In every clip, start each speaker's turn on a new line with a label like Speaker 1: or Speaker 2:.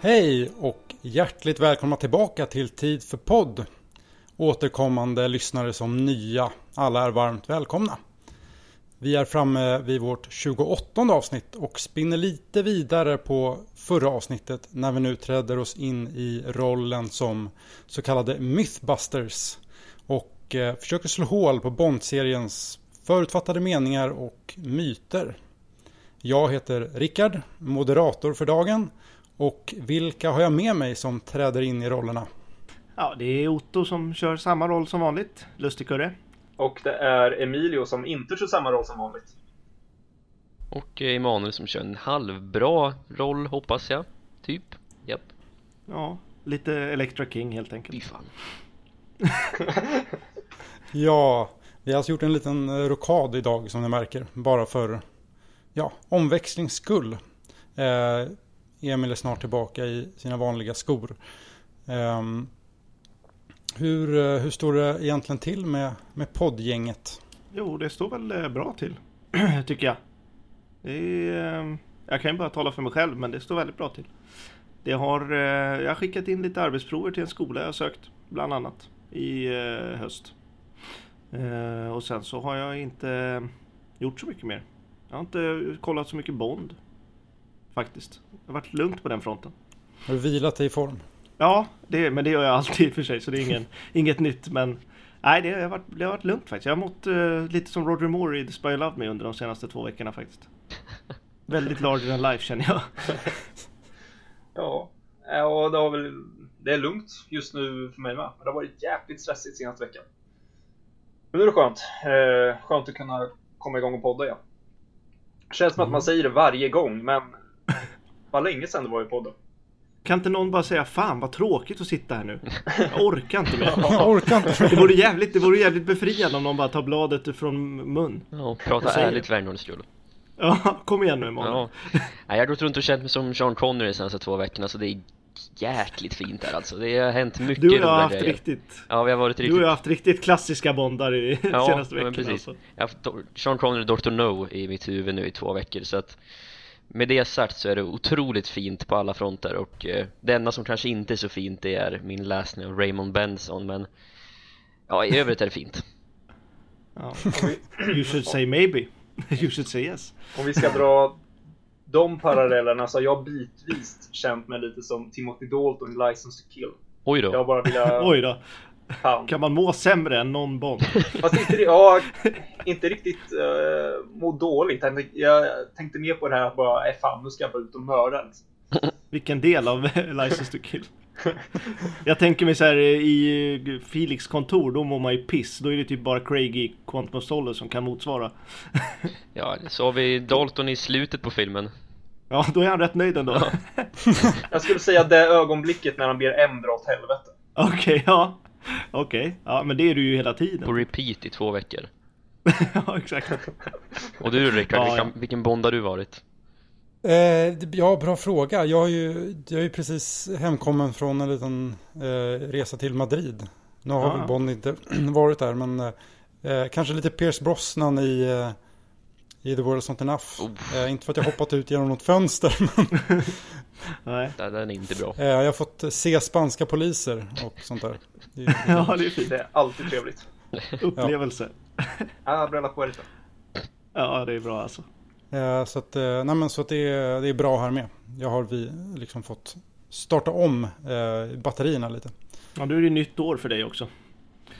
Speaker 1: Hej och hjärtligt välkomna tillbaka till Tid för podd. Återkommande lyssnare som nya, alla är varmt välkomna. Vi är framme vid vårt 28 avsnitt och spinner lite vidare på förra avsnittet när vi nu träder oss in i rollen som så kallade Mythbusters och eh, försöker slå hål på Bond-seriens förutfattade meningar och myter. Jag heter Rickard, moderator för dagen och vilka har jag med mig som träder in i rollerna?
Speaker 2: Ja, det är Otto som kör samma roll som vanligt, Lustigkurre.
Speaker 3: Och det är Emilio som inte kör samma roll som vanligt.
Speaker 4: Och eh, Emanuel som kör en halvbra roll hoppas jag, typ. Japp.
Speaker 2: Ja, lite Electra King helt enkelt.
Speaker 4: Fy fan.
Speaker 1: Ja, vi har alltså gjort en liten eh, rokad idag som ni märker. Bara för ja, omväxlings skull. Eh, Emil är snart tillbaka i sina vanliga skor. Um, hur, eh, hur står det egentligen till med, med poddgänget?
Speaker 2: Jo, det står väl eh, bra till, tycker jag. Det är, ehm, jag kan ju bara tala för mig själv, men det står väldigt bra till. Det har, eh, jag har skickat in lite arbetsprover till en skola jag sökt, bland annat, i höst. Och sen så har jag inte gjort så mycket mer. Jag har inte kollat så mycket Bond. Faktiskt. Har varit lugnt på den fronten.
Speaker 1: Har du vilat dig i form?
Speaker 2: Ja, det, men det gör jag alltid i och för sig, så det är ingen, inget nytt. Men nej, det har, varit, det har varit lugnt faktiskt. Jag har mått eh, lite som Roger Moore i The Spy Love Me under de senaste två veckorna faktiskt. Väldigt larger than life känner jag.
Speaker 3: Ja, ja det, har väl, det är lugnt just nu för mig med. Men det har varit jävligt stressigt senaste veckan. Men nu är det skönt. Eh, skönt att kunna komma igång och podda igen. Känns som att man säger det varje gång, men vad länge sedan det var i podden.
Speaker 2: Kan inte någon bara säga fan vad tråkigt att sitta här nu? Jag orkar inte mer.
Speaker 1: Jag orkar inte.
Speaker 2: Det vore jävligt, det vore jävligt befriande om någon bara tar bladet från mun.
Speaker 4: Ja, prata ärligt för en skull.
Speaker 2: Ja, kom igen nu Emanuel.
Speaker 4: Ja. Nej, jag har gått runt och känt mig som Sean Connery de senaste två veckorna så det är jäkligt fint där alltså. Det har hänt mycket
Speaker 2: Du och jag har haft
Speaker 4: grejer.
Speaker 2: riktigt,
Speaker 4: Ja, vi har varit
Speaker 2: du
Speaker 4: riktigt
Speaker 2: och jag har haft riktigt klassiska bondar i
Speaker 4: Ja,
Speaker 2: senaste veckorna.
Speaker 4: precis.
Speaker 2: Alltså.
Speaker 4: Jag har haft Sean Connery Dr. No i mitt huvud nu i två veckor så att med det sagt så är det otroligt fint på alla fronter och eh, det enda som kanske inte är så fint det är min läsning av Raymond Benson men ja, i övrigt är det fint.
Speaker 2: Ja. You should say maybe. You should say yes.
Speaker 3: Om vi ska dra de parallellerna så har jag bitvis känt mig lite som Timothy Dalton i License to Kill.
Speaker 4: Oj då.
Speaker 3: Jag bara vilja...
Speaker 2: Oj då.
Speaker 3: Fan.
Speaker 2: Kan man må sämre än någon Bond?
Speaker 3: Fast inte, ja, inte riktigt uh, må dåligt. Jag tänkte, mer på det här att bara, äh, fan nu ska jag bara ut och mörda. Liksom.
Speaker 2: Vilken del av License to Kill? Jag tänker mig så här i Felix kontor, då mår man ju piss. Då är det typ bara Craig i Quantum of Solace som kan motsvara.
Speaker 4: Ja, så har vi Dalton i slutet på filmen.
Speaker 2: Ja, då är han rätt nöjd ändå.
Speaker 3: Jag skulle säga det ögonblicket när han ber M dra åt helvete.
Speaker 2: Okej, ja. Okej, ja men det är du ju hela
Speaker 4: På
Speaker 2: tiden.
Speaker 4: repeat i två veckor.
Speaker 2: ja, exakt.
Speaker 4: Och du Rickard,
Speaker 2: Ja,
Speaker 4: vilken,
Speaker 2: ja.
Speaker 4: vilken Bond har du varit?
Speaker 1: Eh, ja, bra fråga. Jag har ju, jag är ju precis hemkommen från en liten eh, resa till Madrid. Nu har
Speaker 2: Ah.
Speaker 1: väl Bond inte varit där, men eh, kanske lite Pierce Brosnan i, eh, i The World Is Not Enough.
Speaker 4: Oh.
Speaker 1: Eh, inte för att jag hoppat ut genom något fönster, men
Speaker 2: Nej.
Speaker 4: Den är inte bra.
Speaker 1: eh, jag har fått se spanska poliser och sånt där. Det är
Speaker 2: Ja, det är fint.
Speaker 3: Det är alltid trevligt.
Speaker 2: Upplevelse.
Speaker 3: Ah, Brella Puerta.
Speaker 2: Ja, det är bra alltså.
Speaker 1: Eh, så att, eh, nej, men så att det, är, det är bra här med. Jag har vi liksom fått starta om eh, batterierna lite.
Speaker 2: Ja, nu är det nytt år för dig också.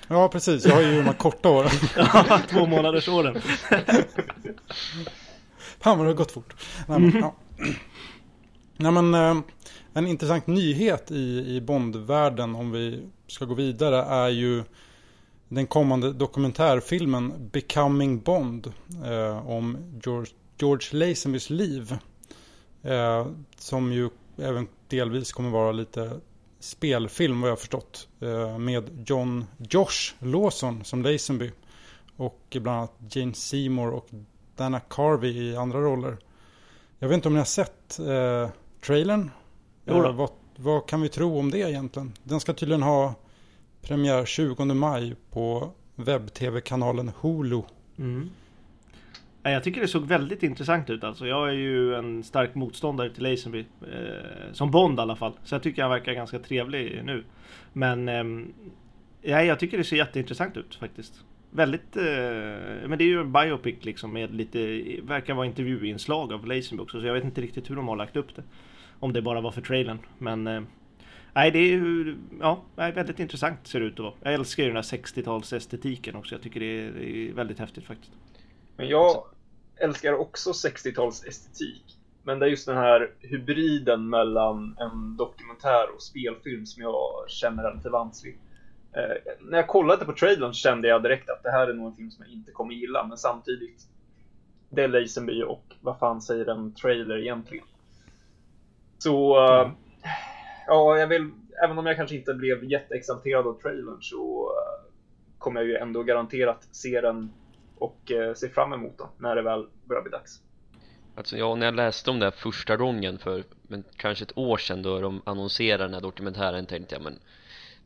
Speaker 1: Ja, precis. Jag har ju de här korta åren.
Speaker 2: Ja, två månaders åren.
Speaker 1: Fan vad det har gått fort. Nej men, ja. Nej, men eh, en intressant nyhet i, i Bondvärlden om vi ska gå vidare är ju den kommande dokumentärfilmen Becoming Bond eh, om George, George Lazenbys liv. Eh, som ju även delvis kommer vara lite spelfilm vad jag har förstått. Eh, med John Josh Lawson som Lazenby. Och bland annat Jane Seymour och Dana Carvey i andra roller. Jag vet inte om ni har sett eh, trailern?
Speaker 2: Då.
Speaker 1: Eh, vad, vad kan vi tro om det egentligen? Den ska tydligen ha premiär 20 maj på webb-tv-kanalen Hulu.
Speaker 2: Mm. jag tycker det såg väldigt intressant ut alltså. Jag är ju en stark motståndare till Lazenby. Eh, som Bond i alla fall. Så jag tycker han verkar ganska trevlig nu. Men eh, ja, jag tycker det ser jätteintressant ut faktiskt. Väldigt, eh, men det är ju en biopic liksom med lite, verkar vara intervjuinslag av Lazenby också. Så jag vet inte riktigt hur de har lagt upp det. Om det bara var för trailern. Men eh, Nej, det är ju ja, väldigt intressant ser det ut att vara. Jag älskar ju den här 60-tals estetiken också. Jag tycker det är, det är väldigt häftigt faktiskt.
Speaker 3: Men jag älskar också 60-tals estetik. Men det är just den här hybriden mellan en dokumentär och spelfilm som jag känner är lite vansklig. Eh, när jag kollade på trailern kände jag direkt att det här är nog en film som jag inte kommer gilla, men samtidigt det är Lazenby och vad fan säger en trailer egentligen? Så mm. ja, jag vill, även om jag kanske inte blev jätteexalterad av trailern så uh, kommer jag ju ändå garanterat se den och uh, se fram emot den när det väl börjar bli dags.
Speaker 4: Alltså ja, när jag läste om det här första gången för men, kanske ett år sedan då de annonserade den här dokumentären tänkte jag men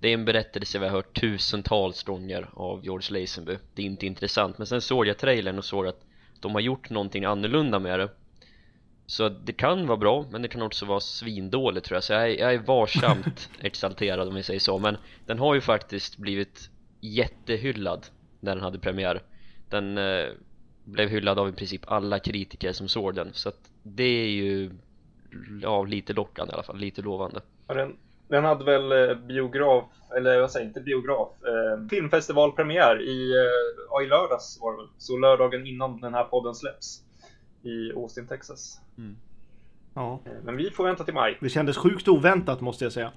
Speaker 4: det är en berättelse vi har hört tusentals gånger av George Lazenby. Det är inte intressant men sen såg jag trailern och såg att de har gjort någonting annorlunda med det. Så det kan vara bra men det kan också vara svindåligt tror jag. Så jag är, jag är varsamt exalterad om vi säger så. Men den har ju faktiskt blivit jättehyllad när den hade premiär. Den eh, blev hyllad av i princip alla kritiker som såg den. Så att det är ju ja, lite lockande i alla fall, lite lovande.
Speaker 3: Den, den hade väl eh, biograf, eller vad säger inte biograf, eh, filmfestivalpremiär i, eh, i lördags var det väl. Så lördagen innan den här podden släpps i Austin, Texas. Mm. Ja. Eh, men vi får vänta till maj.
Speaker 2: Det kändes sjukt oväntat måste jag säga.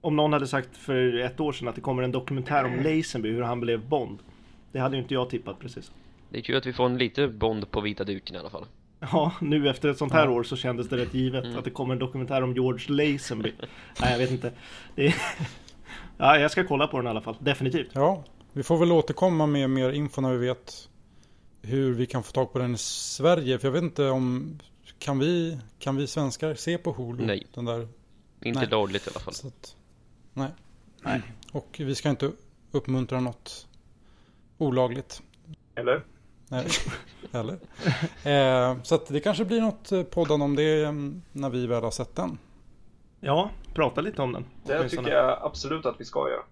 Speaker 2: Om någon hade sagt för ett år sedan att det kommer en dokumentär om Lazenby, hur han blev Bond. Det hade ju inte jag tippat precis.
Speaker 4: Det är kul att vi får en lite Bond på vita duken i alla fall.
Speaker 2: Ja, nu efter ett sånt här ja. år så kändes det rätt givet mm. att det kommer en dokumentär om George Lazenby. Nej, jag vet inte. Är... ja, jag ska kolla på den i alla fall. Definitivt.
Speaker 1: Ja, vi får väl återkomma med mer info när vi vet hur vi kan få tag på den i Sverige. För jag vet inte om... Kan vi, kan vi svenskar se på Hulu?
Speaker 4: Nej.
Speaker 1: Den där?
Speaker 4: Inte nej. dagligt i alla fall.
Speaker 1: Att, nej. nej. Och vi ska inte uppmuntra något olagligt.
Speaker 3: Eller?
Speaker 1: Eller? Eh, så att det kanske blir något eh, poddande om det mm, när vi väl har sett den.
Speaker 2: Ja, prata lite om den.
Speaker 3: Det tycker jag absolut att vi ska göra.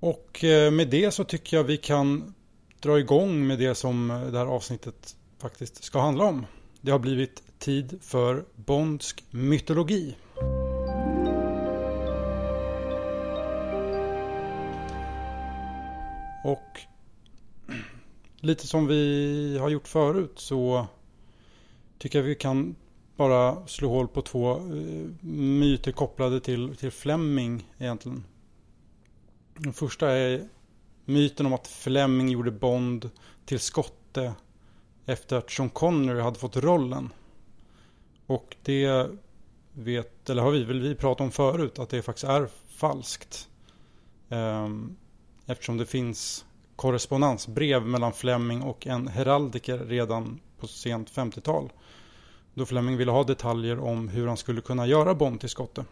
Speaker 1: Och eh, med det så tycker jag vi kan dra igång med det som eh, det här avsnittet faktiskt ska handla om. Det har blivit tid för Bondsk mytologi. Och lite som vi har gjort förut så tycker jag vi kan bara slå hål på två eh, myter kopplade till, till Fleming egentligen. Den första är myten om att Fleming gjorde Bond till skotte efter att Sean Connery hade fått rollen. Och det vet, eller har vi väl vi pratat om förut, att det faktiskt är falskt. Ehm, eftersom det finns korrespondensbrev mellan Fleming och en heraldiker redan på sent 50-tal. Då Fleming ville ha detaljer om hur han skulle kunna göra Bond till skotte.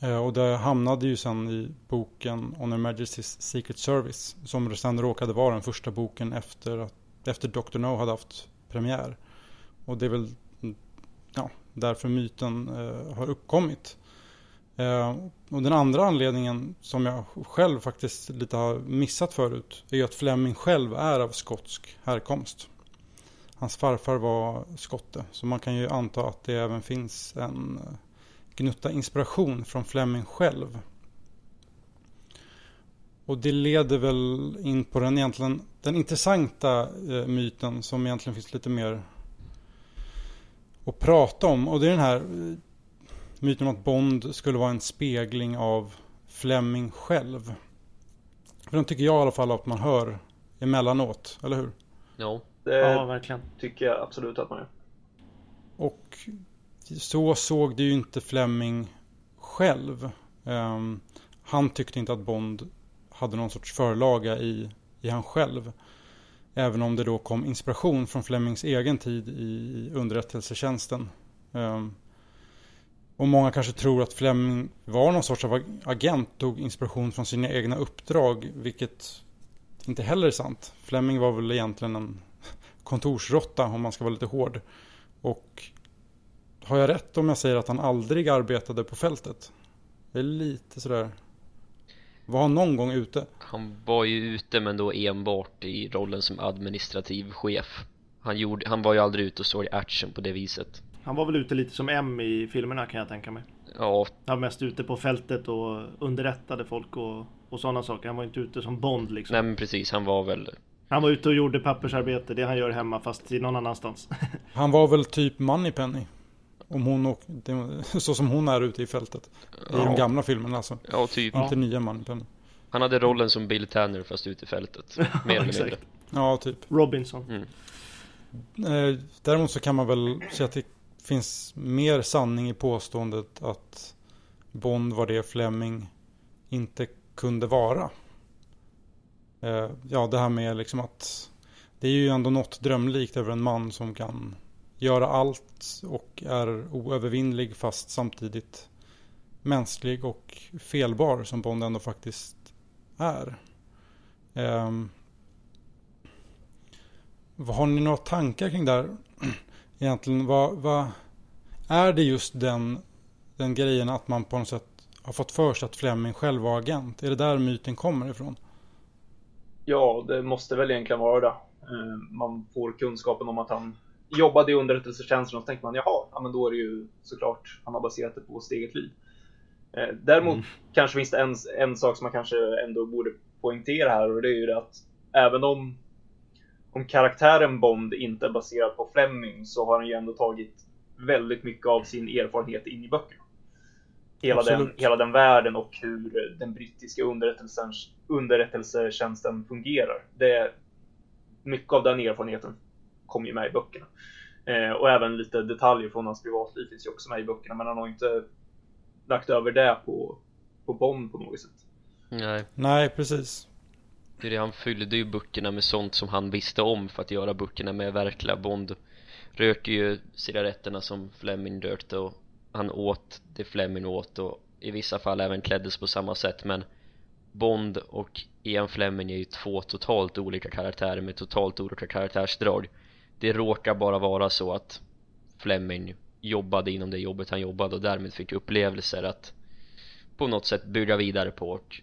Speaker 1: Eh, och det hamnade ju sen i boken On Her Majesty's Secret Service. Som sen råkade vara den första boken efter, att, efter Dr. No hade haft premiär. Och det är väl mm, ja, därför myten eh, har uppkommit. Eh, och den andra anledningen som jag själv faktiskt lite har missat förut är att Fleming själv är av skotsk härkomst. Hans farfar var skotte så man kan ju anta att det även finns en eh, gnutta inspiration från Fleming själv. Och det leder väl in på den egentligen den intressanta eh, myten som egentligen finns lite mer att prata om och det är den här eh, myten om att Bond skulle vara en spegling av Fleming själv. För den tycker jag i alla fall att man hör emellanåt, eller hur?
Speaker 3: Ja, det ja, verkligen. tycker jag absolut att man gör.
Speaker 1: Och så såg det ju inte Fleming själv. Um, han tyckte inte att Bond hade någon sorts förlaga i, i han själv. Även om det då kom inspiration från Flemings egen tid i underrättelsetjänsten. Um, och många kanske tror att Fleming var någon sorts av agent, tog inspiration från sina egna uppdrag, vilket inte heller är sant. Fleming var väl egentligen en kontorsrotta om man ska vara lite hård. Och har jag rätt om jag säger att han aldrig arbetade på fältet? Det är lite sådär... Var han någon gång ute?
Speaker 4: Han var ju ute men då enbart i rollen som administrativ chef Han, gjorde, han var ju aldrig ute och såg action på det viset
Speaker 2: han var väl ute lite som M i filmerna kan jag tänka mig.
Speaker 4: Ja,
Speaker 2: Han var mest ute på fältet och underrättade folk och, och sådana saker. Han var inte ute som Bond liksom.
Speaker 4: nej men precis, han var väl
Speaker 2: Han var ute och gjorde pappersarbete, det han gör hemma fast i någon annanstans.
Speaker 1: Han var väl typ Moneypenny. Om hon och, så som hon är ute i fältet. I de
Speaker 4: Ja.
Speaker 1: gamla filmerna alltså.
Speaker 4: Ja, typ
Speaker 2: Ja.
Speaker 1: Inte nya Moneypenny.
Speaker 4: Han hade rollen som Bill Tanner fast ute i fältet Mer eller mindre
Speaker 1: Ja, typ.
Speaker 2: Robinson.
Speaker 1: Eh, Däremot så kan man väl säga att det finns mer sanning i påståendet att Bond var det Fleming inte kunde vara. Eh, ja, det här med liksom att det är ju ändå något drömlikt över en man som kan göra allt och är oövervinnlig fast samtidigt mänsklig och felbar som Bond ändå faktiskt är. Ehm, har ni några tankar kring det här? Egentligen, vad, vad är det just den, den grejen att man på något sätt har fått för sig att Fleming själv var agent? Är det där myten kommer ifrån?
Speaker 3: Ja, det måste väl egentligen vara det. Eh, Man får kunskapen om att han jobbade i underrättelsetjänsten och så tänker man jaha, ja, men då är det ju såklart han har baserat det på sitt eget liv. Eh, Däremot
Speaker 2: Mm.
Speaker 3: kanske finns det en, en sak som man kanske ändå borde poängtera här och det är ju det att även om, om karaktären Bond inte är baserad på Fleming så har han ju ändå tagit väldigt mycket av sin erfarenhet in i böckerna. Hela den, hela den världen och hur den brittiska underrättelsetjänsten fungerar. Det, mycket av den erfarenheten kommer ju med i böckerna. Eh, och även lite detaljer från hans privatliv finns ju också med i böckerna men han har inte lagt över det på, på Bond på något sätt.
Speaker 4: Nej,
Speaker 1: Nej, precis
Speaker 4: det är det han fyllde ju böckerna med sånt som han visste om för att göra böckerna med verkliga Bond. Röker ju cigaretterna som Fleming rökte och han åt det Fleming åt och i vissa fall även kläddes på samma sätt men Bond och Ian Fleming är ju två totalt olika karaktärer med totalt olika karaktärsdrag. Det råkar bara vara så att Fleming jobbade inom det jobbet han jobbade och därmed fick upplevelser att på något sätt bygga vidare på och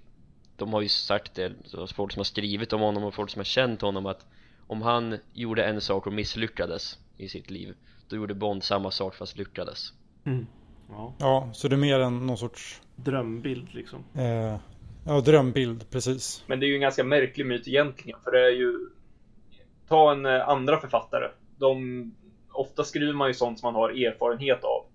Speaker 4: de har ju sagt det, folk som har skrivit om honom och folk som har känt honom att om han gjorde en sak och misslyckades i sitt liv då gjorde Bond samma sak fast lyckades
Speaker 2: Mm. Ja,
Speaker 1: Ja, så det är mer än någon sorts
Speaker 2: drömbild liksom.
Speaker 1: eh, ja, drömbild, precis.
Speaker 3: Men det är ju en ganska märklig myt egentligen för det är ju Ta en eh, andra författare. De, ofta skriver man ju sånt som man har erfarenhet av.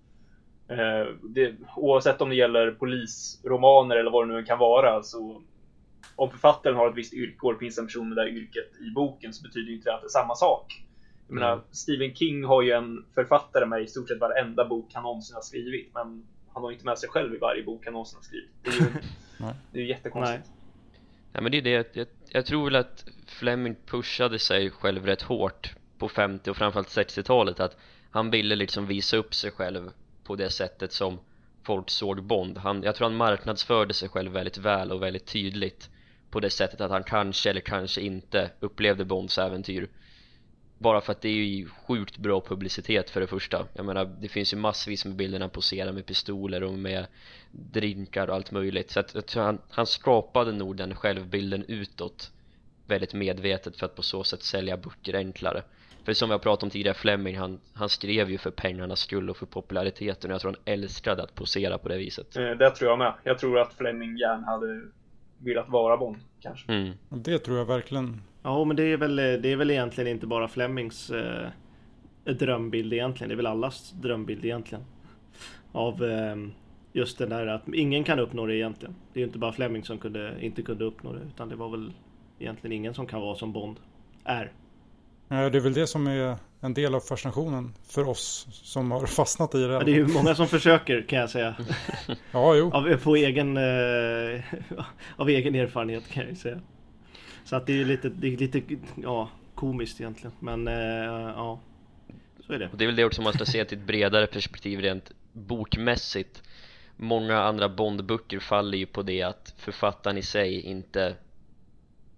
Speaker 3: Eh, det, oavsett om det gäller polisromaner eller vad det nu kan vara så om författaren har ett visst yrke och det finns en person med det där yrket i boken så betyder ju inte det att det är samma sak. Jag menar,
Speaker 4: Mm.
Speaker 3: Stephen King har ju en författare med i stort sett varenda bok han någonsin har skrivit men han har inte med sig själv i varje bok han någonsin har skrivit. Det är ju,
Speaker 1: Nej.
Speaker 3: det är ju jättekonstigt.
Speaker 4: Ja men det är det, jag, jag tror väl att Fleming pushade sig själv rätt hårt på 50 och framförallt 60-talet att han ville liksom visa upp sig själv på det sättet som folk såg Bond han, Jag tror han marknadsförde sig själv väldigt väl och väldigt tydligt på det sättet att han kanske eller kanske inte upplevde Bonds äventyr. Bara för att det är ju sjukt bra publicitet för det första. Jag menar det finns ju massvis med bilder när han poserar med pistoler och med drinkar och allt möjligt. Så att, jag tror han, han skapade nog den självbilden utåt väldigt medvetet för att på så sätt sälja böcker enklare. För som vi har pratat om tidigare, Fleming han, han skrev ju för pengarnas skull och för populariteten. Och jag tror han älskade att posera på det viset.
Speaker 3: Eh, det tror jag med. Jag tror att Fleming gärna hade velat vara Bond, kanske.
Speaker 4: mm.
Speaker 1: Det tror jag verkligen.
Speaker 2: Ja, men det är väl, det är väl egentligen inte bara Flemings eh, drömbild egentligen. Det är väl allas drömbild egentligen. Av eh, just den där att ingen kan uppnå det egentligen. Det är ju inte bara Fleming som kunde, inte kunde uppnå det. Utan det var väl egentligen ingen som kan vara som Bond är.
Speaker 1: Ja, Det är väl det som är en del av fascinationen för oss som har fastnat i det.
Speaker 2: Men det är ju många som försöker kan jag säga.
Speaker 1: Ja, jo.
Speaker 2: Av, på egen, eh, av egen erfarenhet kan jag ju säga. Så att det är ju lite, det är lite ja, komiskt egentligen. Men eh, ja, så är det.
Speaker 4: Och det är väl det också man ska se till ett bredare perspektiv rent bokmässigt Många andra Bondböcker faller ju på det att författaren i sig inte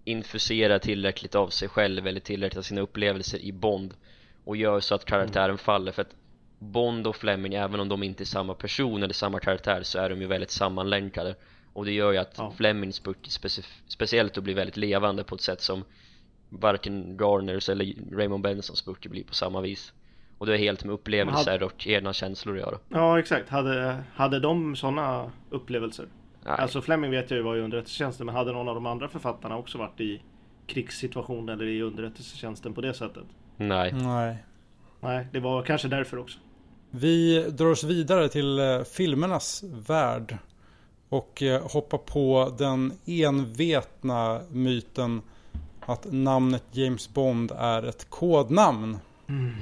Speaker 4: infuserar tillräckligt av sig själv eller tillräckligt av sina upplevelser i Bond och gör så att karaktären mm. faller för att Bond och Fleming, även om de inte är samma person eller samma karaktär så är de ju väldigt sammanlänkade och det gör ju att ja. Flemings speci speciellt då blir väldigt levande på ett sätt som varken Garners eller Raymond Bensons böcker blir på samma vis och det är helt med upplevelser hade... och egna känslor att göra
Speaker 2: Ja exakt, hade, hade de sådana upplevelser? Nej. Alltså Fleming vet jag ju var i underrättelsetjänsten men hade någon av de andra författarna också varit i krigssituation eller i underrättelsetjänsten på det sättet?
Speaker 4: Nej
Speaker 1: Nej
Speaker 2: Nej, det var kanske därför också
Speaker 1: Vi drar oss vidare till eh, filmernas värld och eh, hoppar på den envetna myten att namnet James Bond är ett kodnamn. Mm.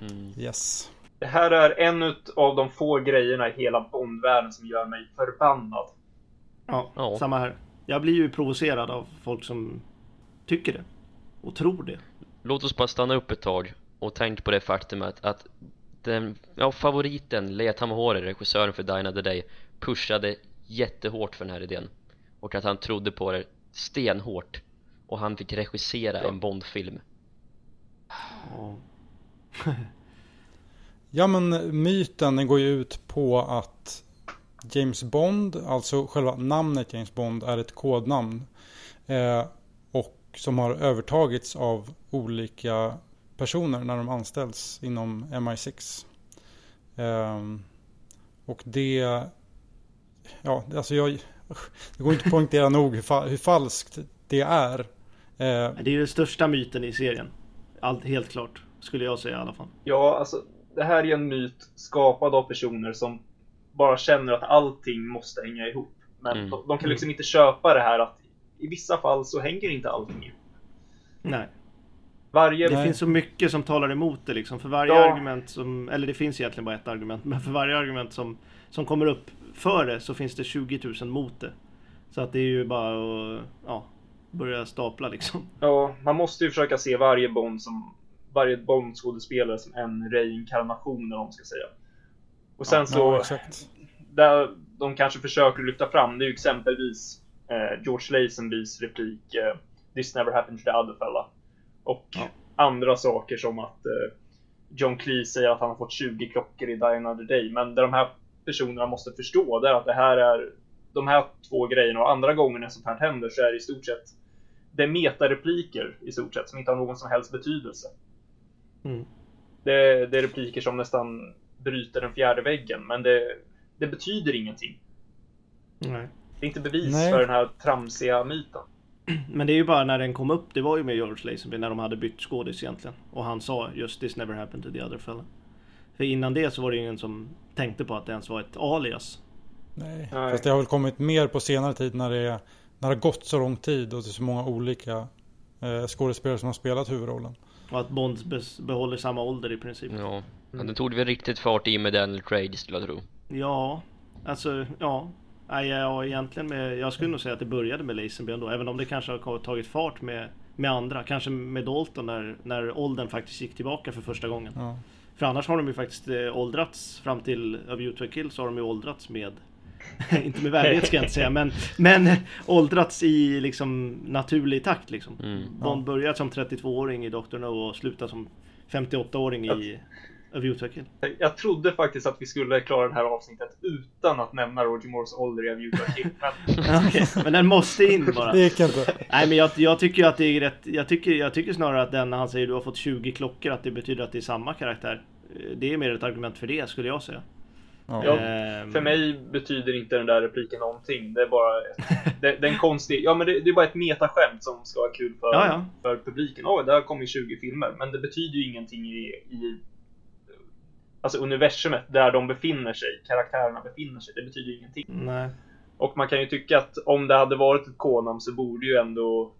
Speaker 1: Mm. Yes.
Speaker 3: Det här är en av de få grejerna i hela Bondvärlden som gör mig förbannad.
Speaker 2: Ja, ja, samma här. Jag blir ju provocerad av folk som tycker det. Och tror det.
Speaker 4: Låt oss bara stanna upp ett tag och tänk på det faktumet att den, ja, favoriten Lea Tamahori, regissören för Dine of the Day, pushade jättehårt för den här idén. Och att han trodde på det stenhårt. Och han fick regissera ja. en Bondfilm.
Speaker 1: Ja. ja men myten den går ju ut på att James Bond, alltså själva namnet James Bond är ett kodnamn. Eh, och som har övertagits av olika personer när de anställs inom MI6. Eh, och det, ja alltså jag, det går inte att poängtera nog hur, fa hur falskt det är. Eh,
Speaker 2: det är ju den största myten i serien. Allt, helt klart. Skulle jag säga i alla fall.
Speaker 3: Ja, alltså det här är en myt skapad av personer som bara känner att allting måste hänga ihop. Men mm. de, de, kan liksom inte köpa det här att i vissa fall så hänger inte allting ihop.
Speaker 2: Nej. Varje... Det finns så mycket som talar emot det liksom. För varje ja. argument som, eller det finns egentligen bara ett argument, men för varje argument som, som kommer upp för det så finns det 20 000 mot det. Så att det är ju bara att ja, börja stapla liksom.
Speaker 3: Ja, man måste ju försöka se varje Bond som varje Bond-skådespelare som en reinkarnation eller vad man ska säga. Och sen ja, så, ja, där de kanske försöker lyfta fram, det är ju exempelvis eh, George Lazenbys replik eh, This never happened to the other fella. Och ja. andra saker som att eh, John Cleese säger att han har fått 20 klockor i Die Another Day. Men det de här personerna måste förstå det är att det här är de här två grejerna och andra gånger när sånt här händer så är det i stort sett det är metarepliker i stort sett som inte har någon som helst betydelse. Mm. Det, det, är repliker som nästan bryter den fjärde väggen, men det, det betyder ingenting. Nej. Det är inte bevis Nej. för den här tramsiga myten.
Speaker 2: Men det är ju bara när den kom upp, det var ju med George Lazenby när de hade bytt skådis egentligen. Och han sa just this never happened to the other fella. För innan det så var det ingen som tänkte på att det ens var ett alias.
Speaker 1: Nej, Nej. fast det har väl kommit mer på senare tid när det, när det har gått så lång tid och det är så många olika eh, skådespelare som har spelat huvudrollen.
Speaker 2: Och att Bond behåller samma ålder i princip.
Speaker 4: Ja, mm. det tog väl riktigt fart i med Daniel Craig skulle jag tro.
Speaker 2: Ja, alltså ja. Nej, ja, egentligen med, jag skulle nog säga att det började med Lazenby ändå, även om det kanske har tagit fart med, med andra. Kanske med Dalton när, när åldern faktiskt gick tillbaka för första gången. Ja. För annars har de ju faktiskt eh, åldrats fram till to a Kill så har de ju åldrats med inte med värdighet ska jag inte säga, men, men åldrats i liksom naturlig takt liksom. Mm. Bond börjar som 32-åring i Dr. No och slutar som 58-åring i A View to a Kill.
Speaker 3: Jag trodde faktiskt att vi skulle klara det här avsnittet utan att nämna Roger Moores ålder i A View to a Kill.
Speaker 2: Men... okay, men den måste in bara.
Speaker 1: Det gick inte.
Speaker 2: Nej men jag, jag tycker att det är rätt, jag tycker, jag tycker snarare att den när han säger du har fått 20 klockor att det betyder att det är samma karaktär. Det är mer ett argument för det skulle jag säga.
Speaker 3: Ja. Ehm. för mig betyder inte den där repliken någonting. Det är bara det, det är en konstig, ja men det, det, är bara ett metaskämt som ska vara kul för, ja, ja. för publiken. Oj, oh, det har kommit 20 filmer. Men det betyder ju ingenting i, i alltså universumet där de befinner sig, karaktärerna befinner sig. Det betyder ingenting.
Speaker 2: Nej.
Speaker 3: Och man kan ju tycka att om det hade varit ett konam så borde ju ändå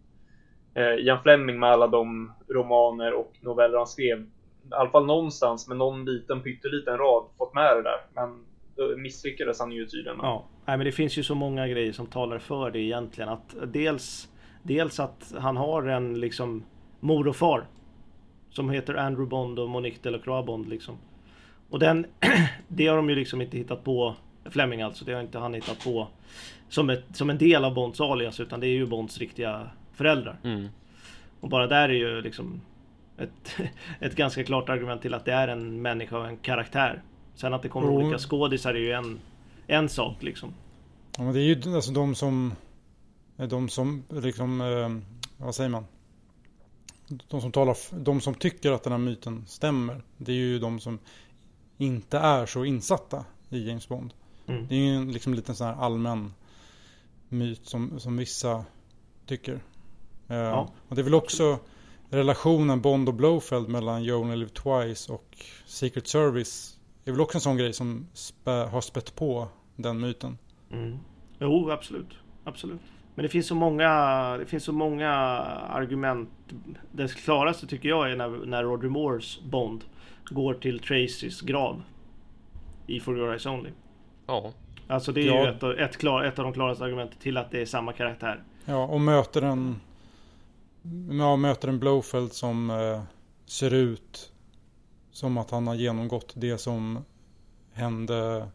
Speaker 3: eh, Ian Fleming med alla de romaner och noveller han skrev i alla fall någonstans med någon liten pytteliten rad fått med det där. Men då misslyckades han ju tydligen.
Speaker 2: Ja, Nej, men det finns ju så många grejer som talar för det egentligen. Att dels, dels att han har en liksom mor och far. Som heter Andrew Bond och Monique Delacroix Bond liksom. Och den, det har de ju liksom inte hittat på, Fleming alltså, det har inte han hittat på som, ett, som en del av Bonds alias utan det är ju Bonds riktiga föräldrar.
Speaker 4: Mm.
Speaker 2: Och bara där är ju liksom ett, ett ganska klart argument till att det är en människa och en karaktär. Sen att det kommer
Speaker 1: Jo.
Speaker 2: olika skådisar är ju en, en sak liksom.
Speaker 1: Ja, men det är ju alltså de som, de som liksom, eh, vad säger man? De som, talar, de som tycker att den här myten stämmer. Det är ju de som inte är så insatta i James Bond.
Speaker 2: Mm.
Speaker 1: Det är ju en liksom liten sån här allmän myt som, som vissa tycker. Eh,
Speaker 2: Ja.
Speaker 1: Och det är väl också relationen Bond och Blofeld mellan You Only Live Twice och Secret Service. är väl också en sån grej som spä, har spett på den myten.
Speaker 2: Mm. Jo, absolut. Absolut. Men det finns så många, det finns så många argument. Det klaraste tycker jag är när, när Roger Moores Bond går till Tracys grav. I For Your Eyes Only.
Speaker 4: Ja,
Speaker 2: Alltså det är
Speaker 1: Ja.
Speaker 2: ju ett, av- ett, klar, ett av de klaraste argumenten till att det är samma karaktär.
Speaker 1: Ja, och möter en, ja, möter en Blofeld som eh, ser ut som att han har genomgått det som hände,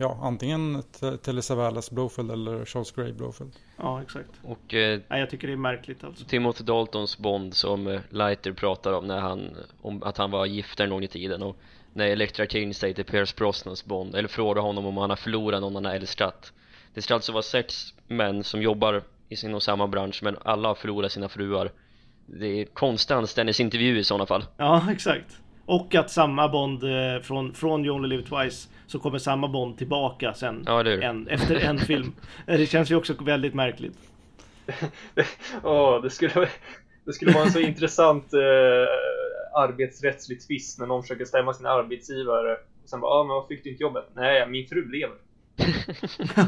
Speaker 1: ja, antingen Te- Telly Savalas Blofeld eller Charles Grey Blofeld.
Speaker 2: Ja, exakt.
Speaker 4: och eh,
Speaker 2: Nej, jag tycker det är märkligt alltså.
Speaker 4: Timothy Daltons Bond som eh, Leiter pratar om när han, om att han var gift en gång i tiden och när Electra King säger till Pierce Brosnans Bond, eller frågar honom om han har förlorat någon han har älskat Det ska alltså vara sex män som jobbar i sin och samma bransch men alla har förlorat sina fruar Det är konstig anställningsintervju i sådana fall
Speaker 2: Ja, exakt. Och att samma Bond eh, från, från You Only Live Twice så kommer samma Bond tillbaka sen.
Speaker 4: Ja, det är det.
Speaker 2: en, efter en film. Eh, Det känns ju också väldigt märkligt.
Speaker 3: Åh, det, skulle, det skulle vara en så intressant eh, arbetsrättslig tvist när någon försöker stämma sin arbetsgivare. Och sen bara, ah, men vad fick du inte jobbet? Nej, min fru lever.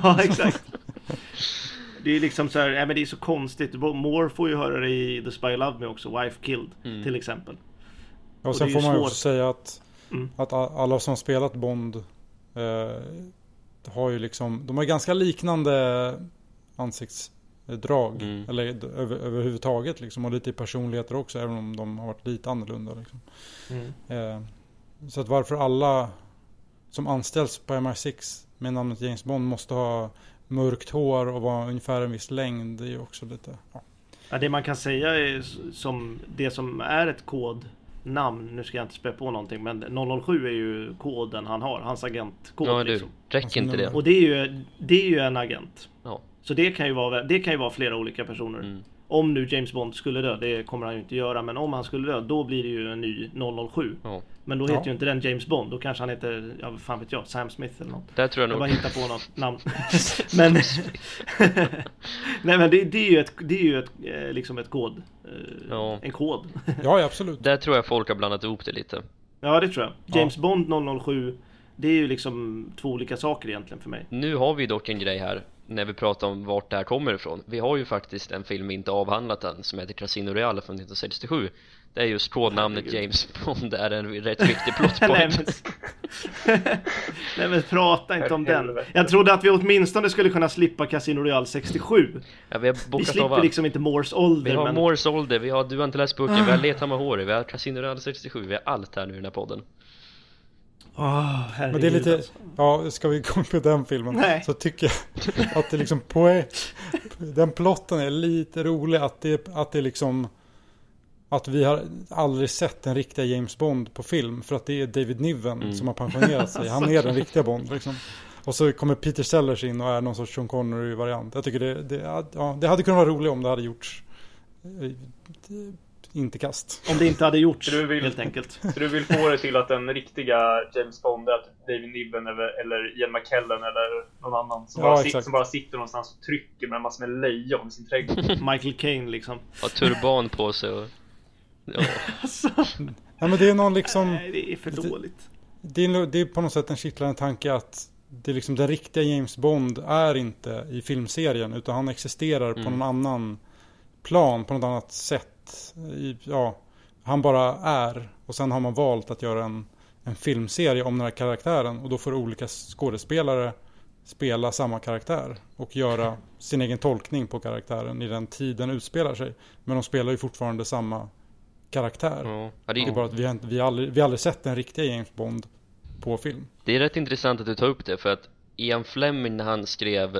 Speaker 2: ja, exakt. Det är liksom så här, nej, men det är så konstigt. Moore får ju höra det i The Spy Who Loved Me också, Wife Killed
Speaker 4: Mm.
Speaker 2: till exempel.
Speaker 1: Ja, och
Speaker 2: Och
Speaker 1: sen får man ju också säga att,
Speaker 2: Mm.
Speaker 1: att alla som spelat Bond har ju liksom, de har ganska liknande ansiktsdrag.
Speaker 4: Mm.
Speaker 1: Eller över, överhuvudtaget liksom. Och lite i personligheter också, även om de har varit lite annorlunda. Liksom.
Speaker 2: Mm.
Speaker 1: Eh, så att varför alla som anställs på MI6 med namnet James Bond måste ha mörkt hår och vara ungefär en viss längd. Det är ju också lite... Ja.
Speaker 2: Ja, det man kan säga är som det som är ett kodnamn. Nu ska jag inte spä på någonting, men 007 är ju koden han har. Hans agentkod.
Speaker 4: Ja
Speaker 2: liksom.
Speaker 4: räcker inte det?
Speaker 2: Och det är ju, det är ju en agent.
Speaker 4: Ja,
Speaker 2: Så det kan ju vara, det kan ju vara flera olika personer.
Speaker 4: mm.
Speaker 2: Om nu James Bond skulle dö, det kommer han ju inte göra. Men om han skulle dö, då blir det ju en ny 007.
Speaker 4: ja
Speaker 2: Men då
Speaker 1: Ja.
Speaker 2: heter ju inte den James Bond. Då kanske han heter, ja fan vet jag, Sam Smith eller något.
Speaker 4: Där tror jag
Speaker 2: Jag bara
Speaker 4: nog
Speaker 2: hittar på något namn. men Nej men det, det är ju ett, det är ju ett, eh, liksom ett kod. eh,
Speaker 4: Ja.
Speaker 2: En kod.
Speaker 1: ja, ja, absolut.
Speaker 4: Där tror jag folk har blandat ihop det lite
Speaker 2: ja det tror jag.
Speaker 1: Ja.
Speaker 2: James Bond 007. Det är ju liksom två olika saker egentligen för mig.
Speaker 4: Nu har vi dock en grej här när vi pratar om vart det här kommer ifrån Vi har ju faktiskt en film vi inte avhandlat än som heter Casino Royale från 1967 Det är just kodnamnet
Speaker 2: Herregud.
Speaker 4: James Bond är en rätt viktig plot
Speaker 2: Nej. Nej men prata inte om den. Jag trodde att vi åtminstone skulle kunna slippa Casino Royale 67.
Speaker 4: ja, Vi har
Speaker 2: Vi
Speaker 4: av
Speaker 2: slipper
Speaker 4: allt
Speaker 2: liksom inte Moores ålder.
Speaker 4: Vi har
Speaker 2: men...
Speaker 4: Moores ålder, vi har Du har inte läst boken, vi har Leta med håret, vi har Casino Royale 67, vi har allt här nu i den här podden
Speaker 2: Herregud,
Speaker 1: Men det är lite,
Speaker 2: alltså.
Speaker 1: ja, ska vi gå på den filmen
Speaker 2: Nej.
Speaker 1: så tycker jag att det liksom på den plotten är lite rolig att det, att det liksom att vi har aldrig sett den riktiga James Bond på film för att det är David Niven
Speaker 4: Mm.
Speaker 1: som har pensionerat sig. Han är den riktiga Bond liksom. Och så kommer Peter Sellers in och är någon sorts Sean Connery-variant. Jag tycker det, det, ja, det hade kunnat vara roligt om det hade gjorts inte kast.
Speaker 2: Om det inte hade gjorts
Speaker 3: Du vill-
Speaker 2: helt enkelt.
Speaker 3: Så du vill få det till att den riktiga James Bond är typ David Niven eller, eller Ian McKellen eller någon annan som,
Speaker 1: Ja,
Speaker 3: bara, sit,
Speaker 1: exakt.
Speaker 3: som bara sitter någonstans och trycker med en massa med lejon i sin trädgård.
Speaker 2: Michael Caine liksom.
Speaker 4: Har turban på sig och Ja,
Speaker 2: Alltså,
Speaker 1: Nej men det är någon liksom
Speaker 2: nej, det är för dåligt.
Speaker 1: det är, det är på något sätt en kittlande tanke att det är liksom den riktiga James Bond är inte i filmserien utan han existerar på
Speaker 4: Mm.
Speaker 1: någon annan plan, på något annat sätt. Ja, han bara är och sen har man valt att göra en, en filmserie om den här karaktären och då får olika skådespelare spela samma karaktär och göra sin egen tolkning på karaktären i den tiden utspelar sig. Men de spelar ju fortfarande samma karaktär.
Speaker 4: ja. ja det,
Speaker 1: Det är
Speaker 4: är,
Speaker 1: bara att vi har, vi har, aldrig, vi har aldrig sett den riktiga James Bond på film.
Speaker 4: det är rätt intressant att du tar upp det för att Ian Fleming när han skrev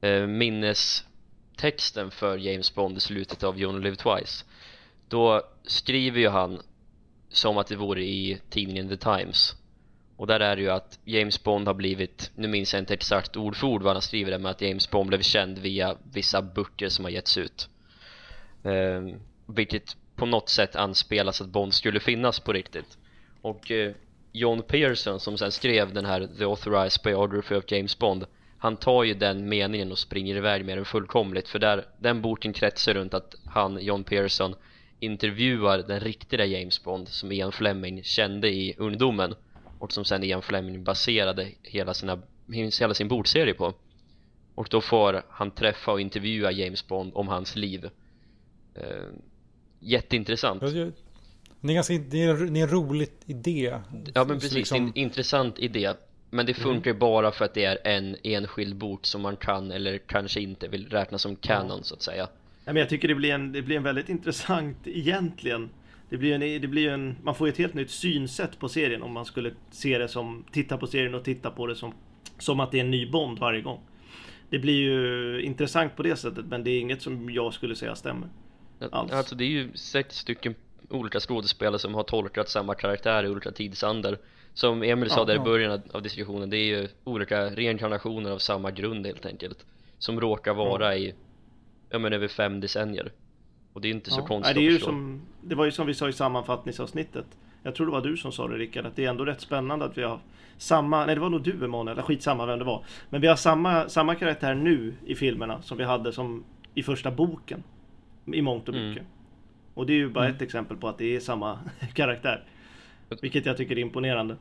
Speaker 4: eh, texten för James Bond i slutet av You Only Live Twice Då skriver ju han som att det vore i tidningen The Times. Och där är det ju att James Bond har blivit, nu minns jag inte exakt ord för ord vad han skriver där men att James Bond blev känd via vissa böcker som har getts ut. Eh, Vilket på något sätt anspelas att Bond skulle finnas på riktigt. Och eh, John Pearson som sen skrev den här The Authorized Biography of James Bond han tar ju den meningen och springer iväg med den fullkomligt för där, den boken kretsar runt att han, John Pearson intervjuar den riktiga James Bond som Ian Fleming kände i ungdomen och som sen Ian Fleming baserade hela, sina, hela sin bordserie på. Och då får han träffa och intervjua James Bond om hans liv. Eh, jätteintressant.
Speaker 1: Det är, ganska, det är, en, det är en rolig idé.
Speaker 4: Ja men precis, liksom... en intressant idé men det funkar mm. bara för att det är en enskild bok som man kan eller kanske inte vill räkna som kanon så att säga
Speaker 2: Ja, men jag tycker det blir, en, det blir en väldigt intressant egentligen. Det blir, en, det blir en, man får ett helt nytt synsätt på serien om man skulle se det som, titta på serien och titta på det som, som att det är en ny Bond varje gång. Det blir ju intressant på det sättet men det är inget som jag skulle säga stämmer.
Speaker 4: Alls. Alltså det är ju sex stycken olika skådespelare som har tolkat samma karaktär i olika tidsander Som Emil sa där i början av diskussionen, det är ju olika reinkarnationer av samma grund helt enkelt. Som råkar vara i ja men över fem decennier. Och det är inte så konstigt
Speaker 2: det, är ju som, det var ju som vi sa i sammanfattningsavsnittet. Jag tror det var du som sa det Rickard, att det är ändå rätt spännande att vi har samma, nej det var nog du Emanuel, skitsamma vem det var. Men vi har samma, samma karaktär nu i filmerna som vi hade som i första boken I mångt och mycket. Mm. Och det är ju bara mm. ett exempel på att det är samma karaktär Vilket jag tycker är imponerande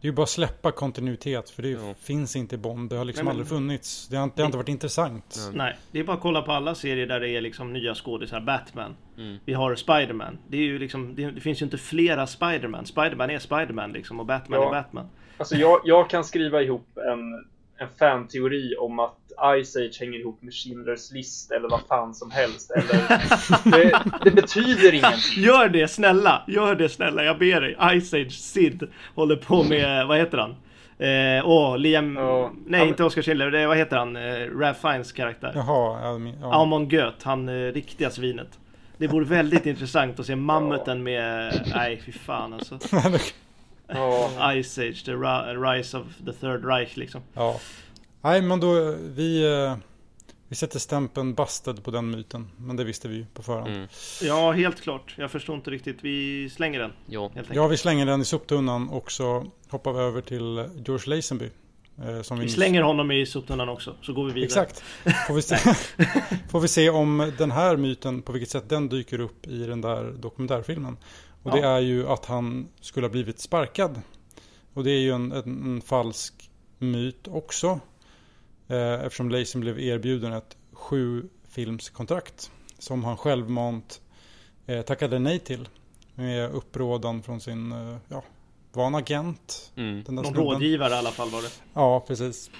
Speaker 1: det är ju bara att släppa kontinuitet för det ja. finns inte i Bond. Det har liksom Nej, men... aldrig funnits. Det har, inte, det har inte varit intressant.
Speaker 2: Nej, det är bara att kolla på alla serier där det är liksom nya skådisar. Batman. Mm. Vi har Spiderman. Det, är ju liksom, det, det, finns ju inte flera Spiderman. Spiderman är Spiderman liksom och Batman ja. är Batman.
Speaker 3: Alltså jag, jag kan skriva ihop en en fan-teori om att Ice Age hänger ihop med Schindler's list eller vad fan som helst. Eller, det, det, betyder ingenting.
Speaker 2: Gör det snälla, gör det snälla, jag ber dig. Ice Age Sid håller på med, vad heter han? Eh, åh, Liam... Oh, nej, han... inte Oscar Schindler. Det, vad heter han? Eh, Ralph Fiennes karaktär.
Speaker 1: Jaha,
Speaker 2: ja. Amon Göt, han eh, riktiga svinet. Det vore väldigt intressant att se mammuten med... Nej, fy fan alltså. Oh. Ice Age, the rise of the third Reich liksom.
Speaker 1: Ja. Nej, men då vi, eh, vi sätter stämpeln busted på den myten. Men det visste vi ju på förhand. Mm.
Speaker 2: Ja, helt klart. Jag förstår inte riktigt. Vi slänger den.
Speaker 4: Ja.
Speaker 1: ja, vi slänger den i soptunnan och så hoppar vi över till George Lazenby.
Speaker 2: Eh, vi, vi slänger honom i soptunnan också, så går vi vidare.
Speaker 1: Exakt. Får vi, se, får vi se om den här myten, på vilket sätt den dyker upp i den där dokumentärfilmen. Och det är ju att han skulle ha blivit sparkad. Och det är ju en, en, en falsk myt också. Eh, eftersom Leisen blev erbjuden ett sju filmskontrakt. Som han självmant eh, tackade nej till. Med upprådan från sin, eh, ja, var en agent.
Speaker 2: Mm. Den Någon rådgivare i alla fall var det.
Speaker 1: Ja, precis.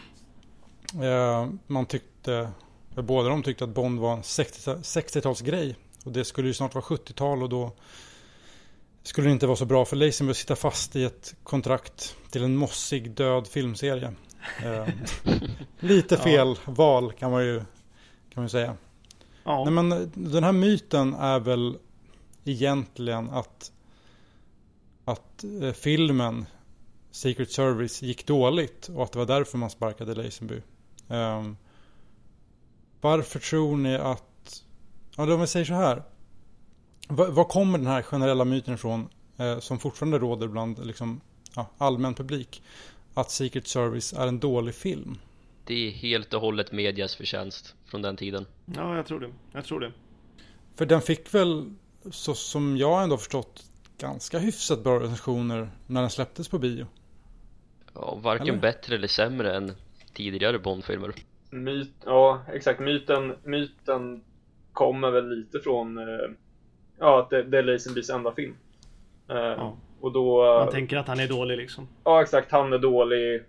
Speaker 1: Eh, man tyckte, båda de tyckte att Bond var en 60-talsgrej. Och det skulle ju snart vara 70-tal och då skulle det inte vara så bra för Lazenby att sitta fast i ett kontrakt till en mossig död filmserie. Eh, lite fel ja. val kan man ju kan man säga. Ja. Nej, men den här myten är väl egentligen att, att eh, filmen Secret Service gick dåligt och att det var därför man sparkade Lazenby. Um, varför tror ni att... Ja, om vi säger så här. Var kommer den här generella myten ifrån eh, som fortfarande råder bland liksom, ja, allmän publik? Att Secret Service är en dålig film?
Speaker 4: Det är helt och hållet medias förtjänst från den tiden.
Speaker 2: Ja, jag tror det. Jag tror det.
Speaker 1: För den fick väl, så som jag ändå förstått, ganska hyfsat bra recensioner när den släpptes på bio?
Speaker 4: Ja, varken eller? bättre eller sämre än tidigare Bondfilmer.
Speaker 3: Myt, ja, exakt. Myten, myten kommer väl lite från eh Ja, att det, det är Lazenbys enda film. Uh, ja. Och då...
Speaker 2: Man tänker att han är dålig liksom.
Speaker 3: Ja, exakt. Han är dålig.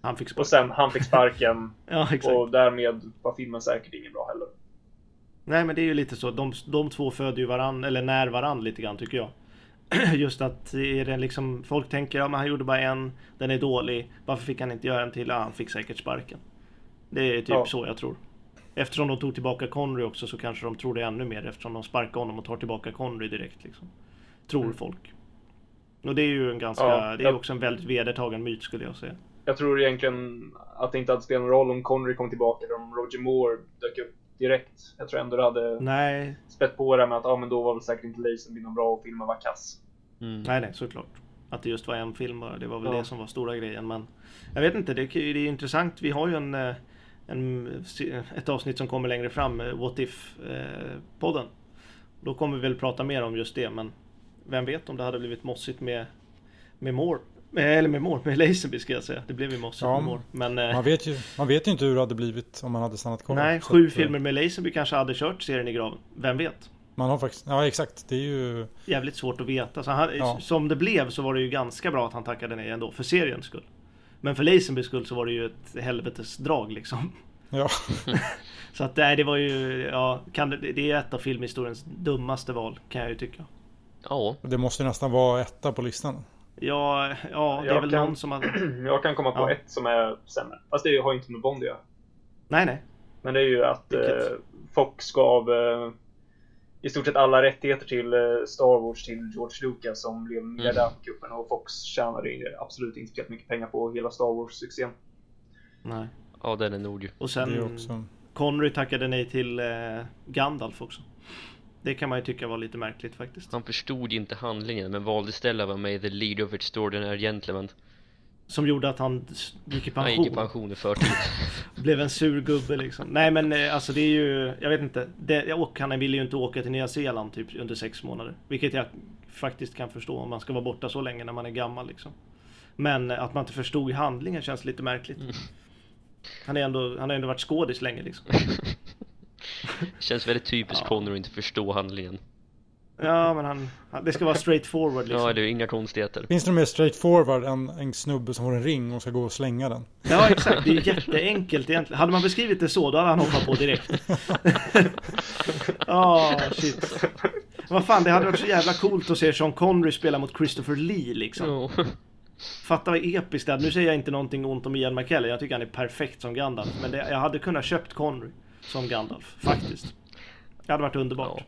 Speaker 2: Han fick
Speaker 3: sparken. Och sen han fick sparken.
Speaker 2: ja, exakt.
Speaker 3: Och därmed var filmen säkert ingen bra heller.
Speaker 2: Nej, men det är ju lite så. De, de två föder ju varann, eller när varann lite grann tycker jag. Just att är det liksom, folk tänker ja men han gjorde bara en, den är dålig. Varför fick han inte göra en till? Ja, han fick säkert sparken. Det är typ ja. så jag tror. Eftersom de tog tillbaka Connery också så kanske de tror det ännu mer eftersom de sparkar honom och tar tillbaka Connery direkt. Liksom. Tror
Speaker 3: Mm.
Speaker 2: folk. Och det är ju en ganska,
Speaker 3: Ja,
Speaker 2: det är
Speaker 3: jag-
Speaker 2: också en väldigt vedertagen myt skulle jag säga.
Speaker 3: Jag tror egentligen att det inte hade spelat någon roll om Connery kom tillbaka eller om Roger Moore dök upp direkt. Jag tror ändå det hade
Speaker 2: Nej,
Speaker 3: spett på det med att ah, men då var väl säkert inte Lazenby någon bra och filmen var kass.
Speaker 4: Mm.
Speaker 2: nej, nej, såklart. Att det just var en film bara, det var väl
Speaker 3: Ja.
Speaker 2: det som var stora grejen. Men jag vet inte, det, det är intressant. Vi har ju en, eh, en, ett avsnitt som kommer längre fram, eh, What If-podden. Då kommer vi väl prata mer om just det, men vem vet om det hade blivit mossigt med, med Moore. Eh, Eller med Moore, med Lazenby ska jag säga. Det blev ju mossigt
Speaker 1: Ja,
Speaker 2: med Moore. Men eh,
Speaker 1: Man vet, ju, man vet ju inte hur det hade blivit om man hade stannat kvar.
Speaker 2: nej, sju
Speaker 1: att, eh,
Speaker 2: filmer med Lazenby kanske hade kört serien i graven. Vem vet?
Speaker 1: Man har faktiskt, ja exakt. Det är ju,
Speaker 2: Jävligt svårt att veta. Så han,
Speaker 1: Ja.
Speaker 2: Som det blev så var det ju ganska bra att han tackade nej ändå, för seriens skull. Men för Lazenbys skull så var det ju ett helvetesdrag liksom.
Speaker 1: ja.
Speaker 2: Så att nej, det var ju, ja, kan det, det är ett av filmhistoriens dummaste val kan jag ju tycka.
Speaker 4: Ja,
Speaker 1: Det måste nästan vara etta på listan.
Speaker 2: Ja, ja det är väl
Speaker 3: kan-
Speaker 2: någon som har...
Speaker 3: Jag kan komma på
Speaker 2: Ja.
Speaker 3: ett som är sämre. Fast det har ju inte med Bond att göra.
Speaker 2: Nej, nej.
Speaker 3: Men det är ju att eh, Fox gav eh, i stort sett alla rättigheter till eh, Star Wars till George Lucas som blev miljardär på kuppen och Fox tjänade ju absolut inte speciellt mycket pengar på hela Star Wars-succén.
Speaker 2: nej.
Speaker 4: ja den är nog.
Speaker 2: Och
Speaker 1: Det är
Speaker 2: sen
Speaker 1: också...
Speaker 2: Connery tackade nej till eh, Gandalf också. Det kan man ju tycka var lite märkligt faktiskt.
Speaker 4: Han förstod inte handlingen men valde istället att vara med i The Leader of Extraordinary Gentlemen.
Speaker 2: Som gjorde att han gick i
Speaker 4: Han
Speaker 2: pension.
Speaker 4: gick i pension i förtid.
Speaker 2: Blev en sur gubbe liksom. Nej men eh, alltså det är ju, jag vet inte. Det, och han ville ju inte åka till Nya Zeeland typ under sex månader. Vilket jag faktiskt kan förstå om man ska vara borta så länge när man är gammal liksom. Men eh, att man inte förstod handlingen känns lite märkligt. Han, är ändå, han har ändå varit skådis länge liksom.
Speaker 4: Känns väldigt typiskt
Speaker 2: Ja.
Speaker 4: Connery att inte förstå handlingen.
Speaker 2: Ja men han, han det ska vara straight forward liksom.
Speaker 4: Ja, det är inga konstigheter.
Speaker 1: Finns det mer straight forward än en snubbe som har en ring och ska gå och slänga den?
Speaker 2: Ja exakt, det är jätteenkelt egentligen. Hade man beskrivit det så, då hade han hoppat på direkt. Ja, shit. Vad fan, det hade varit så jävla coolt att se Sean Connery spela mot Christopher Lee liksom.
Speaker 4: Ja.
Speaker 2: Fatta vad episkt det är. Nu säger jag inte någonting ont om Ian McKellen, jag tycker han är perfekt som Gandalf. Men det, jag hade kunnat köpt Connery som Gandalf, faktiskt. Det hade varit underbart.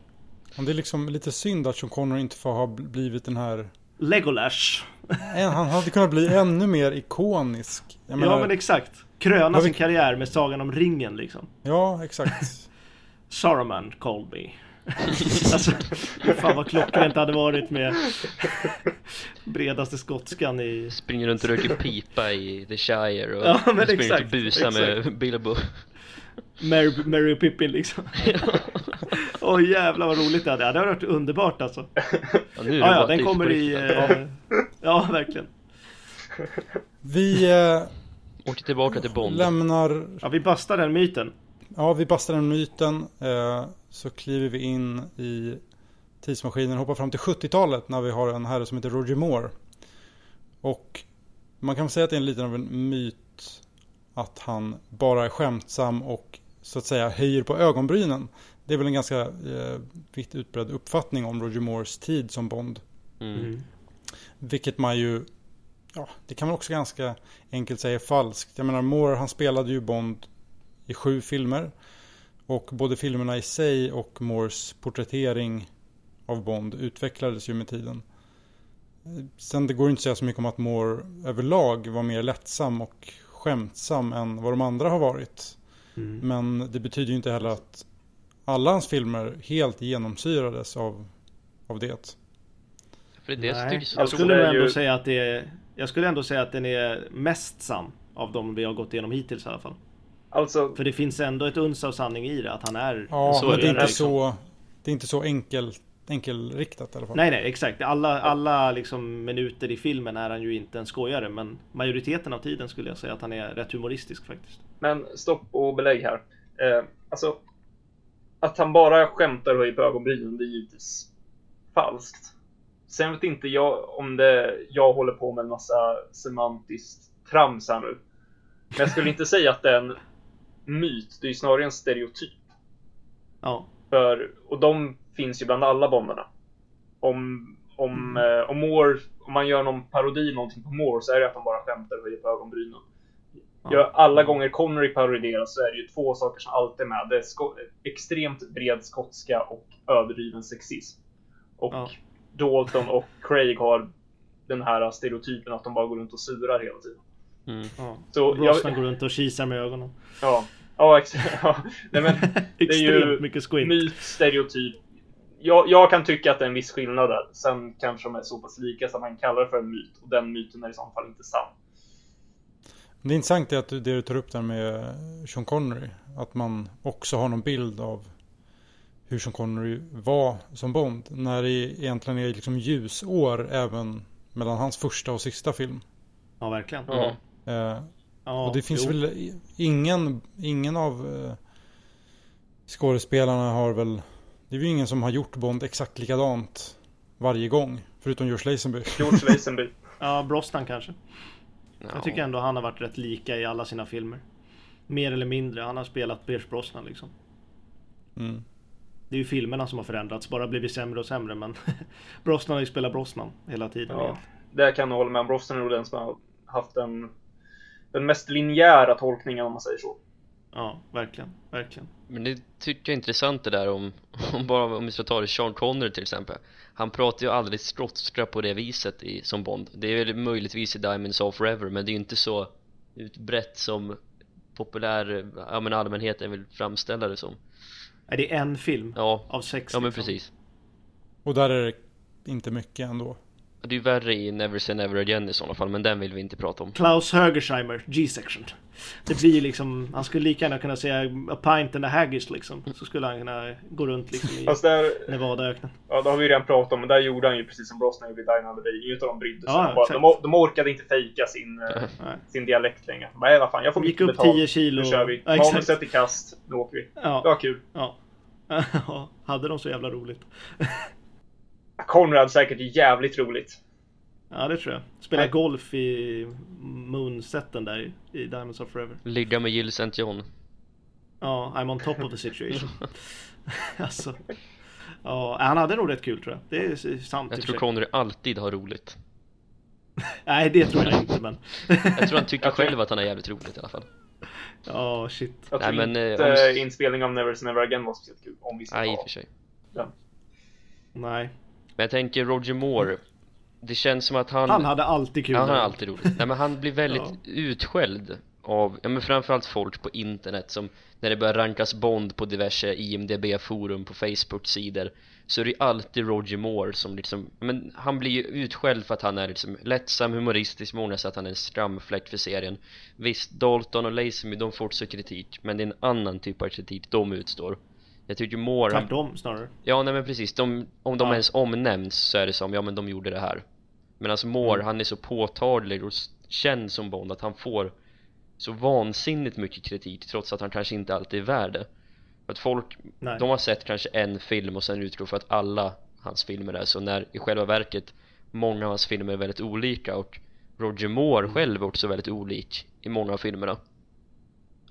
Speaker 4: Ja.
Speaker 1: Det är liksom lite synd att Sean Connery inte får ha blivit den här...
Speaker 2: Legolas.
Speaker 1: Han hade kunnat bli ännu mer ikonisk. Jag menar,
Speaker 2: Ja men exakt. Kröna
Speaker 1: vi-
Speaker 2: sin karriär med Sagan om ringen liksom.
Speaker 1: Ja, exakt.
Speaker 2: Saruman called me. alltså, fan vad klockrent det hade varit med bredaste skotskan i...
Speaker 4: Springer runt och röker pipa i The Shire och
Speaker 2: Ja, men
Speaker 4: springer
Speaker 2: exakt,
Speaker 4: runt och busar med Bilbo.
Speaker 2: Mary, Mary och Pippin liksom. Åh jävlar vad roligt det hade. Ja, Det hade varit underbart alltså.
Speaker 4: Ja, nu är det
Speaker 2: Ja, den kommer i... Eh, ja, verkligen.
Speaker 1: Vi eh,
Speaker 4: Åker tillbaka till Bond.
Speaker 1: lämnar...
Speaker 2: Ja, vi bastar den myten.
Speaker 1: Ja, vi bastar den myten. Eh, så kliver vi in i tidsmaskinen. Hoppar fram till 70-talet när vi har en herre som heter Roger Moore. Och man kan säga att det är en liten av en myt att han bara är skämtsam och så att säga höjer på ögonbrynen. Det är väl en ganska eh, vitt utbredd uppfattning om Roger Moores tid som Bond.
Speaker 4: Mm.
Speaker 1: Vilket man ju, ja, det kan man också ganska enkelt säga är falskt. Jag menar, Moore han spelade ju Bond i sju filmer. Och både filmerna i sig och Moores porträttering av Bond utvecklades ju med tiden. Sen det går inte att säga så mycket om att Moore överlag var mer lättsam och skämtsam än vad de andra har varit.
Speaker 2: Mm.
Speaker 1: Men det betyder ju inte heller att alla hans filmer helt genomsyrades av, av det.
Speaker 4: För det
Speaker 2: Nej, jag skulle ändå
Speaker 3: ju-
Speaker 2: säga att det är... Jag skulle ändå säga att den är mest sann av de vi har gått igenom hittills i alla fall.
Speaker 3: Alltså,
Speaker 2: För det finns ändå ett uns av sanning i det, att han är...
Speaker 1: Ja,
Speaker 4: Så
Speaker 1: men det är inte
Speaker 2: liksom.
Speaker 1: så, det är inte så enkelt, enkelriktat i alla fall.
Speaker 2: Nej, nej, exakt. Alla, alla liksom minuter i filmen är han ju inte en skojare, men majoriteten av tiden skulle jag säga att han är rätt humoristisk faktiskt.
Speaker 3: Men stopp och belägg här. Eh, alltså, att han bara skämtar och höjer på ögonbrynen, det är givetvis falskt. Sen vet inte jag om det, jag håller på med en massa semantiskt trams här nu. Men jag skulle inte säga att det är en myt, det är ju snarare en stereotyp.
Speaker 2: Ja.
Speaker 3: För, och de finns ju bland alla bonderna. Om, om,
Speaker 2: Mm.
Speaker 3: eh, om, Moore, om man gör någon parodi någonting på Moore så är det att han bara skämtar och höjer på ögonbrynen. Ja, alla gånger Connery parodiseras så är det ju två saker som alltid är med. Det är extremt bred skotska och överdriven sexism. Och
Speaker 2: Ja.
Speaker 3: Dalton och Craig har den här stereotypen att de bara går runt och surar hela tiden.
Speaker 4: Mm.
Speaker 2: Ja.
Speaker 3: Så
Speaker 2: Brosnan
Speaker 3: jag,
Speaker 2: går runt och kisar med ögonen.
Speaker 3: ja, ja, ex- ja. Nej, men det är ju
Speaker 2: mycket squint.
Speaker 3: myt, stereotyp. Jag, jag kan tycka att det är en viss skillnad där. Sen kanske de är så pass lika så att man kallar det för en myt. Och den myten är i så fall inte sann.
Speaker 1: Det är intressant är att du, det du tar upp där med Sean Connery. Att man också har någon bild av hur Sean Connery var som Bond. När det egentligen är liksom ljusår även mellan hans första och sista film.
Speaker 2: Ja, verkligen.
Speaker 3: Ja.
Speaker 1: Eh,
Speaker 2: Ja,
Speaker 1: och det finns
Speaker 2: jo.
Speaker 1: väl ingen, ingen av eh, skådespelarna har väl... Det är ju ingen som har gjort Bond exakt likadant varje gång. Förutom George Lazenby.
Speaker 3: George Lazenby.
Speaker 2: Ja, Brosnan kanske.
Speaker 4: Ja.
Speaker 2: Jag tycker ändå han har varit rätt lika i alla sina filmer. Mer eller mindre. Han har spelat Pierce Brosnan liksom.
Speaker 1: Mm.
Speaker 2: Det är ju filmerna som har förändrats, bara blivit sämre och sämre men Brosnan har ju spelat Brosnan hela tiden.
Speaker 3: Ja, där kan jag hålla med. Brosnan är nog den som har haft den, den mest linjära tolkningen om man säger så.
Speaker 2: ja verkligen, verkligen.
Speaker 4: Men det tycker jag är intressant det där om, om bara om vi ska ta det Sean Connery till exempel Han pratar ju aldrig skotska på det viset i, som Bond Det är väl möjligtvis i Diamonds of Forever men det är ju inte så utbrett som populär, ja men allmänheten vill framställa det som
Speaker 2: Är det en film
Speaker 4: Ja,
Speaker 2: av sex?
Speaker 4: ja men
Speaker 2: liksom?
Speaker 4: precis
Speaker 1: Och där är det inte mycket ändå.
Speaker 4: Det är ju värre i Never Say Never Again i sådana fall men den vill vi inte prata om
Speaker 2: Klaus Högersheimer, G-section. Det blir ju liksom, han skulle lika gärna kunna säga a pint and a haggis liksom. Så skulle han kunna gå runt liksom i
Speaker 3: Fast där,
Speaker 2: Nevadaöknen.
Speaker 3: ja, det har vi ju redan pratat om, men där gjorde han ju precis som Brosnan gjorde i Die Another Day. Ingen utav dem brydde sig.
Speaker 2: Ja,
Speaker 3: de, bara, de, de orkade inte fejka sin, eh,
Speaker 2: Nej.
Speaker 3: sin dialekt längre. Bara, "Nej, vad fan, jag får
Speaker 2: gick upp
Speaker 3: betalt.
Speaker 2: 10 kilo.
Speaker 3: Nu kör vi.
Speaker 2: Ja.
Speaker 3: Manuset i kast, nu åker vi. Det
Speaker 2: Ja,
Speaker 3: var kul.
Speaker 2: ja. Ja, hade de så jävla roligt?
Speaker 3: Conrad säkert jävligt roligt.
Speaker 2: Ja, det tror jag. Spela
Speaker 3: Nej.
Speaker 2: golf i moonsetten där i, Diamonds of Forever.
Speaker 4: Ligga med Jill St. John
Speaker 2: Ja, I'm on top of the situation. alltså. Ja, han hade nog rätt kul tror jag. Det är sant i
Speaker 4: Jag tror. Connery alltid har roligt
Speaker 2: Nej, det tror jag inte men.
Speaker 4: Jag tror han tycker själv att han är jävligt roligt i alla fall
Speaker 2: Ja, shit.
Speaker 3: Jag
Speaker 4: Nej,
Speaker 3: tror
Speaker 4: men, eh,
Speaker 3: inte
Speaker 4: om-
Speaker 3: inspelning av Never Say Never Again var speciellt kul. Om vi ska
Speaker 4: Nej i och för sig
Speaker 3: den.
Speaker 2: Nej.
Speaker 4: Men jag tänker Roger Moore Det känns som att han
Speaker 2: Han hade alltid kul.
Speaker 4: Han har alltid roligt. Nej men han blir väldigt
Speaker 2: Ja.
Speaker 4: utskälld av, ja men framförallt folk på internet som när det börjar rankas Bond på diverse IMDB-forum på Facebook-sidor så är det alltid Roger Moore som liksom, men han blir ju utskälld för att han är liksom lättsam, humoristisk, många säger att han är en skamfläck för serien Visst, Dalton och Lazenby de får också kritik, men det är en annan typ av kritik de utstår Jag tycker Moore,
Speaker 2: Tvärtom snarare.
Speaker 4: Ja nej men precis, de, om de
Speaker 2: Ja.
Speaker 4: ens omnämns så är det som, ja men de gjorde det här Men alltså Moore,
Speaker 2: Mm.
Speaker 4: han är så påtaglig och känd som Bond att han får så vansinnigt mycket kritik trots att han kanske inte alltid är värd det För att folk,
Speaker 2: Nej.
Speaker 4: de har sett kanske en film och sen utgår för att alla hans filmer är så när i själva verket många av hans filmer är väldigt olika och Roger Moore
Speaker 2: Mm.
Speaker 4: själv är också väldigt olik i många av filmerna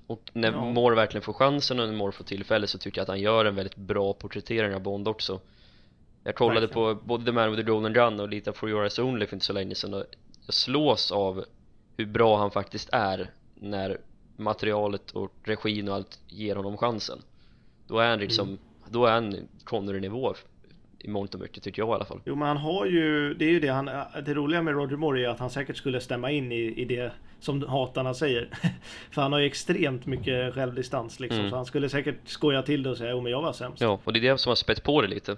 Speaker 4: och när
Speaker 2: Ja.
Speaker 4: Moore verkligen får chansen och när Moore får tillfälle så tycker jag att han gör en väldigt bra porträttering av Bond också Jag kollade
Speaker 2: Verkligen.
Speaker 4: på både The Man with the Golden Gun och lite For Your Eyes Only för inte så länge sedan och jag slås av hur bra han faktiskt är när materialet och regin och allt ger honom chansen Då är han liksom,
Speaker 2: Mm.
Speaker 4: då är han Connery-nivå i mångt och mycket tycker jag i alla fall
Speaker 2: Jo men han har ju, det är ju det han, det roliga med Roger Moore är att han säkert skulle stämma in i, i det som hatarna säger. För han har ju extremt mycket självdistans liksom.
Speaker 4: Mm.
Speaker 2: Så han skulle säkert skoja till det och säga jo men jag var sämst. Ja.
Speaker 4: Ja, och det är det som har spett på det lite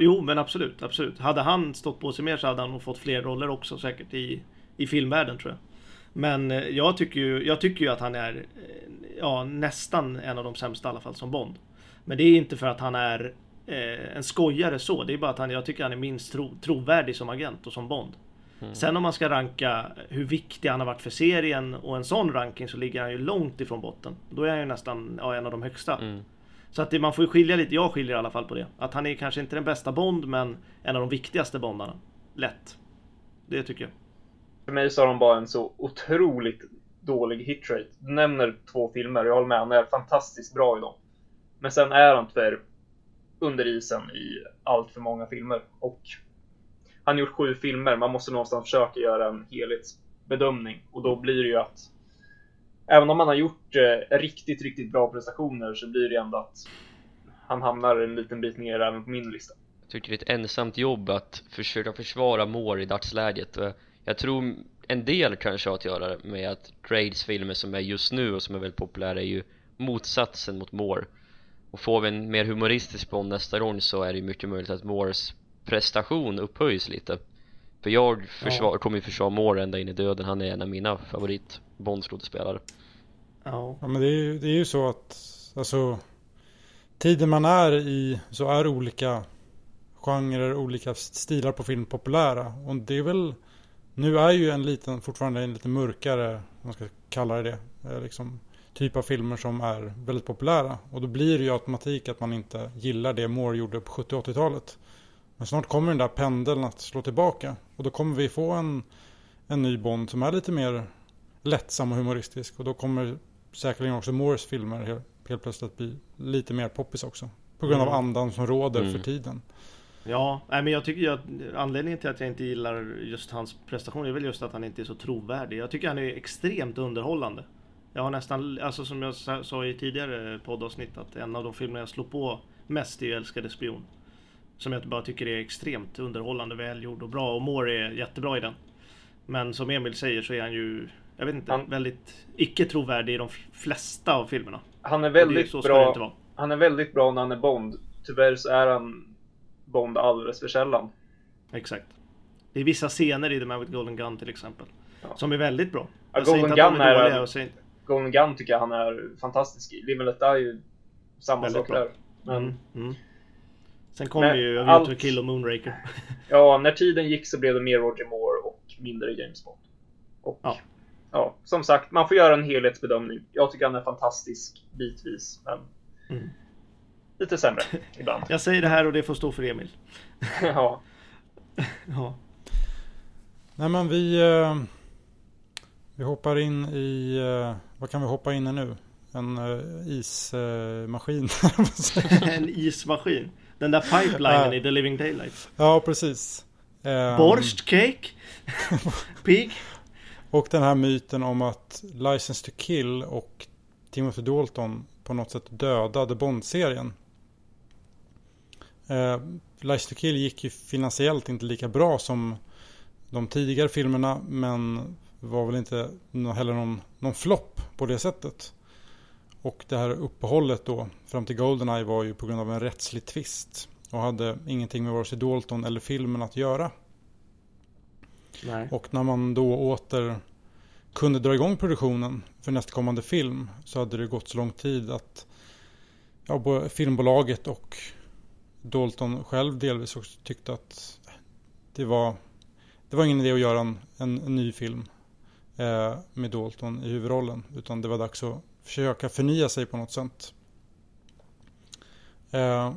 Speaker 2: jo men absolut, absolut. Hade han stått på sig mer så hade han nog fått fler roller också säkert i, i filmvärlden tror jag. Men eh, jag tycker ju, jag tycker ju att han är eh, ja, nästan en av de sämsta i alla fall som Bond. Men det är inte för att han är eh, en skojare så. Det är bara att han, jag tycker han är minst tro, trovärdig som agent och som Bond. Sen om man ska ranka hur viktig han har varit för serien och en sån ranking så ligger han ju långt ifrån botten. Då är han ju nästan ja, en av de högsta.
Speaker 4: Mm.
Speaker 2: Så att det, man får ju skilja lite, jag skiljer i alla fall på det. Att han är kanske inte den bästa Bond men en av de viktigaste Bondarna. Lätt. Det tycker jag.
Speaker 3: För mig så har de bara en så otroligt dålig hitrate. Du nämner två filmer, jag håller med, han är fantastiskt bra i dem. Men sen är han tyvärr under isen i allt för många filmer. Och han har gjort sju filmer, man måste någonstans försöka göra en helhetsbedömning. Och då blir det ju att även om han har gjort eh, riktigt, riktigt bra prestationer så blir det ändå att han hamnar en liten bit ner även på min lista.
Speaker 4: Jag tycker det är ett ensamt jobb att försöka försvara Moore i dagsläget och jag tror en del kanske har att göra med att Trades filmer som är just nu och som är väldigt populära är ju motsatsen mot Moore och får vi en mer humoristisk Bond nästa gång så är det ju mycket möjligt att Moores prestation upphöjs lite för jag försvar, ja. kommer ju försvara Moore ända in i döden, han är en av mina favorit Bondskådespelare
Speaker 1: Ja. ja men det är, ju, det är ju så att alltså tiden man är i så är olika genrer, olika stilar på film populära och det är väl nu är ju en liten, fortfarande en lite mörkare, om man ska kalla det det, eh, liksom typ av filmer som är väldigt populära. Och då blir det ju automatik att man inte gillar det Moore gjorde på 70 80-talet. Men snart kommer den där pendeln att slå tillbaka. Och då kommer vi få en, en ny Bond som är lite mer lättsam och humoristisk. Och då kommer säkerligen också Moores filmer helt, helt plötsligt bli lite mer poppis också. På grund av mm. andan som råder mm. för tiden.
Speaker 2: Ja, nej, men jag tycker ju att anledningen till att jag inte gillar just hans prestation är väl just att han inte är så trovärdig. Jag tycker han är extremt underhållande. Jag har nästan, alltså som jag sa i tidigare poddavsnitt, att en av de filmer jag slår på mest är Älskade spion. Som jag bara tycker är extremt underhållande, välgjord och bra och Moore är jättebra i den. Men som Emil säger så är han ju, jag vet inte, han, väldigt icke trovärdig i de flesta av filmerna.
Speaker 3: Han är väldigt är bra. Han är väldigt bra när han är Bond. Tyvärr så är han Bond alldeles för sällan.
Speaker 2: Exakt. Det är vissa scener i The Man with Golden Gun till exempel. Ja. Som är väldigt bra.
Speaker 3: Ja, Golden Gun är, är. Golden Gun tycker jag han är fantastisk i. Live är ju samma väldigt sak bra. där. Men... Mm, mm.
Speaker 2: Sen kom Men ju allt... Allt... Kill och Moonraker.
Speaker 3: ja, när tiden gick så blev det mer Roger Moore och mindre James Bond. Och ja. ja, som sagt, man får göra en helhetsbedömning. Jag tycker han är fantastisk bitvis, men mm lite sämre ibland.
Speaker 2: Jag säger det här och det får stå för Emil.
Speaker 3: ja.
Speaker 1: ja. Nej men vi... Eh, vi hoppar in i... Vad kan vi hoppa in i nu? En eh, ismaskin.
Speaker 2: en ismaskin? Den där pipelinen i The Living Daylight.
Speaker 1: Ja, precis.
Speaker 2: Borst, cake, pig.
Speaker 1: Och den här myten om att License to Kill och Timothy Dalton på något sätt dödade Bond-serien. Eh, Lies to Kill gick ju finansiellt inte lika bra som de tidigare filmerna men var väl inte heller någon, någon flopp på det sättet. Och det här uppehållet då fram till Goldeneye var ju på grund av en rättslig tvist och hade ingenting med vare sig Dalton eller filmen att göra. Nej. Och när man då åter kunde dra igång produktionen för nästkommande film så hade det gått så lång tid att ja, både filmbolaget och Dalton själv delvis också tyckte att det var, det var ingen idé att göra en, en, en ny film eh, med Dalton i huvudrollen. Utan det var dags att försöka förnya sig på något sätt. Eh,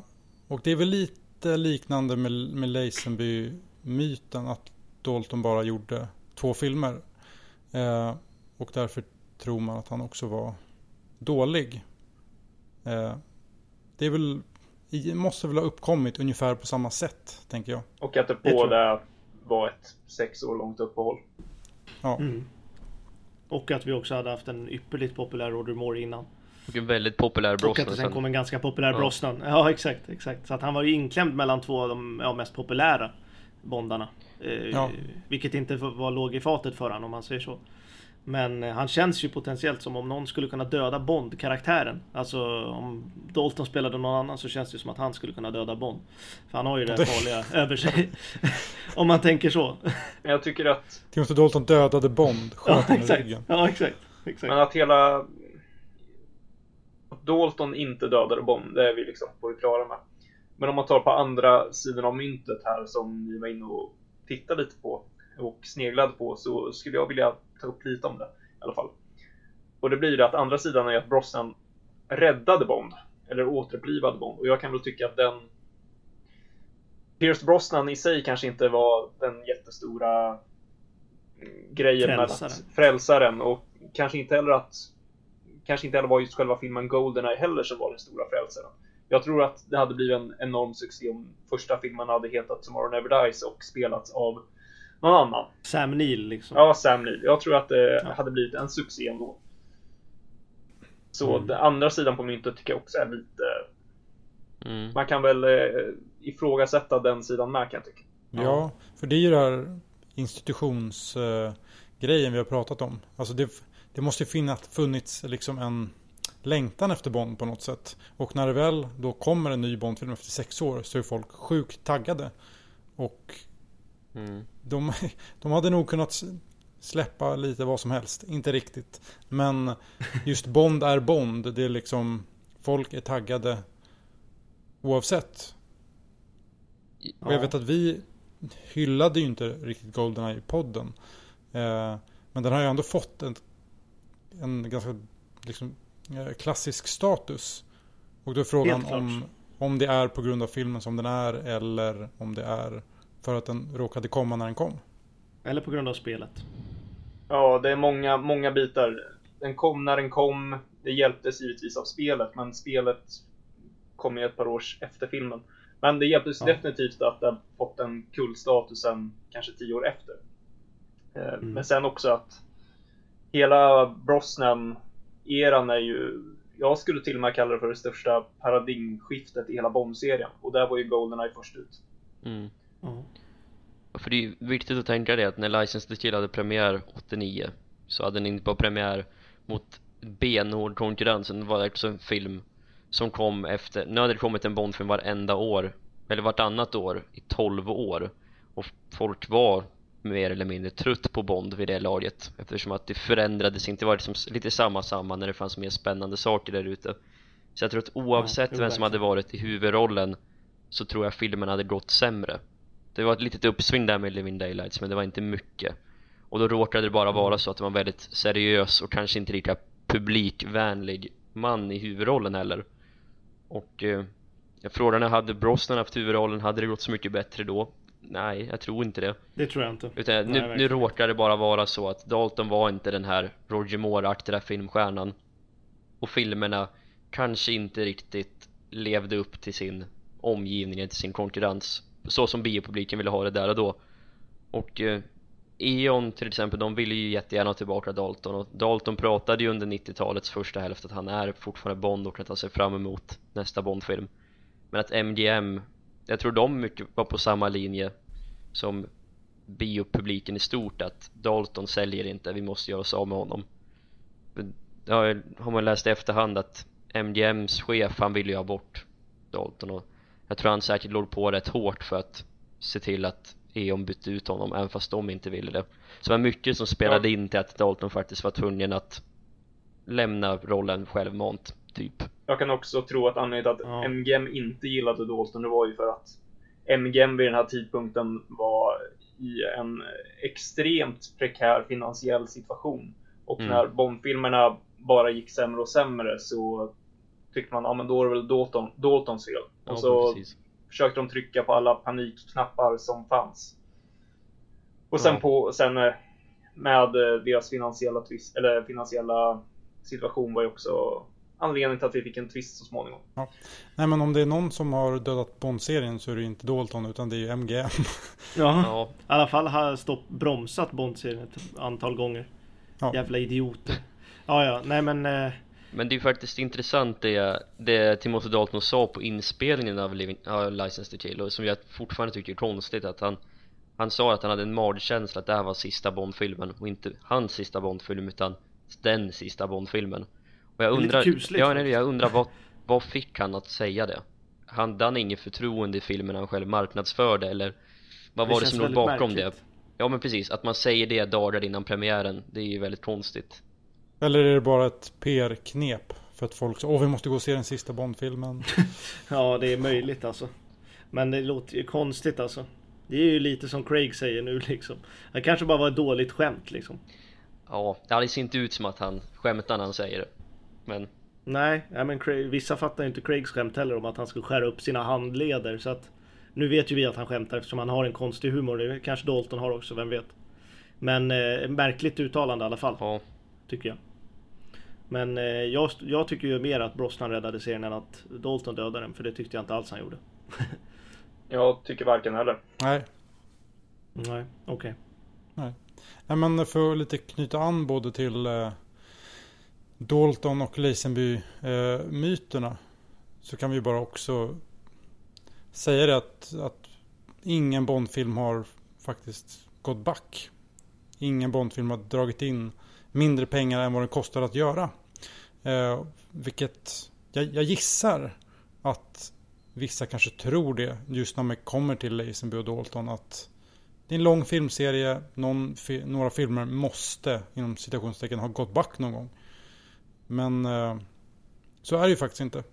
Speaker 1: och det är väl lite liknande med, med Lazenby-myten att Dalton bara gjorde två filmer. Eh, och därför tror man att han också var dålig. Eh, det är väl måste väl ha uppkommit ungefär på samma sätt, tänker jag.
Speaker 3: Och att det båda var ett sex år långt uppehåll.
Speaker 2: Ja. Mm. Och att vi också hade haft en ypperligt populär Roger Moore innan.
Speaker 4: Och en väldigt populär Brosnan. Och
Speaker 2: att det sen kom en ganska populär ja. Brosnan. Ja, exakt, exakt. Så att han var ju inklämd mellan två av de ja, mest populära Bondarna. Eh, ja. Vilket inte var låg i fatet för honom om man säger så. Men eh, han känns ju potentiellt som om någon skulle kunna döda Bond-karaktären. Alltså om Dalton spelade någon annan så känns det som att han skulle kunna döda Bond. För han har ju det farliga över sig. om man tänker så.
Speaker 3: Jag tycker att...
Speaker 1: Timothy Dalton dödade Bond, sköt ja, exakt. ryggen.
Speaker 2: Ja, exakt. exakt.
Speaker 3: Men att hela... Att Dalton inte dödade Bond, det är vi liksom på det klara med. Men om man tar på andra sidan av myntet här som vi var inne och tittade lite på och sneglade på så skulle jag vilja ta upp lite om det i alla fall. Och det blir ju det att andra sidan är att Brosnan räddade Bond, eller återupplivade Bond. Och jag kan väl tycka att den Pierce Brosnan i sig kanske inte var den jättestora grejen frälsaren. med att frälsaren och kanske inte heller att kanske inte heller var just själva filmen Goldeneye heller som var den stora frälsaren. Jag tror att det hade blivit en enorm succé om första filmen hade hetat Tomorrow Never Dies och spelats av någon annan.
Speaker 2: Sam Neill liksom.
Speaker 3: Ja, Sam Neill. Jag tror att det ja. hade blivit en succé ändå. Så
Speaker 2: Mm.
Speaker 3: den andra sidan på myntet tycker jag också är lite...
Speaker 4: Mm.
Speaker 3: Man kan väl eh, ifrågasätta den sidan med kan jag tycka.
Speaker 1: Ja, för det är ju det här institutionsgrejen vi har pratat om. Alltså det, det måste ju finnas, funnits liksom en längtan efter Bond på något sätt. Och när det väl då kommer en ny Bondfilm efter sex år så är folk sjukt taggade. Och
Speaker 4: Mm.
Speaker 1: de, de hade nog kunnat släppa lite vad som helst. Inte riktigt. Men just Bond är Bond. Det är liksom folk är taggade oavsett. Och jag vet att vi hyllade ju inte riktigt Goldeneye i podden. Eh, men den har ju ändå fått en, en ganska liksom, eh, klassisk status. Och då är frågan om, om det är på grund av filmen som den är eller om det är för att den råkade komma när den kom.
Speaker 2: Eller på grund av spelet.
Speaker 3: Ja, det är många, många bitar. Den kom när den kom. Det hjälptes givetvis av spelet, men spelet kom ju ett par år efter filmen. Men det hjälptes
Speaker 2: Ja.
Speaker 3: definitivt att den fått den kultstatusen kanske tio år efter. Eh,
Speaker 2: Mm.
Speaker 3: Men sen också att hela Brosnan-eran är ju, jag skulle till och med kalla det för det största paradigmskiftet i hela Bond-serien. Och där var ju Goldeneye först ut.
Speaker 4: Mm.
Speaker 2: Ja.
Speaker 4: För det är viktigt att tänka det att när License to Kill hade premiär 89 så hade den inte bara premiär mot benhård konkurrens, det var också en film som kom efter, nu hade det kommit en Bondfilm varenda år, eller vartannat år i 12 år. Och folk var mer eller mindre trött på Bond vid det laget eftersom att det förändrades inte, det var liksom lite samma samma när det fanns mer spännande saker där ute. Så jag tror att oavsett
Speaker 2: jo,
Speaker 4: vem som hade varit i huvudrollen så tror jag filmen hade gått sämre det var ett litet uppsving där med Living Daylights men det var inte mycket. Och då råkade det bara vara så att det var en väldigt seriös och kanske inte lika publikvänlig man i huvudrollen heller. Och eh, jag frågade hade Brosnan haft huvudrollen, hade det gått så mycket bättre då? Nej, jag tror inte det.
Speaker 2: Det tror jag inte.
Speaker 4: utan
Speaker 2: Nej,
Speaker 4: nu, nu råkar det bara vara så att Dalton var inte den här Roger Moore-aktiga filmstjärnan. Och filmerna kanske inte riktigt levde upp till sin omgivning, till sin konkurrens så som biopubliken ville ha det där och då. Och eh, E.ON till exempel, de ville ju jättegärna ha tillbaka Dalton och Dalton pratade ju under 90-talets första hälft att han är fortfarande Bond och att han ser fram emot nästa Bondfilm. Men att MGM, jag tror de mycket var på samma linje som biopubliken i stort att Dalton säljer inte, vi måste göra oss av med honom. Det har man läst i efterhand att MGMs chef, han ville ju ha bort Dalton och jag tror han säkert låg på rätt hårt för att se till att E.ON bytte ut honom även fast de inte ville det så det var mycket som spelade in till att Dalton faktiskt var tvungen att lämna rollen självmant typ
Speaker 3: Jag kan också tro att anledningen till att
Speaker 2: Ja.
Speaker 3: MGM inte gillade Dalton, det var ju för att MGM vid den här tidpunkten var i en extremt prekär finansiell situation. Och
Speaker 4: Mm.
Speaker 3: när Bondfilmerna bara gick sämre och sämre så tyckte man, ja men då är det väl Dalton, Daltons fel.
Speaker 4: Ja,
Speaker 3: och så
Speaker 4: precis.
Speaker 3: försökte de trycka på alla panikknappar som fanns. Och sen
Speaker 4: Ja.
Speaker 3: på, sen eh, med eh, deras finansiella twist, eller finansiella situation var ju också anledningen till att vi fick en twist så småningom.
Speaker 1: Nej men om det är någon som har dödat Bond-serien så är det ju inte Dalton utan det är ju MGM.
Speaker 2: Ja.
Speaker 4: Ja,
Speaker 2: I alla fall har stopp, bromsat Bond-serien ett antal gånger.
Speaker 1: Ja.
Speaker 2: Jävla idioter. Ja, ja, nej men... Eh,
Speaker 4: Men det är faktiskt intressant det, det Timothy Dalton sa på inspelningen av Living, uh, License to Kill och som jag fortfarande tycker är konstigt att han Han sa att han hade en magkänsla att det här var sista Bondfilmen och inte hans sista Bondfilm utan den sista Bondfilmen Och jag
Speaker 2: Det
Speaker 4: undrar,
Speaker 2: kusligt
Speaker 4: ja, nej, jag undrar vad, vad fick han att säga det? Hade han inget förtroende i filmen han själv marknadsförde eller vad var det som låg bakom
Speaker 2: märkligt.
Speaker 4: det? Ja men precis, att man säger det dagar innan premiären, det är ju väldigt konstigt
Speaker 1: Eller är det bara ett PR-knep? För att folk säger åh vi måste gå och se den sista Bond-filmen.
Speaker 2: Ja, det är möjligt alltså. Men det låter ju konstigt alltså. Det är ju lite som Craig säger nu liksom. Det kanske bara var ett dåligt skämt liksom.
Speaker 4: Ja, det ser inte ut som att han skämtar när han säger det Men
Speaker 2: Nej, nej men Craig, vissa fattar ju inte Craigs skämt heller om att han ska skära upp sina handleder. Så att nu vet ju vi att han skämtar eftersom han har en konstig humor. Det kanske Dalton har också, vem vet. Men eh, märkligt uttalande i alla fall,
Speaker 4: ja,
Speaker 2: tycker jag. Men eh, jag, jag tycker ju mer att Brosnan räddade serien än att Dalton dödade den. För det tyckte jag inte alls han gjorde.
Speaker 3: Jag tycker varken heller.
Speaker 1: Nej.
Speaker 2: Nej, okej.
Speaker 1: Nej men för att lite knyta an både till eh, Dalton och Lazenby-myterna så kan vi bara också säga det att, att ingen Bondfilm har faktiskt gått back. Ingen Bondfilm har dragit in mindre pengar än vad den kostar att göra. Eh, vilket jag, jag, gissar att vissa kanske tror det just när man kommer till Lazenby och Dalton att det är en lång filmserie, någon, några filmer måste inom citationstecken ha gått back någon gång. Men eh, så är det ju faktiskt inte.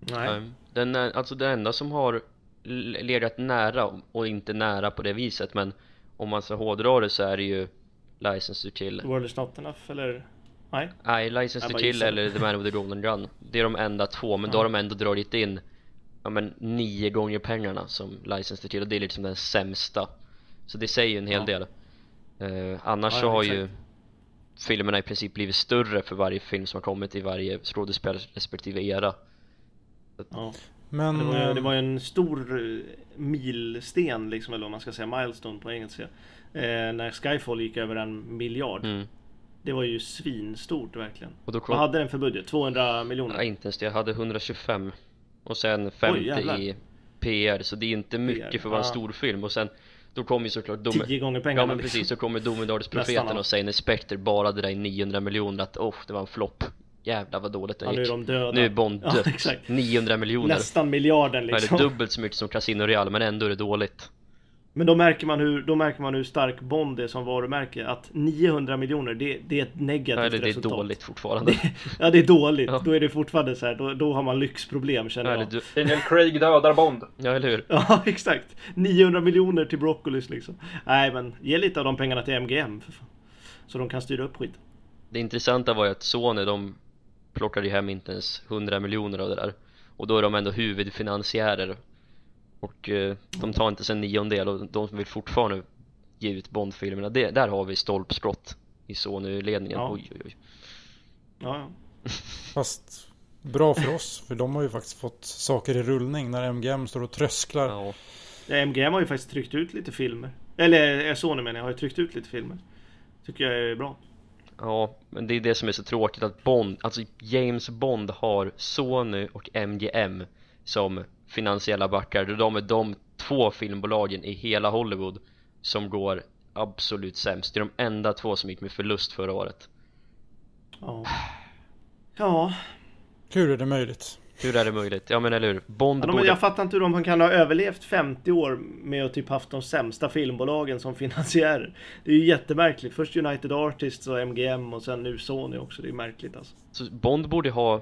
Speaker 4: Nej. Den, alltså det enda som har legat nära och inte nära på det viset men om man ska hårdra det så är det ju License to Kill
Speaker 2: World is not enough eller? Nej?
Speaker 4: Nej, License to Kill eller The Man with the Golden Gun Det är de enda två men ja. då har de ändå dragit in Ja men nio gånger pengarna som License to Kill och det är liksom den sämsta Så det säger ju en hel ja. del uh, Annars ja, så har exakt. ju filmerna i princip blivit större för varje film som har kommit i varje skådespelare respektive era
Speaker 2: Ja. Men, det, var ju, det var ju en stor eh, milsten liksom, eller vad man ska säga, milestone på engelska. Eh, när Skyfall gick över en miljard. Mm. Det var ju svinstort verkligen. Och då kom... Vad hade den för budget? 200 miljoner?
Speaker 4: Ja, inte ens det. Jag hade 125. Och sen 50 Oj, i PR. Så det är inte mycket PR. för att vara en stor film. Och sen då kommer ju såklart
Speaker 2: Dome... 10 gånger pengarna
Speaker 4: Ja men liksom. precis, så kommer Domedalsprofeten och säger när Spectre bara det där 900 miljoner att oh, det var en flopp Jävlar vad dåligt den
Speaker 2: ja,
Speaker 4: gick.
Speaker 2: Nu är de döda.
Speaker 4: Nu är Bond dött. Ja, exakt. 900 miljoner.
Speaker 2: Nästan miljarden liksom.
Speaker 4: Eller dubbelt så mycket som Casino Real men ändå är det dåligt.
Speaker 2: Men då märker man hur, då märker man hur stark Bond är som varumärke. Att 900 miljoner, det, det är ett negativt
Speaker 4: ja, det,
Speaker 2: resultat.
Speaker 4: Det är dåligt fortfarande.
Speaker 2: Det, ja, det är dåligt. Ja. Då är det fortfarande så här, då, då har man lyxproblem känner ja, jag. Du...
Speaker 3: Daniel Craig dödar Bond.
Speaker 4: Ja, eller hur?
Speaker 2: Ja, exakt. 900 miljoner till Broccolis liksom. Nej, men ge lite av de pengarna till MGM. För fan. Så de kan styra upp skit.
Speaker 4: Det intressanta var ju att Sony, de plockade ju hem inte ens 100 miljoner av det där och då är de ändå huvudfinansiärer och eh, de tar inte sen niondel och de vill fortfarande ge ut Bondfilmerna. Det, där har vi stolpskott i Sony-ledningen. Ja. oj oj oj.
Speaker 2: Ja, ja.
Speaker 1: fast bra för oss för de har ju faktiskt fått saker i rullning när MGM står och trösklar.
Speaker 2: Ja. ja MGM har ju faktiskt tryckt ut lite filmer. Eller Sony menar jag har ju tryckt ut lite filmer. Tycker jag är bra.
Speaker 4: Ja, men det är det som är så tråkigt att Bond, alltså James Bond har Sony och MGM som finansiella backar. De är de två filmbolagen i hela Hollywood som går absolut sämst. Det är de enda två som gick med förlust förra året.
Speaker 2: Ja. Ja.
Speaker 1: Hur är det möjligt?
Speaker 4: Hur är det möjligt? Ja men eller hur? Bond
Speaker 2: ja,
Speaker 4: borde...
Speaker 2: Jag fattar inte hur de kan ha överlevt 50 år med att typ haft de sämsta filmbolagen som finansiärer. Det är ju jättemärkligt. Först United Artists och MGM och sen nu Sony också. Det är märkligt alltså.
Speaker 4: Så Bond borde ha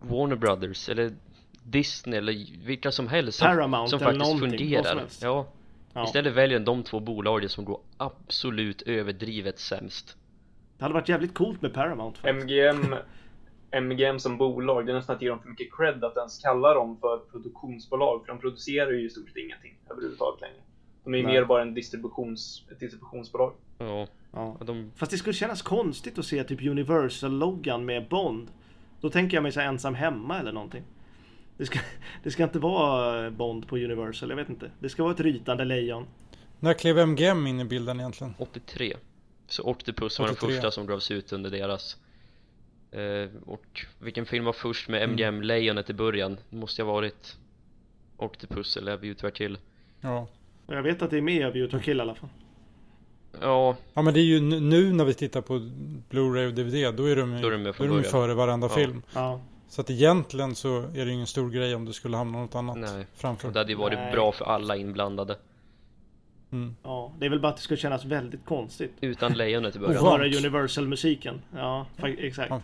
Speaker 4: Warner Brothers eller Disney eller vilka som helst som,
Speaker 2: Paramount
Speaker 4: som faktiskt fungerar. Ja. ja. Istället väljer de två bolagen som går absolut överdrivet sämst.
Speaker 2: Det hade varit jävligt coolt med Paramount
Speaker 3: faktiskt. MGM MGM som bolag, det är nästan att ge dem för mycket cred att ens kalla dem för produktionsbolag, för de producerar ju i stort sett ingenting överhuvudtaget längre. De är ju mer bara en distributions, ett distributionsbolag.
Speaker 4: Ja.
Speaker 2: ja. De... Fast det skulle kännas konstigt att se typ Universal-loggan med Bond. Då tänker jag mig så ensam hemma eller någonting. Det ska, det ska inte vara Bond på Universal, jag vet inte. Det ska vara ett rytande lejon.
Speaker 1: När klev MGM in i bilden egentligen?
Speaker 4: 83. Så Octopus var 83. den första som gavs ut under deras Eh, och vilken film var först med MGM mm. I början? Det måste ha varit Octopus eller View to Kill.
Speaker 1: Ja.
Speaker 2: Jag vet att det är med View to Kill i alla fall.
Speaker 4: Ja.
Speaker 1: Ja men det är ju nu när vi tittar på Blu-ray och DVD då är de,
Speaker 4: då är de,
Speaker 1: då är de före varenda
Speaker 2: ja.
Speaker 1: film.
Speaker 2: Ja.
Speaker 1: Så att egentligen så är det ju ingen stor grej om det skulle hamna något annat
Speaker 4: Nej.
Speaker 1: framför.
Speaker 4: Och det hade ju varit Nej. bra för alla inblandade.
Speaker 1: Mm.
Speaker 2: Ja, det är väl bara att det skulle kännas väldigt konstigt.
Speaker 4: Utan lejonet i början.
Speaker 2: Och höra Universal-musiken. Ja, exakt. Ja.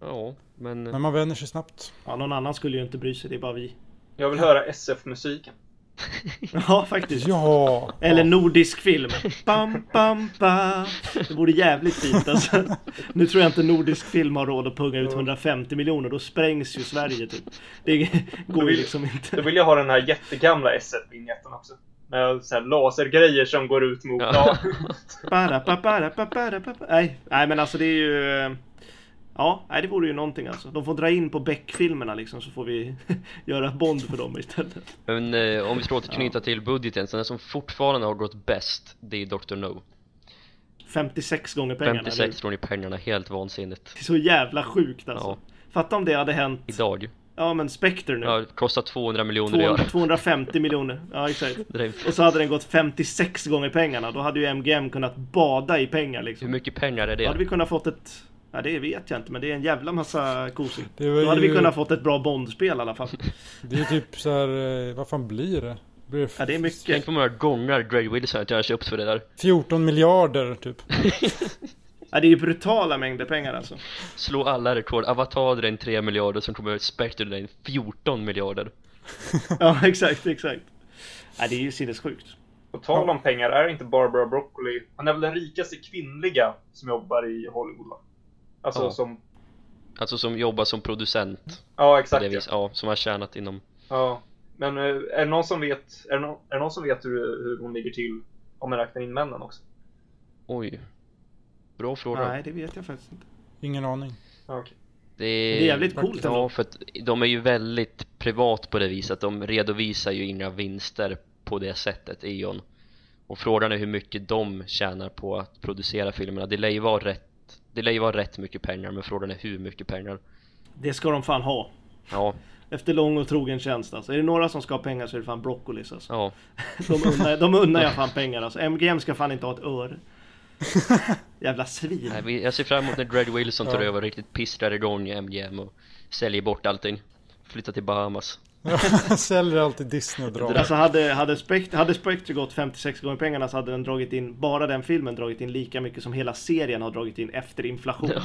Speaker 4: Ja, men...
Speaker 1: Men man vänjer sig snabbt.
Speaker 2: Ja, någon annan skulle ju inte bry sig, det är bara vi.
Speaker 3: Jag vill höra SF-musiken.
Speaker 2: Ja, faktiskt.
Speaker 1: Ja.
Speaker 2: Eller nordisk film. Bam, bam, bam. Det vore jävligt fint alltså. Nu tror jag inte nordisk film har råd att punga ut 150 miljoner. Då sprängs ju Sverige typ. Det går ju liksom inte.
Speaker 3: Då vill jag ha den här jättegamla SF-vinjetten också. Med så här lasergrejer som går ut mot... Ja.
Speaker 2: nej, nej, men alltså det är ju... Ja, nej, det vore ju någonting alltså. De får dra in på Beck-filmerna liksom så får vi göra Bond för dem istället.
Speaker 4: Men eh, om vi ska återknyta ja. till budgeten, så den som fortfarande har gått bäst, det är Dr. No.
Speaker 2: 56 gånger pengarna.
Speaker 4: 56 gånger pengarna, helt vansinnigt.
Speaker 2: Det är så jävla sjukt alltså.
Speaker 4: Ja.
Speaker 2: Fatta om det hade hänt.
Speaker 4: Idag.
Speaker 2: Ja men Spectre nu.
Speaker 4: Ja, det kostar 200 miljoner att
Speaker 2: 200,
Speaker 4: göra.
Speaker 2: 250 miljoner. Ja exakt.
Speaker 4: Det
Speaker 2: Och så hade den gått 56 gånger pengarna. Då hade ju MGM kunnat bada i pengar
Speaker 4: Hur
Speaker 2: liksom.
Speaker 4: mycket pengar är
Speaker 2: Då hade
Speaker 4: det?
Speaker 2: vi kunnat fått ett... Ja det vet jag inte men det är en jävla massa kosing. Då hade vi
Speaker 1: ju-
Speaker 2: kunnat fått ett bra Bondspel i alla fall.
Speaker 1: Det är typ så här, eh, vad fan blir det? Blir det
Speaker 2: Ja det är
Speaker 4: Tänk
Speaker 2: mycket.
Speaker 4: på hur många gånger Greg Wilson att jag har köpt för det där.
Speaker 1: 14 miljarder typ.
Speaker 2: Ja det är ju brutala mängder pengar alltså.
Speaker 4: Slå alla rekord. Avatar drar in 3 miljarder, som kommer Spectre dra in 14 miljarder.
Speaker 2: Ja exakt, exakt. Ja det är ju sinnessjukt.
Speaker 3: På tal om pengar, är inte Barbara Broccoli, hon är väl den rikaste kvinnliga som jobbar i Hollywood? Alltså
Speaker 4: Ja.
Speaker 3: som,
Speaker 4: Alltså som jobbar som producent.
Speaker 3: ja exakt
Speaker 4: det
Speaker 3: ja.
Speaker 4: Ja, som har tjänat inom...
Speaker 3: ja. Men eh, är det någon som vet, är det någon, är det någon som vet hur, hur hon ligger till om man räknar in männen också?
Speaker 4: Oj. Bra fråga.
Speaker 2: Nej det vet jag faktiskt inte.
Speaker 1: Ingen aning.
Speaker 3: Ja, okej.
Speaker 4: Det är,
Speaker 2: Det är jävligt coolt
Speaker 4: Ja, för att de är ju väldigt privat på det viset. De redovisar ju inga vinster på det sättet, Eon. Och frågan är hur mycket de tjänar på att producera filmerna. Det lär ju vara rätt, det lär ju vara rätt mycket pengar, men frågan är hur mycket pengar.
Speaker 2: Det ska de fan ha.
Speaker 4: Ja,
Speaker 2: Efter lång och trogen tjänst alltså. Är det några som ska ha pengar så är det fan Broccolis alltså.
Speaker 4: ja.
Speaker 2: De unnar, de unnar jag fan pengar alltså. MGM ska fan inte ha ett öre. Jävla svin.
Speaker 4: Nej, jag ser fram emot när Greg Wilson tar
Speaker 1: Ja.
Speaker 4: över och riktigt pisslar igång MGM och säljer bort allting. Flyttar till Bahamas.
Speaker 1: Säljer alltid Disney och drar.
Speaker 2: Alltså hade, hade, Spect, hade Spectre gått 56 gånger pengarna så hade den dragit in, bara den filmen dragit in lika mycket som hela serien har dragit in efter inflation.
Speaker 4: Ja.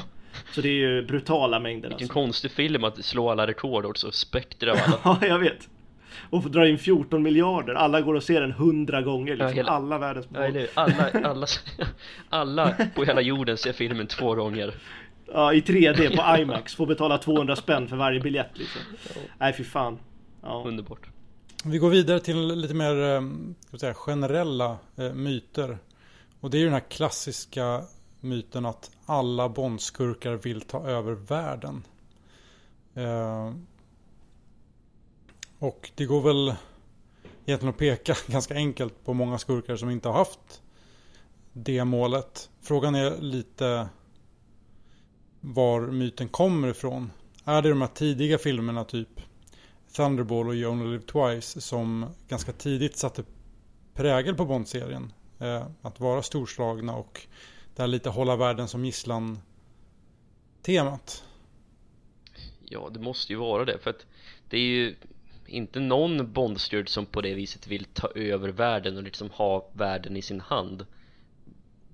Speaker 2: Så det är ju brutala mängder
Speaker 4: Vilken
Speaker 2: alltså.
Speaker 4: konstig film att slå alla rekord också. Spectre av alla.
Speaker 2: Ja, jag vet. Och få dra in 14 miljarder. Alla går och ser den 100 gånger. Liksom.
Speaker 4: hela-
Speaker 2: Alla världens
Speaker 4: Ja, alla, alla, alla på hela jorden ser filmen två gånger.
Speaker 2: Ja, i 3D på IMAX. Får betala 200 spänn för varje biljett liksom. Nej, fy fan. Ja.
Speaker 4: Underbart.
Speaker 1: Vi går vidare till lite mer eh, säga, generella eh, myter. Och det är ju den här klassiska myten att alla bondskurkar vill ta över världen. Eh, och det går väl egentligen att peka ganska enkelt på många skurkar som inte har haft det målet. Frågan är lite var myten kommer ifrån. Är det de här tidiga filmerna typ Thunderball och You Only Live Twice som ganska tidigt satte prägel på Bond-serien. Eh, att vara storslagna och det här lite hålla världen som gisslan temat.
Speaker 4: Ja, det måste ju vara det för att det är ju inte någon Bondsteward som på det viset vill ta över världen och liksom ha världen i sin hand.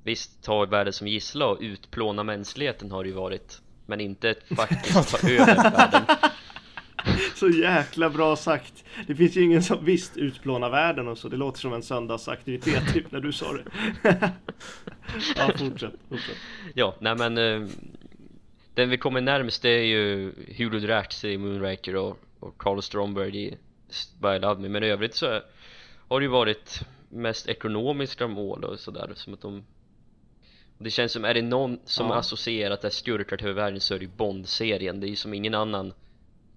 Speaker 4: Visst, ta världen som gissla och utplåna mänskligheten har det ju varit men inte faktiskt ta över världen.
Speaker 2: Så jäkla bra sagt. Det finns ju ingen som visst utplånar världen och så. Det låter som en söndagsaktivitet typ när du sa det. ja, fortsätt. fortsätt.
Speaker 4: Ja, nej men eh, den vi kommer närmast det är ju Hugo Drax i Moonraker och, och Carl Stromberg i Spy Love Me men i övrigt så har det ju varit mest ekonomiska mål och sådär som att de det känns som, är det någon som
Speaker 2: Ja.
Speaker 4: associerar att det skurkar till världen så är det ju Bond-serien Det är ju som ingen annan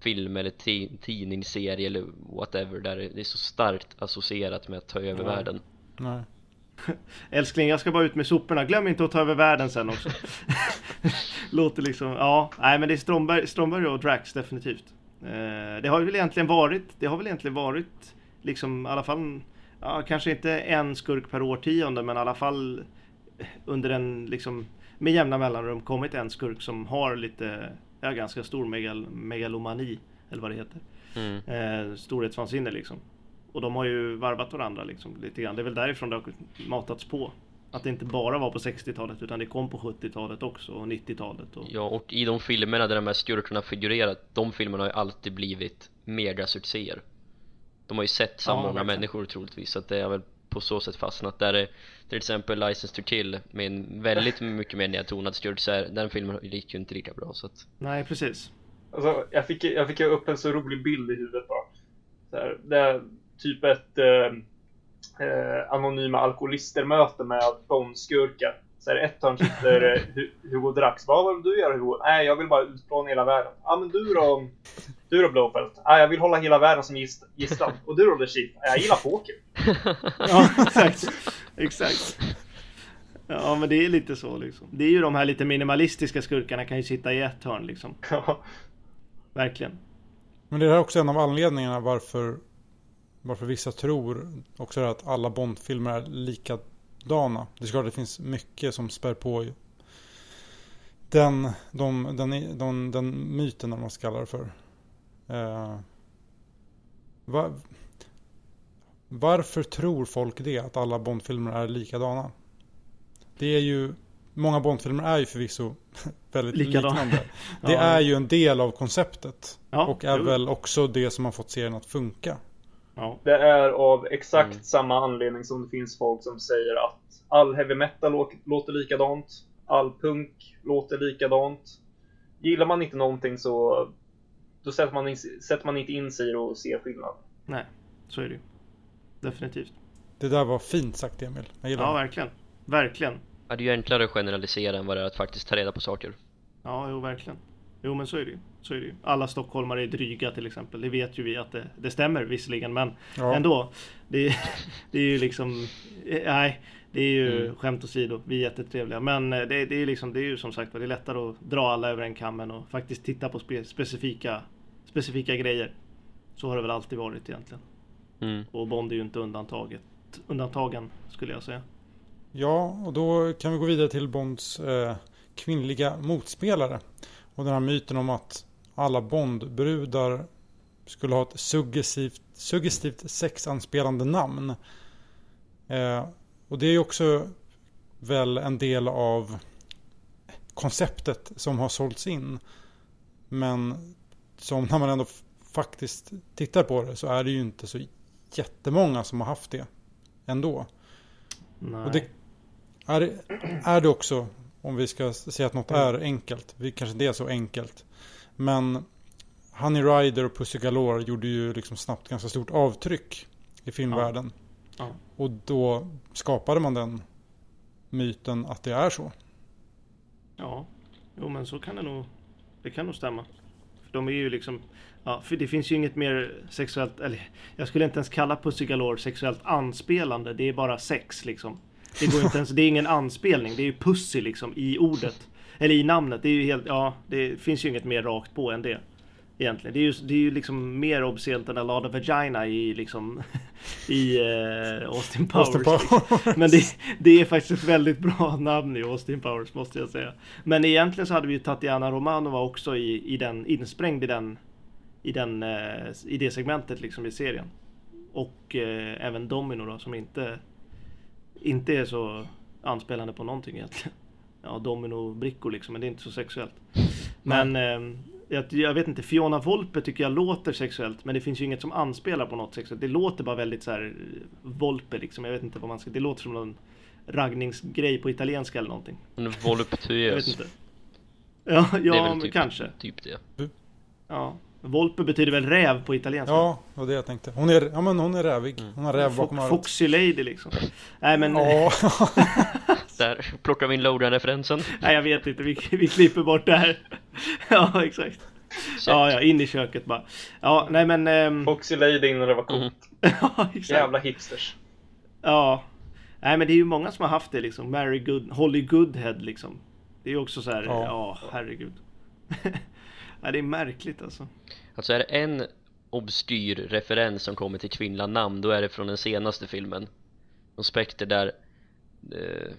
Speaker 4: film eller ti- tidningsserie eller whatever där det är så starkt associerat med att ta över
Speaker 2: Nej.
Speaker 4: världen
Speaker 1: Nej.
Speaker 2: Älskling, jag ska bara ut med soporna. Glöm inte att ta över världen sen också. Låter liksom, ja. Nej men det är Stromberg, Stromberg och Drax definitivt. Eh, det har väl egentligen varit, det har väl egentligen varit liksom i alla fall, ja kanske inte en skurk per årtionde men i alla fall under en liksom med jämna mellanrum kommit en skurk som har lite, ja ganska stor megal, megalomani eller vad det heter.
Speaker 4: mm.
Speaker 2: Eh, storhetsvansinne liksom. Och de har ju varvat varandra liksom lite grann. Det är väl därifrån det har matats på. Att det inte bara var på 60-talet utan det kom på 70-talet också och 90-talet. Och...
Speaker 4: Ja, och i de filmerna där de här skurkarna figurerat, de filmerna har ju alltid blivit megasuccéer. De har ju sett så
Speaker 2: Ja,
Speaker 4: många
Speaker 2: verkligen.
Speaker 4: människor troligtvis, så att det är väl på så sätt fastnat. Där är till exempel License to Kill med en väldigt mycket mer nedtonad skurk, så är, den filmen gick ju inte lika bra så att...
Speaker 2: Nej precis.
Speaker 3: Alltså, jag fick, jag fick upp en så rolig bild i huvudet bara. Så här, det är typ ett eh, eh, anonyma alkoholister-möte med Bond-skurkar. Så här, ett hörn sitter eh, Hu- Hugo Drax. Vad vill du göra Hugo? Nej, jag vill bara utplåna hela världen. Ja, men du då? Du då Blowfelt? Nej, jag vill hålla hela världen som gist- gisslan. Och du då The Chief? Nej, jag gillar poker.
Speaker 2: Ja exakt. exakt. Ja, men det är lite så liksom. Det är ju de här lite minimalistiska skurkarna kan ju sitta i ett hörn liksom.
Speaker 3: Ja.
Speaker 2: Verkligen.
Speaker 1: Men det är också en av anledningarna varför, varför vissa tror också att alla Bondfilmer är likadana. Det är klart det finns mycket som spär på den, de, den, den, den myten, om man ska kalla det för. Eh, va, varför tror folk det, att alla Bondfilmer är likadana? Det är ju, många Bondfilmer är ju förvisso väldigt
Speaker 2: Likadana.
Speaker 1: liknande. Det
Speaker 2: Ja.
Speaker 1: är ju en del av konceptet.
Speaker 2: Ja,
Speaker 1: och är
Speaker 2: jo.
Speaker 1: väl också det som har fått serien att funka.
Speaker 2: Ja.
Speaker 3: Det är av exakt
Speaker 4: Mm.
Speaker 3: samma anledning som det finns folk som säger att all heavy metal lå- låter likadant, all punk låter likadant. Gillar man inte någonting så då sätter man, in, sätter man inte in sig i och ser skillnad.
Speaker 2: Nej, så är det ju. Definitivt.
Speaker 1: Det där var fint sagt Emil. Jag gillar
Speaker 2: Ja,
Speaker 1: det.
Speaker 2: verkligen. Verkligen.
Speaker 4: Ja, det är ju enklare att generalisera än vad det är att faktiskt ta reda på saker.
Speaker 2: Ja, jo, verkligen. Jo, men så är det ju. Så är det ju. Alla stockholmare är dryga till exempel. Det vet ju vi att det, det stämmer visserligen, men
Speaker 1: Ja.
Speaker 2: ändå. Det, är- det är ju liksom... Nej, det är ju
Speaker 4: Mm.
Speaker 2: skämt åsido. Vi är jättetrevliga. Men eh, det, det är liksom, det är ju som sagt det är lättare att dra alla över en kammen och faktiskt titta på spe, specifika, specifika grejer. Så har det väl alltid varit egentligen.
Speaker 4: Mm.
Speaker 2: Och Bond är ju inte undantaget. Undantagen skulle jag säga.
Speaker 1: ja, och då kan vi gå vidare till Bonds eh, kvinnliga motspelare. Och den här myten om att alla Bondbrudar skulle ha ett suggestivt, suggestivt sexanspelande namn. Eh, och det är ju också väl en del av konceptet som har sålts in. Men som när man ändå faktiskt tittar på det så är det ju inte så jättemånga som har haft det ändå.
Speaker 2: Nej.
Speaker 1: Och det är, är det också, om vi ska säga att något är enkelt, vi kanske inte är så enkelt. Men Honey Rider och Pussy Galore gjorde ju liksom snabbt ganska stort avtryck i filmvärlden.
Speaker 2: Ja.
Speaker 1: Och då skapade man den myten att det är så.
Speaker 2: Ja, jo men så kan det nog. Det kan nog stämma. För de är ju liksom. Ja, för det finns ju inget mer sexuellt. Eller jag skulle inte ens kalla Pussy Galore sexuellt anspelande. Det är bara sex liksom. Det går inte ens. Det är ingen anspelning. Det är ju pussy liksom i ordet. Eller i namnet. Det är ju helt. Ja, det finns ju inget mer rakt på än det. Egentligen. Det är ju, det är ju liksom mer obscent än a lot of vagina i liksom. I eh, Austin Powers.
Speaker 1: Austin
Speaker 2: liksom.
Speaker 1: Powers.
Speaker 2: Men det, det är faktiskt ett väldigt bra namn i Austin Powers måste jag säga. Men egentligen så hade vi ju Tatiana Romanova också i, i den, insprängd i den, i den, eh, i det segmentet liksom i serien. Och eh, även Domino då som inte, inte är så anspelande på någonting egentligen. Ja, domino-brickor liksom, men det är inte så sexuellt. Men eh, jag, jag vet inte, Fiona Volpe tycker jag låter sexuellt, men det finns ju inget som anspelar på något sexuellt. Det låter bara väldigt så här Volpe liksom. Jag vet inte vad man ska, det låter som någon raggningsgrej på italienska eller någonting.
Speaker 4: En
Speaker 2: Jag vet
Speaker 4: voluptuös.
Speaker 2: inte. Ja,
Speaker 4: Det är
Speaker 2: ja
Speaker 4: typ,
Speaker 2: kanske.
Speaker 4: typ det.
Speaker 2: Ja. Volpe betyder väl räv på italienska?
Speaker 1: Ja, det var det jag tänkte. Hon är, ja, men hon är rävig. Hon har räv bakom örat.
Speaker 2: Foxy Lady liksom. Nej men,
Speaker 1: Ja,
Speaker 4: Där plockar vi in Lodan-referensen.
Speaker 2: nej jag vet inte, vi, vi klipper bort det här. ja exakt.
Speaker 4: Check.
Speaker 2: Ja, ja, in i köket bara. Ja, nej men... ehm,
Speaker 3: Foxy Lady innan det var coolt.
Speaker 4: Mm.
Speaker 2: ja, exakt.
Speaker 3: Jävla hipsters.
Speaker 2: Ja. Nej men det är ju många som har haft det liksom. Mary Good, Holly Goodhead liksom. Det är ju också så här, ja,
Speaker 1: Ja.
Speaker 2: herregud. ja, det är märkligt alltså.
Speaker 4: Alltså är det en obskyr referens som kommer till kvinnliga namn då är det från den senaste filmen Och Spectre där eh,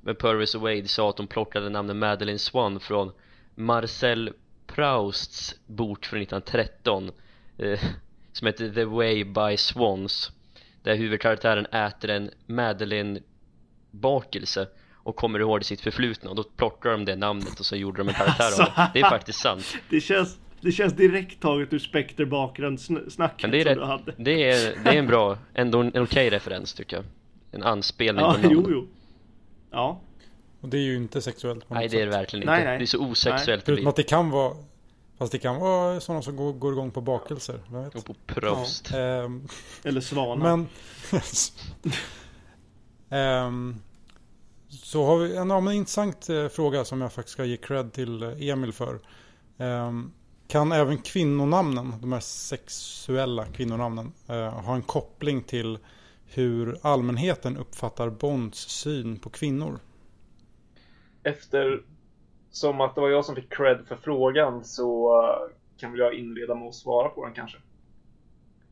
Speaker 4: med Purvis och Wade sa att de plockade namnet Madeleine Swan från Marcel Prousts bok från 1913 eh, som heter The Way by Swans där huvudkaraktären äter en Madeleine bakelse och kommer ihåg sitt förflutna. Och då plockar de det namnet och så gjorde de en karaktär av det. Det är faktiskt sant.
Speaker 2: Det känns, det känns direkt taget ur Spectre bakgrundssnacket
Speaker 4: Men det är,
Speaker 2: som
Speaker 4: rätt,
Speaker 2: du hade.
Speaker 4: det är, det är en bra, ändå en okej referens tycker jag. En anspelning
Speaker 2: Ja,
Speaker 4: på namn
Speaker 2: jo, jo. Ja,
Speaker 1: och det är ju inte sexuellt på
Speaker 4: Nej
Speaker 1: något
Speaker 4: det är det
Speaker 1: sätt.
Speaker 4: verkligen inte,
Speaker 2: Nej, nej.
Speaker 4: det är så osexuellt det
Speaker 1: Förutom
Speaker 4: blir
Speaker 1: att det kan vara Fast det kan vara sådana som går, går igång på bakelser. Vem vet?
Speaker 4: Och på prost
Speaker 1: Ehm,
Speaker 2: eller Svana.
Speaker 1: men Ehm, Så har vi en, ja, men intressant eh, fråga som jag faktiskt ska ge cred till eh, Emil för. Ehm, kan även kvinnonamnen, de här sexuella kvinnonamnen, eh, ha en koppling till hur allmänheten uppfattar Bonds syn på kvinnor?
Speaker 3: efter som att det var jag som fick cred för frågan så eh, kan väl jag inleda med att svara på den kanske.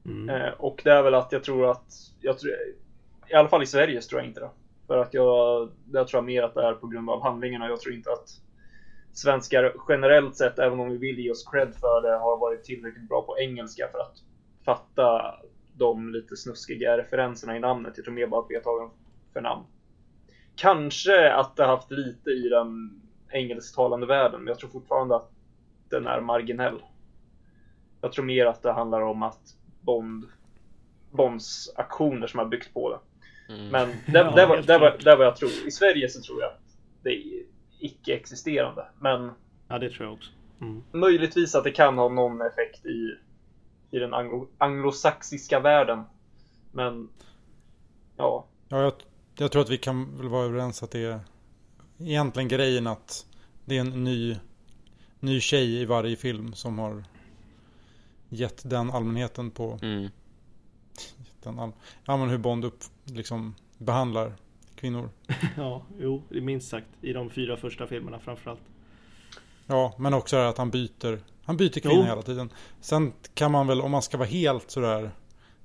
Speaker 2: Mm.
Speaker 3: Eh, och det är väl att jag tror att, jag tror, i alla fall i Sverige så tror jag inte det. För att jag, jag tror mer att det är på grund av handlingarna. Jag tror inte att svenskar generellt sett, även om vi vill ge oss cred för det, har varit tillräckligt bra på engelska för att fatta de lite snuskiga referenserna i namnet. Jag tror mer bara att vi har tagit dem för namn. Kanske att det har haft lite i den engelsktalande världen, men jag tror fortfarande att den är marginell. Jag tror mer att det handlar om att Bond Bonds aktioner som har byggt på det.
Speaker 4: Mm.
Speaker 3: Men det,
Speaker 2: Ja,
Speaker 3: det, var, det, var, det var jag tror. I Sverige så tror jag att det är icke-existerande. Men
Speaker 2: Ja, det tror jag också. Mm.
Speaker 3: möjligtvis att det kan ha någon effekt i, i den anglo, anglosaxiska världen. Men ja,
Speaker 1: Ja, jag, jag tror att vi kan väl vara överens att det är egentligen grejen att det är en ny, ny tjej i varje film som har gett den allmänheten på
Speaker 4: Mm.
Speaker 1: den all, ja, men hur Bond upp, liksom behandlar kvinnor.
Speaker 2: Ja, jo, minst sagt. I de fyra första filmerna framförallt.
Speaker 1: Ja, men också att han byter Han byter kvinna
Speaker 2: Jo.
Speaker 1: hela tiden. Sen kan man väl, om man ska vara helt sådär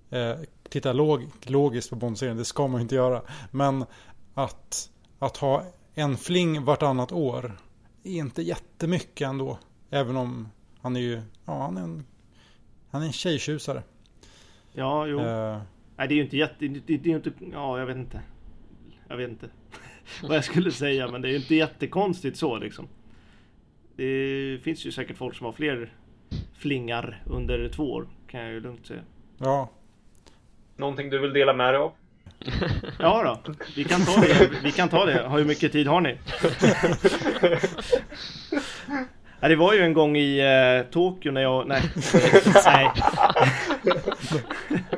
Speaker 1: eh, Titta log, logiskt på Bond-serien, det ska man ju inte göra. Men att, att ha en fling vartannat år är inte jättemycket ändå. Även om han är ju, ja han är en, han är en tjejtjusare.
Speaker 2: Ja, jo.
Speaker 1: Eh,
Speaker 2: Nej, det är ju inte jätte... Det, är ju inte... Ja, jag vet inte. Jag vet inte vad jag skulle säga, men det är ju inte jättekonstigt så liksom. Det finns ju säkert folk som har fler flingar under två år, kan jag ju lugnt säga.
Speaker 1: ja,
Speaker 3: någonting du vill dela med dig av?
Speaker 2: Ja då, vi kan ta det. Vi kan ta det. Hur mycket tid har ni? Ja, det var ju en gång i eh, Tokyo när jag... Nej. nej.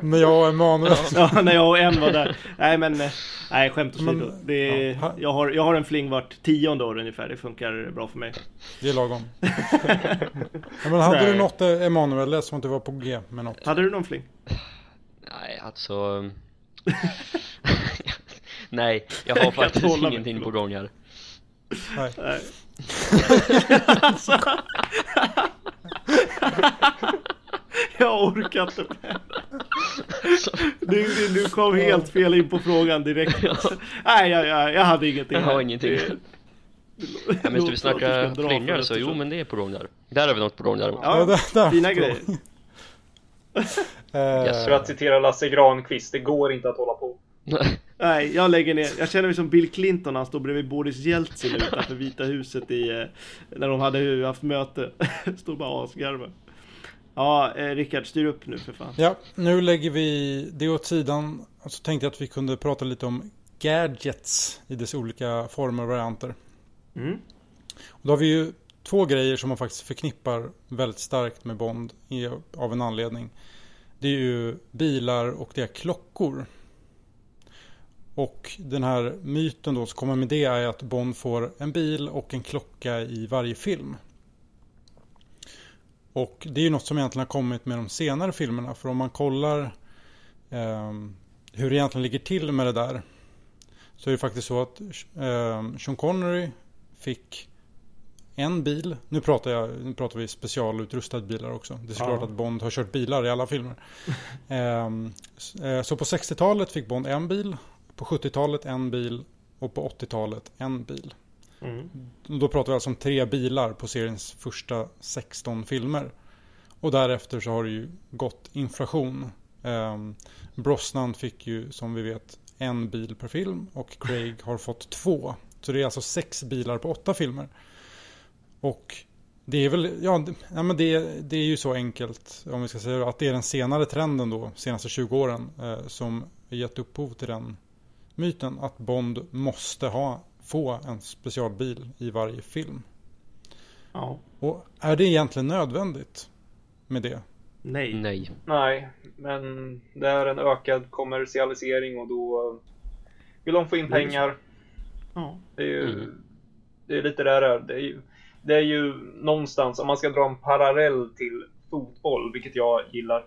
Speaker 1: men jag och Emanuel.
Speaker 2: Ja, när jag och en var där. Nej men, eh, nej skämt åsido. Det,
Speaker 1: ja.
Speaker 2: jag, har, jag har en fling vart tionde år ungefär. Det funkar bra för mig.
Speaker 1: Det är lagom. ja, men hade du
Speaker 2: Nej.
Speaker 1: något eh, Emanuel? Lät som att du var på G med något.
Speaker 2: Hade du någon fling?
Speaker 4: Nej, alltså... Nej, jag har faktiskt ingenting på gång här.
Speaker 1: Nej.
Speaker 2: Nej. Alltså. jag orkar inte med du, du, du kom helt fel in på frågan direkt. Nej, jag, jag, jag hade ingenting.
Speaker 4: Jag har
Speaker 2: här.
Speaker 4: ingenting.
Speaker 2: Det-
Speaker 4: Ja, men ska vi snacka
Speaker 2: för
Speaker 4: så jo men det är på gång där. Där har vi något på gång däremot.
Speaker 2: Ja,
Speaker 1: där, där.
Speaker 2: fina grejer.
Speaker 1: Eh,
Speaker 4: Yes,
Speaker 3: För att citera Lasse Granqvist, det går inte att hålla på.
Speaker 2: Nej, jag lägger ner. Jag känner mig som Bill Clinton när han står bredvid Boris Jeltsin utanför Vita huset i, eh, när de hade haft möte. Står bara asgarvar. Ja, eh, Rickard, styr upp nu för fan.
Speaker 1: Ja, nu lägger vi det åt sidan. Och så tänkte jag att vi kunde prata lite om gadgets i dess olika former och varianter.
Speaker 2: Mm.
Speaker 1: Och då har vi ju två grejer som man faktiskt förknippar väldigt starkt med Bond i, av en anledning. Det är ju bilar och det är klockor. Och den här myten då som kommer med det är att Bond får en bil och en klocka i varje film. Och det är ju något som egentligen har kommit med de senare filmerna. För om man kollar ehm, hur det egentligen ligger till med det där. Så är det faktiskt så att ehm, Sean Connery fick en bil. Nu pratar, jag, nu pratar vi specialutrustade bilar också. Det är såklart
Speaker 2: Ja.
Speaker 1: att Bond har kört bilar i alla filmer. Ehm, eh, så på 60-talet fick Bond en bil. På 70-talet en bil. Och på 80-talet en bil.
Speaker 2: Mm.
Speaker 1: Då pratar vi alltså om tre bilar på seriens första 16 filmer. Och därefter så har det ju gått inflation. Um, Brosnan fick ju som vi vet en bil per film och Craig har fått två. Så det är alltså sex bilar på åtta filmer. Och det är väl, ja, det- ja men det, det är ju så enkelt om vi ska säga att det är den senare trenden då, senaste 20 åren, eh, som gett upphov till den myten att Bond måste ha, få en specialbil i varje film.
Speaker 2: Ja.
Speaker 1: Och är det egentligen nödvändigt med det?
Speaker 2: Nej.
Speaker 4: Nej.
Speaker 3: Nej, men det är en ökad kommersialisering och då vill de få in
Speaker 2: Det är ju
Speaker 3: pengar.
Speaker 2: Ja.
Speaker 3: Det är ju
Speaker 4: Mm.
Speaker 3: det är lite där det är. Det är, ju, det är ju någonstans, om man ska dra en parallell till fotboll, vilket jag gillar,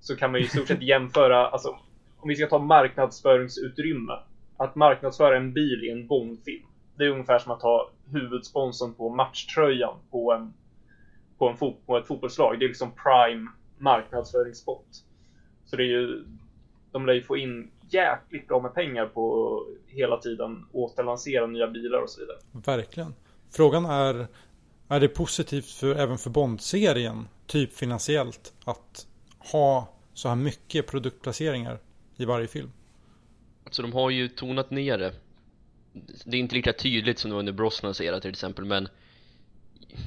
Speaker 3: så kan man ju i stort sett jämföra, alltså om vi ska ta marknadsföringsutrymme, att marknadsföra en bil i en Bondfilm. Det är ungefär som att ha huvudsponsorn på matchtröjan på, en, på, en fot, på ett fotbollslag. Det är liksom prime marknadsföringsspot. Så det är ju, de lär ju få in jäkligt bra med pengar på hela tiden återlansera nya bilar och så vidare.
Speaker 1: Verkligen. Frågan är, är det positivt för, även för Bond-serien, typ finansiellt, att ha så här mycket produktplaceringar i varje film?
Speaker 4: Så de har ju tonat ner det Det är inte lika tydligt som det var under Brosnans era till exempel men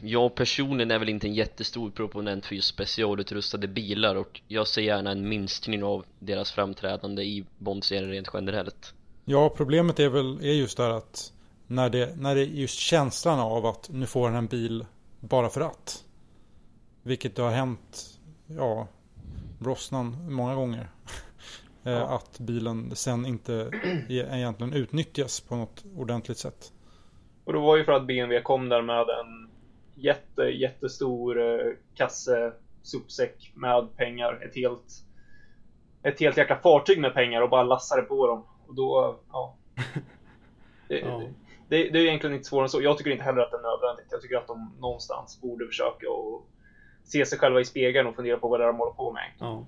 Speaker 4: Jag personligen är väl inte en jättestor proponent för just specialutrustade bilar och jag ser gärna en minskning av deras framträdande i Bond-serien rent generellt
Speaker 1: Ja, problemet är väl är just där att när det, när det är just känslan av att nu får han en bil bara för att. Vilket det har hänt, ja, Brosnan många gånger. Eh,
Speaker 3: Ja.
Speaker 1: Att bilen sen inte e- egentligen utnyttjas på något ordentligt sätt.
Speaker 3: Och det var ju för att BMW kom där med en jätte, jättestor eh, kasse sopsäck med pengar. Ett helt, ett helt jäkla fartyg med pengar och bara lassade på dem. Och då, ja. Det,
Speaker 2: Ja.
Speaker 3: det, det är egentligen inte svårare än så. Jag tycker inte heller att det är nödvändigt. Jag tycker att de någonstans borde försöka och se sig själva i spegeln och fundera på vad det är de håller på med.
Speaker 2: Ja.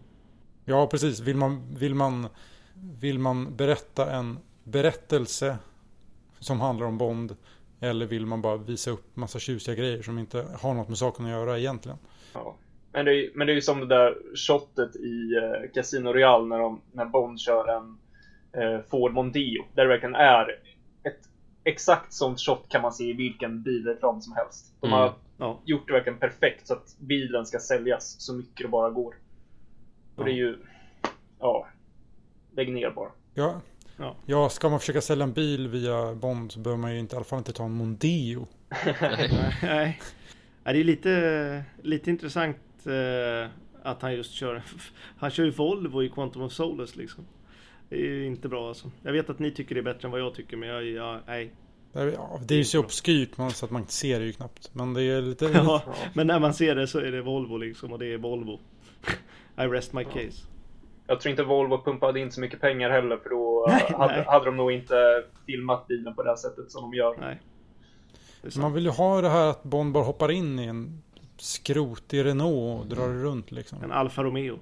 Speaker 1: Ja, precis. Vill man, vill man, vill man berätta en berättelse som handlar om Bond? Eller vill man bara visa upp massa tjusiga grejer som inte har något med saken att göra egentligen?
Speaker 3: Ja. Men, det är, men det är ju som det där shotet i eh, Casino Royale när, de, när Bond kör en eh, Ford Mondeo. Där det verkligen är ett exakt sånt shot kan man se i vilken bilreklam som helst. De
Speaker 4: Mm.
Speaker 3: har
Speaker 2: Ja.
Speaker 3: gjort det verkligen perfekt så att bilen ska säljas så mycket det bara går. Och det är ju... Ja. Lägg ner bara.
Speaker 1: Ja,
Speaker 2: Ja.
Speaker 1: ja, ska man försöka sälja en bil via Bond så behöver man ju inte, i alla fall inte ta en Mondeo.
Speaker 2: Nej. Nej, det är lite, lite intressant eh, att han just kör. Han kör ju Volvo i Quantum of Solace liksom. Det är ju inte bra alltså. Jag vet att ni tycker det är bättre än vad jag tycker, men jag, jag nej.
Speaker 1: Ja, det är ju så obskyrt man- så att man ser det ju knappt. Men det är lite...
Speaker 2: Ja, men när man ser det så är det Volvo liksom och det är Volvo. I rest my case.
Speaker 3: Jag tror inte Volvo pumpade in så mycket pengar heller för då eh,
Speaker 2: Nej,
Speaker 3: hade,
Speaker 2: nej.
Speaker 3: hade de nog inte filmat bilen på det här sättet som de gör.
Speaker 2: Nej.
Speaker 1: Man vill ju ha det här att Bond bara hoppar in i en skrotig Renault och drar runt liksom.
Speaker 2: En Alfa Romeo.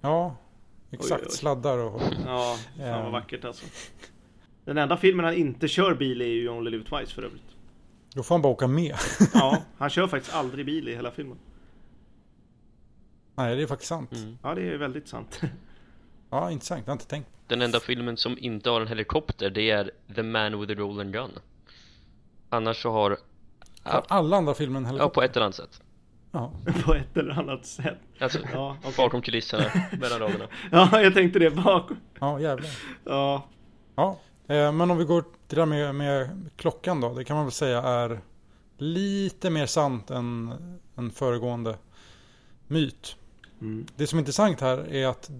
Speaker 1: Ja, exakt.
Speaker 2: Oj, oj.
Speaker 1: Sladdar och...
Speaker 2: Ja, fan vad vackert alltså. Den enda filmen han inte kör bil är ju Only Live Twice för övrigt.
Speaker 1: Då får han bara åka med.
Speaker 2: Ja, han kör faktiskt aldrig bil i hela filmen.
Speaker 1: Nej, det är faktiskt sant.
Speaker 4: Mm.
Speaker 2: Ja, det är väldigt sant.
Speaker 1: Ja, intressant. Jag har inte tänkt.
Speaker 4: Den enda filmen som inte har en helikopter det är The Man with the Rolling Gun Annars så har
Speaker 1: Har alla andra filmer en
Speaker 4: Ja,
Speaker 1: helikopter?
Speaker 4: på ett eller annat sätt
Speaker 2: På ett eller annat sätt.
Speaker 4: Alltså,
Speaker 2: Ja, okej.
Speaker 4: bakom kulisserna, mellan raderna
Speaker 2: Ja, jag tänkte det bakom.
Speaker 1: Ja, jävlar.
Speaker 2: Ja,
Speaker 1: Ja, eh, men om vi går till det där med, med klockan då. Det kan man väl säga är lite mer sant än, än föregående myt.
Speaker 2: Mm.
Speaker 1: Det som är intressant här är att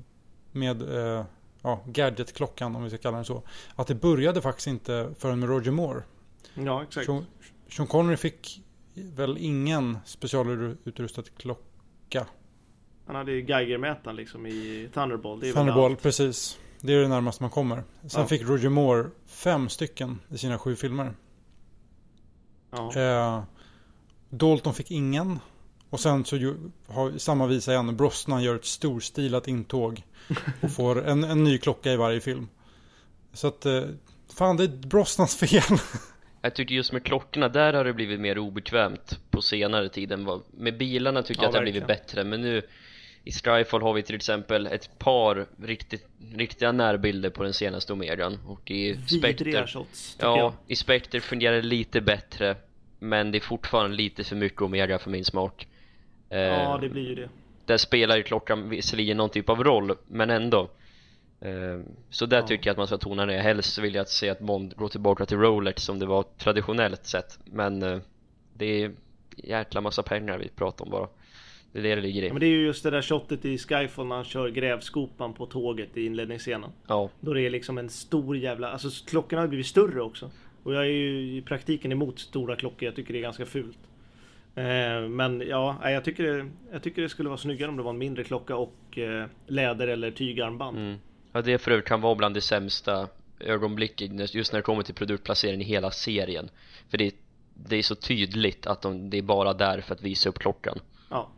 Speaker 1: med eh, ja, gadgetklockan, om vi ska kalla den så, att det började faktiskt inte förrän med Roger Moore.
Speaker 2: ja exakt.
Speaker 1: Sean, Sean Connery fick väl ingen specialutrustad klocka.
Speaker 2: Han hade ju Geigermätaren liksom i Thunderball. Det är
Speaker 1: Thunderball, precis. Det är det närmaste man kommer. Sen
Speaker 2: Ja.
Speaker 1: fick Roger Moore fem stycken i sina sju filmer.
Speaker 2: Ja.
Speaker 1: Eh, Dalton fick ingen. Och sen så ju, har samma visa igen. Brosnan gör ett storstilat intåg. Och får en, en ny klocka i varje film. Så att, eh, fan det är Brosnans fel.
Speaker 4: Jag tycker just med klockorna, där har det blivit mer obekvämt på senare tid än vad Med bilarna tycker
Speaker 2: Ja,
Speaker 4: jag att det har blivit bättre men nu I Strifefall har vi till exempel ett par riktigt, riktiga närbilder på den senaste Omegan och i Spectre
Speaker 2: shots,
Speaker 4: Ja,
Speaker 2: jag.
Speaker 4: i Spectre fungerar det lite bättre Men det är fortfarande lite för mycket Omega för min smak Eh,
Speaker 2: Ja, det blir ju det.
Speaker 4: Där spelar ju klockan visserligen någon typ av roll, men ändå Eh, Så där
Speaker 2: Ja.
Speaker 4: tycker jag att man ska tona ner, helst vill jag se att Bond går tillbaka till Rolex som det var traditionellt sett Men eh, det är jäkla massa pengar vi pratar om bara Det är det det ligger
Speaker 2: Ja,
Speaker 4: i
Speaker 2: men det är ju just det där shotet i Skyfall när han kör grävskopan på tåget i inledningsscenen.
Speaker 4: Ja,
Speaker 2: Då det är liksom en stor jävla... Alltså klockorna har blivit större också. Och jag är ju i praktiken emot stora klockor. Jag tycker det är ganska fult. Eh, men ja, jag tycker, det, jag tycker det skulle vara snyggare om det var en mindre klocka och eh, läder eller tygarmband.
Speaker 4: mm. ja det för övrigt kan vara bland det sämsta ögonblicket just när det kommer till produktplacering i hela serien För det är det är så tydligt att de, det är bara där för att visa upp klockan
Speaker 2: Ja.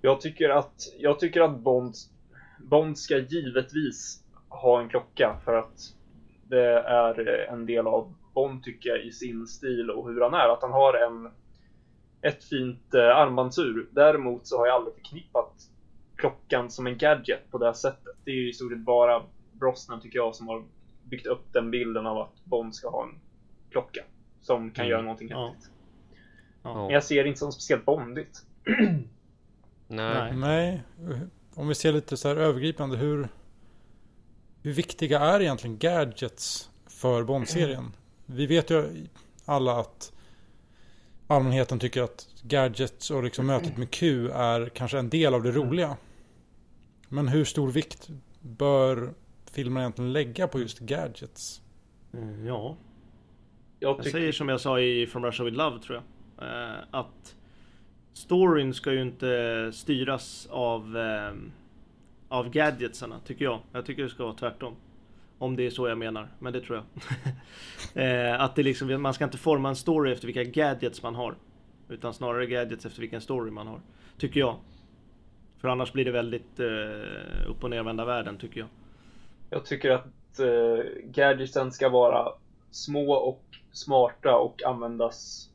Speaker 3: Jag tycker att, jag tycker att Bond, Bond ska givetvis ha en klocka för att det är en del av Bond tycker jag i sin stil och hur han är. Att han har en, ett fint eh, armbandsur. Däremot så har jag aldrig förknippat klockan som en gadget på det här sättet. Det är ju i stort sett bara Brosnan tycker jag som har byggt upp den bilden av att Bond ska ha en klocka som kan
Speaker 4: Mm.
Speaker 3: göra någonting
Speaker 2: Ja.
Speaker 3: häftigt.
Speaker 2: Ja.
Speaker 3: Men jag ser det inte som speciellt bondigt.
Speaker 4: Nej,
Speaker 2: Nej.
Speaker 1: Nej, om vi ser lite så här övergripande hur hur viktiga är egentligen gadgets för Bond-serien? Vi vet ju alla att allmänheten tycker att gadgets och liksom mötet med Q är kanske en del av det roliga. Men hur stor vikt bör filmen egentligen lägga på just gadgets?
Speaker 2: Mm, Ja,
Speaker 3: Jag
Speaker 2: jag säger som jag sa i From Russia With Love tror jag. Eh, att storyn ska ju inte styras av, eh, av gadgetsarna, tycker jag. Jag tycker det ska vara tvärtom. Om det är så jag menar, men det tror jag. eh, att det liksom, man ska inte forma en story efter vilka gadgets man har. Utan snarare gadgets efter vilken story man har. Tycker jag. För annars blir det väldigt eh, upp och nervända världen, tycker jag.
Speaker 3: Jag tycker att eh, gadgetsen ska vara små och smarta och användas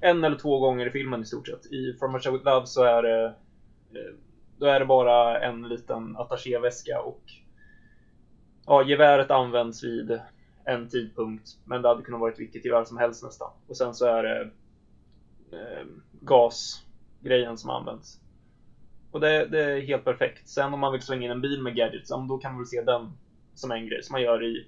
Speaker 3: en eller två gånger i filmen i stort sett. I From Show With Love så är det eh, då är det bara en liten attachéväska och ja, geväret används vid en tidpunkt men det hade kunnat varit vilket gevär som helst nästan. Och sen så är det eh, gasgrejen som används. Och det, det är helt perfekt. Sen om man vill slänga in en bil med gadgets, ja, då kan man väl se den som en grej som man gör i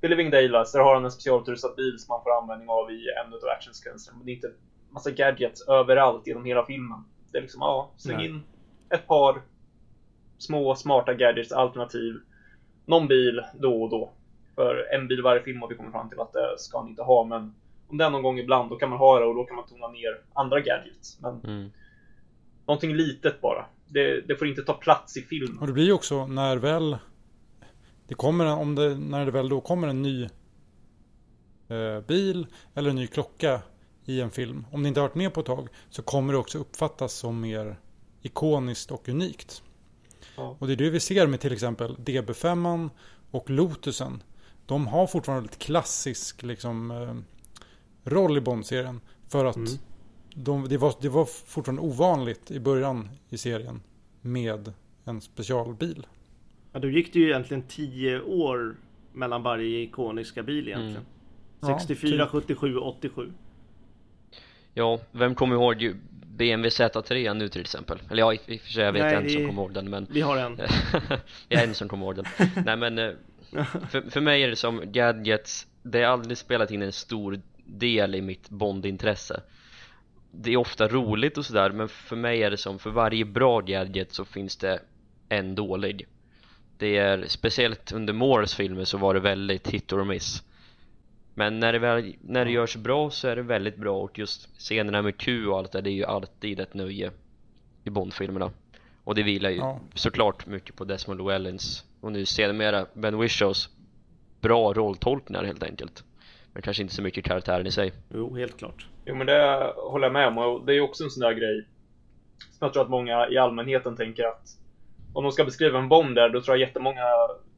Speaker 3: The Living Daylights. Där har han en specialutrustad bil som man får användning av i en av actionsekvenserna. Men det är inte massa gadgets överallt genom hela filmen. Det är liksom, ja, släng
Speaker 2: Nej.
Speaker 3: in ett par små smarta gadgets alternativ. Någon bil då och då. För en bil varje film har vi kommit fram till att det ska han inte ha. Men om det är någon gång ibland, då kan man ha det och då kan man tona ner andra gadgets. Men
Speaker 4: mm.
Speaker 3: någonting litet bara. Det, det får inte ta plats i filmen.
Speaker 1: Och det blir ju också när väl det kommer om det, när det väl då kommer en ny eh, bil eller en ny klocka i en film. Om det inte har varit med på ett tag så kommer det också uppfattas som mer ikoniskt och unikt.
Speaker 3: Ja.
Speaker 1: Och det är det vi ser med till exempel DB5 och Lotusen. De har fortfarande ett klassisk liksom, eh, roll i Bond-serien. För att
Speaker 2: Mm.
Speaker 1: de, det, var, det var fortfarande ovanligt i början i serien med en specialbil.
Speaker 2: Ja, då gick det ju egentligen 10 år mellan varje ikoniska bil egentligen.
Speaker 4: Mm.
Speaker 1: Ja,
Speaker 2: 64,
Speaker 1: typ.
Speaker 2: 77, 87.
Speaker 4: Ja, vem kommer ihåg BMW Z3 nu till exempel? Eller ja, i och för sig jag vet
Speaker 2: Nej,
Speaker 4: en som
Speaker 2: det-
Speaker 4: kommer ihåg den men
Speaker 2: Vi har en.
Speaker 4: Jag är en som kommer ihåg den Nej men eh, för, för mig är det som gadgets Det har aldrig spelat in en stor del i mitt Bondintresse Det är ofta roligt och sådär men för mig är det som för varje bra gadget så finns det en dålig Det är speciellt under Moores filmer så var det väldigt hit or miss Men när det, väl, när det görs bra så är det väldigt bra och just scenerna med Q och allt det, det är ju alltid ett nöje i Bondfilmerna och det vilar ju
Speaker 1: Ja.
Speaker 4: såklart mycket på Desmond Llewellyns och nu sedermera Ben Wishaws bra rolltolkningar helt enkelt men kanske inte så mycket karaktären i sig
Speaker 2: Jo, helt klart.
Speaker 3: Jo men det håller jag med om och det är också en sån där grej som jag tror att många i allmänheten tänker att om de ska beskriva en Bond där, då tror jag jättemånga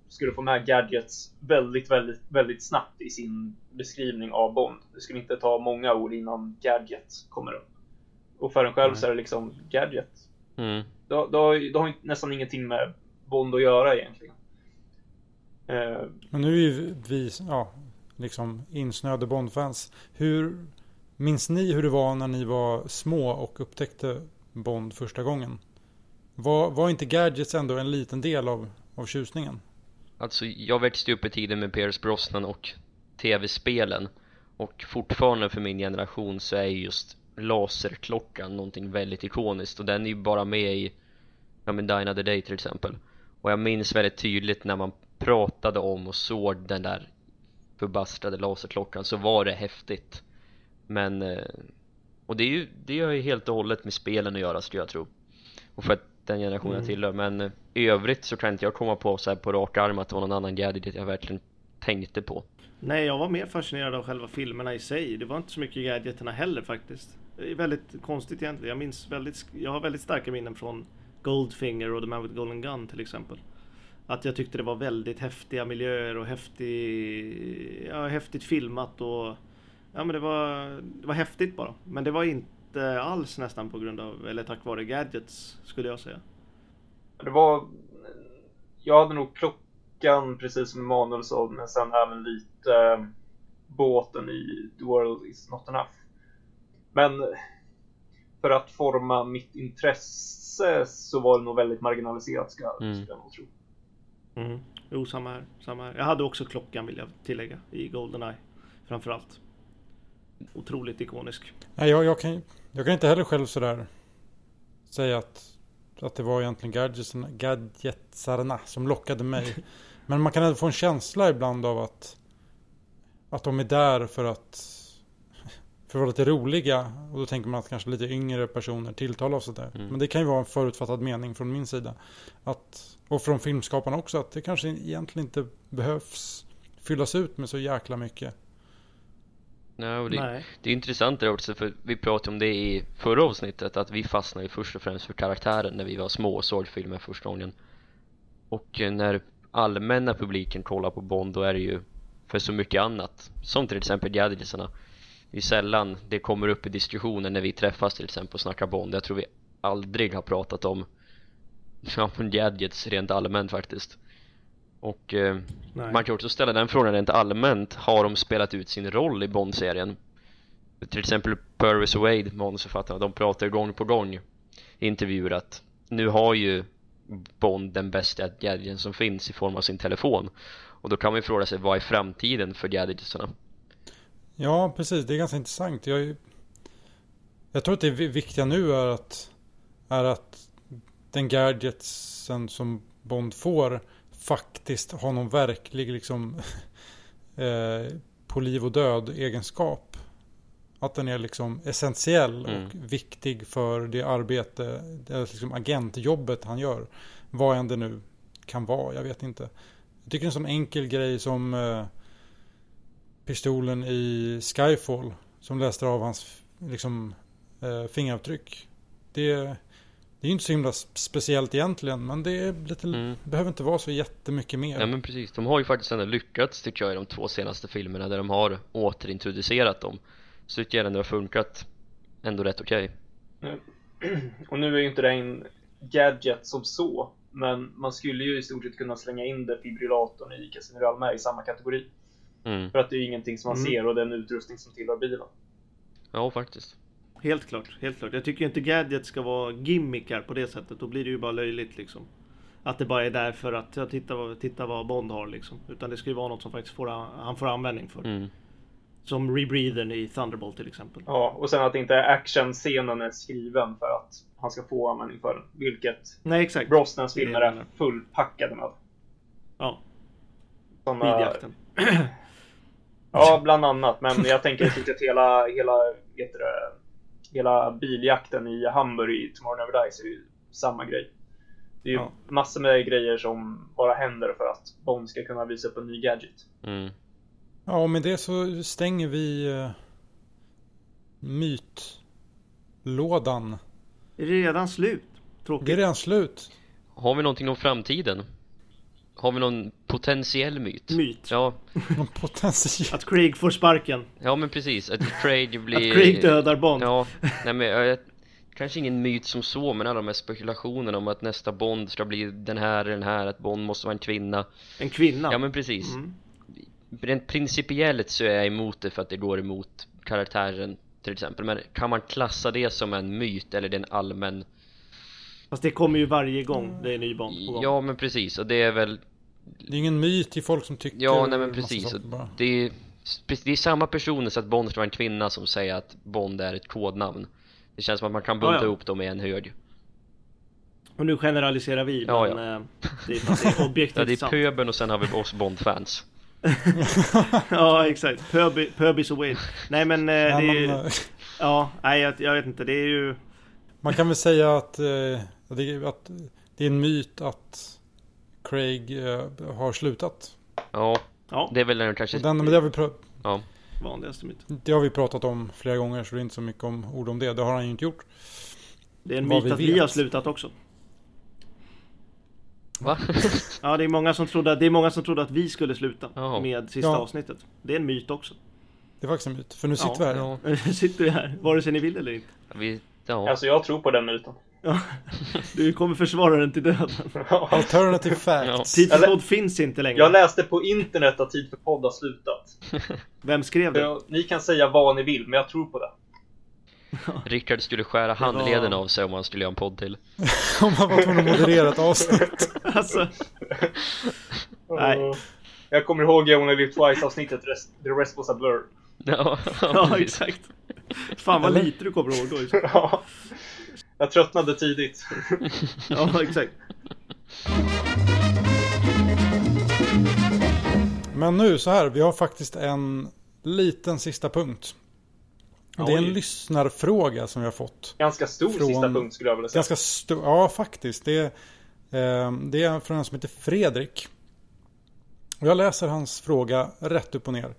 Speaker 3: skulle få med gadgets väldigt, väldigt, väldigt snabbt i sin beskrivning av Bond. Det skulle inte ta många ord innan gadget kommer upp. Och för en själv
Speaker 2: Nej.
Speaker 3: så är det liksom gadget.
Speaker 4: mm.
Speaker 3: Det, har, det har ju nästan ingenting med Bond att göra egentligen. Eh,
Speaker 1: Men nu är ju vi ja, liksom insnöade Bond-fans. Hur minns ni hur det var när ni var små och upptäckte Bond första gången? Var, var inte gadgets ändå en liten del av, av tjusningen?
Speaker 4: Alltså jag växte upp i tiden med Pierce Brosnan och tv-spelen och fortfarande för min generation så är just laserklockan någonting väldigt ikoniskt. Och den är ju bara med i ja men Dine of the Day till exempel. Och jag minns väldigt tydligt när man pratade om och såg den där förbastade laserklockan så var det häftigt. Men eh, och det är ju det har ju helt och hållet med spelen att göra skulle jag tro. Och för att den generationen jag
Speaker 2: Mm.
Speaker 4: tillhör men i övrigt så kan inte jag komma på så här på rak arm att det var någon annan gadget jag verkligen tänkte på.
Speaker 2: Nej, jag var mer fascinerad av själva filmerna i sig. Det var inte så mycket gadgeterna heller faktiskt. Det är väldigt konstigt egentligen. Jag minns väldigt, jag har väldigt starka minnen från Goldfinger och The Man with Golden Gun till exempel. Att jag tyckte det var väldigt häftiga miljöer och häftig, ja, häftigt filmat och ja men det var, det var häftigt bara. Men det var inte alls nästan på grund av, eller tack vare gadgets skulle jag säga.
Speaker 3: Det var, jag hade nog klockan precis som Emanuel sa, men sen även lite äh, båten i The World is not enough. Men för att forma mitt intresse så var det nog väldigt marginaliserat ska, mm. jag nog tro.
Speaker 2: Mm. Jo, samma här, samma här. Jag hade också klockan vill jag tillägga i Goldeneye framförallt. Otroligt ikonisk.
Speaker 1: Nej, jag, jag, kan, jag kan inte heller själv sådär säga att, att det var egentligen gadgetsarna, gadgetsarna som lockade mig. Men man kan ändå få en känsla ibland av att, att de är där för att för att vara lite roliga. Och då tänker man att kanske lite yngre personer tilltalar oss där. Mm. Men det kan ju vara en förutfattad mening från min sida. Att, och från filmskaparna också. Att det kanske egentligen inte behövs fyllas ut med så jäkla mycket.
Speaker 4: No, det, Nej. det är intressant det också för vi pratade om det i förra avsnittet att vi fastnade först och främst för karaktären när vi var små och såg filmen första gången. Och eh, när allmänna publiken kollar på Bond då är det ju för så mycket annat. Som till exempel gadgetsarna. Det är sällan det kommer upp i diskussionen när vi träffas till exempel och snackar Bond. Jag tror vi aldrig har pratat om ja, gadgets rent allmänt faktiskt och eh, man kan också ställa den frågan rent allmänt Har de spelat ut sin roll i Bond-serien? Till exempel Purvis Wade, manusförfattarna De pratar gång på gång i intervjuer att Nu har ju Bond den bästa gadgeten som finns i form av sin telefon Och då kan man ju fråga sig vad är framtiden för gadgetsarna?
Speaker 1: Ja, precis. Det är ganska intressant. Jag, jag tror att det viktiga nu är att, är att den gadgetsen som Bond får faktiskt har någon verklig liksom eh, på liv och död egenskap. Att den är liksom essentiell mm. och viktig för det arbete, det liksom agentjobbet han gör. Vad än det nu kan vara, jag vet inte. Jag tycker en sån enkel grej som eh, pistolen i Skyfall som läste av hans liksom, eh, fingeravtryck. Det, det är ju inte så himla speciellt egentligen men det är lite, mm. behöver inte vara så jättemycket mer.
Speaker 4: Ja men precis, de har ju faktiskt ändå lyckats tycker jag i de två senaste filmerna där de har återintroducerat dem. Så tycker jag ändå det har funkat ändå rätt okej.
Speaker 3: Okay. Och nu är ju inte det en gadget som så men man skulle ju i stort sett kunna slänga in defibrillatorn i Casino Real med i samma kategori. Mm. För att det är ingenting som man mm. ser och det är en utrustning som tillhör bilen.
Speaker 4: Ja, faktiskt.
Speaker 2: Helt klart, helt klart. Jag tycker inte gadgets ska vara gimmickar på det sättet. Då blir det ju bara löjligt liksom. Att det bara är där för att ja, titta, titta vad Bond har liksom. Utan det ska ju vara något som faktiskt får, han får användning för. Mm. Som rebreathern i Thunderbolt till exempel.
Speaker 3: Ja, och sen att inte actionscenen är skriven för att han ska få användning för den. Vilket
Speaker 2: Nej, exakt.
Speaker 3: Brosnans filmer är fullpackade med.
Speaker 2: Ja. Såna...
Speaker 3: Ja, bland annat. Men jag tänker typ att hela, hela, heter det, hela biljakten i Hamburg i Tomorrow Never Dies är ju samma grej. Det är ju ja. massor med grejer som bara händer för att Bond ska kunna visa upp en ny gadget.
Speaker 1: Mm. Ja, och med det så stänger vi uh, mytlådan.
Speaker 2: Är det redan slut? Tråkigt.
Speaker 1: Det är redan slut.
Speaker 4: Har vi någonting om framtiden? Har vi någon potentiell myt?
Speaker 2: Myt?
Speaker 4: Ja.
Speaker 1: potentiell?
Speaker 2: Att Craig får sparken?
Speaker 4: Ja men precis, att Craig blir...
Speaker 2: att Craig dödar Bond?
Speaker 4: Ja, nej men jag, kanske ingen myt som så men alla de här spekulationerna om att nästa Bond ska bli den här eller den här, att Bond måste vara en kvinna
Speaker 2: En kvinna?
Speaker 4: Ja men precis mm. Rent principiellt så är jag emot det för att det går emot karaktären till exempel men kan man klassa det som en myt eller det är en allmän
Speaker 2: Fast det kommer ju varje gång det är ny Bond på gång.
Speaker 4: Ja men precis och det är väl
Speaker 1: Det är ingen myt till folk som tycker
Speaker 4: Ja nej men precis. det är, det är samma personer så att Bond ska vara en kvinna som säger att Bond är ett kodnamn. Det känns som att man kan bunta ja, ja. ihop dem i en hög.
Speaker 2: Och nu generaliserar vi
Speaker 4: ja, men ja.
Speaker 2: Eh, det, är, det är objektivt
Speaker 4: Ja det är pöbeln och sen har vi oss Bond-fans.
Speaker 2: Ja exakt, Pöbis och Wade Nej men eh, det är ju Ja, nej jag, jag vet inte, det är ju
Speaker 1: Man kan väl säga att eh, det att det är en myt att Craig eh, har slutat.
Speaker 4: Ja,
Speaker 2: Ja,
Speaker 4: Det är väl den kanske...
Speaker 1: Den, men det har, vi pra-
Speaker 4: Ja.
Speaker 2: vanligaste myt.
Speaker 1: det har vi pratat om flera gånger så det är inte så mycket om ord om det. Det har han ju inte gjort.
Speaker 2: Det är en
Speaker 1: Vad
Speaker 2: myt
Speaker 1: vi
Speaker 2: att vi har slutat också.
Speaker 4: Va?
Speaker 2: Ja, det är många som trodde, det är många som trodde att vi skulle sluta
Speaker 4: Jaha.
Speaker 2: med sista
Speaker 1: Ja.
Speaker 2: avsnittet. Det är en myt också.
Speaker 1: Det är faktiskt en myt. För nu sitter
Speaker 2: Ja,
Speaker 1: vi här.
Speaker 4: ja.
Speaker 2: Sitter vi här, vare sig ni vill eller inte.
Speaker 4: Vi, ja.
Speaker 3: Alltså jag tror på den myten.
Speaker 2: Ja. Du kommer försvara den till döden.
Speaker 1: Alternative facts.
Speaker 2: Tid för podd finns inte längre.
Speaker 3: Jag läste på internet att Tid för podd har slutat.
Speaker 2: Vem skrev det?
Speaker 3: Ni kan säga vad ni vill, men jag tror på det.
Speaker 4: Rickard skulle skära handleden av sig om han skulle göra en podd till.
Speaker 1: Om man var tvungen att moderera ett avsnitt.
Speaker 2: Alltså, Nej.
Speaker 3: Jag kommer ihåg jag Only Live Twice avsnittet, rest, The Rest Was A Blur.
Speaker 4: Ja,
Speaker 2: ja exakt. Fan vad
Speaker 1: Eller?
Speaker 2: lite du kommer ihåg då. just.
Speaker 3: Ja. Jag tröttnade tidigt.
Speaker 2: Ja exakt.
Speaker 1: Men nu så här, vi har faktiskt en liten sista punkt. Det är en
Speaker 2: Oj.
Speaker 1: lyssnarfråga som vi har fått.
Speaker 3: Ganska stor
Speaker 1: Från-
Speaker 3: sista punkt skulle jag vilja säga.
Speaker 1: Ganska stor, ja faktiskt. Det är, eh, det är från en som heter Fredrik. Och jag läser hans fråga rätt upp och ner.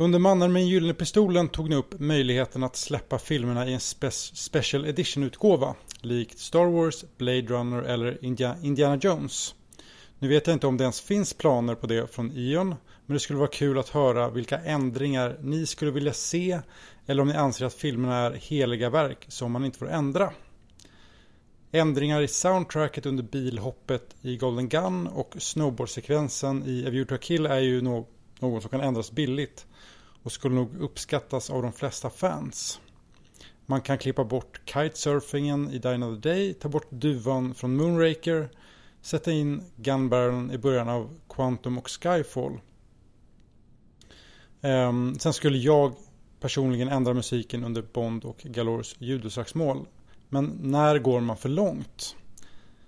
Speaker 1: Under Mannen med gyllene pistolen tog ni upp möjligheten att släppa filmerna i en spe- special edition-utgåva. Likt Star Wars, Blade Runner eller India- Indiana Jones. Nu vet jag inte om det ens finns planer på det från Ion. Men det skulle vara kul att höra vilka ändringar ni skulle vilja se. Eller om ni anser att filmerna är heliga verk som man inte får ändra. Ändringar i soundtracket under bilhoppet i Golden Gun och snowboardsekvensen i A View to a Kill är ju no- något som kan ändras billigt och skulle nog uppskattas av de flesta fans. Man kan klippa bort kitesurfingen i Die Another Day, ta bort duvan från Moonraker, sätta in gunbarreln i början av Quantum och Skyfall. Um, sen skulle jag personligen ändra musiken under Bond och Galores judoslagsmål. Men när går man för långt?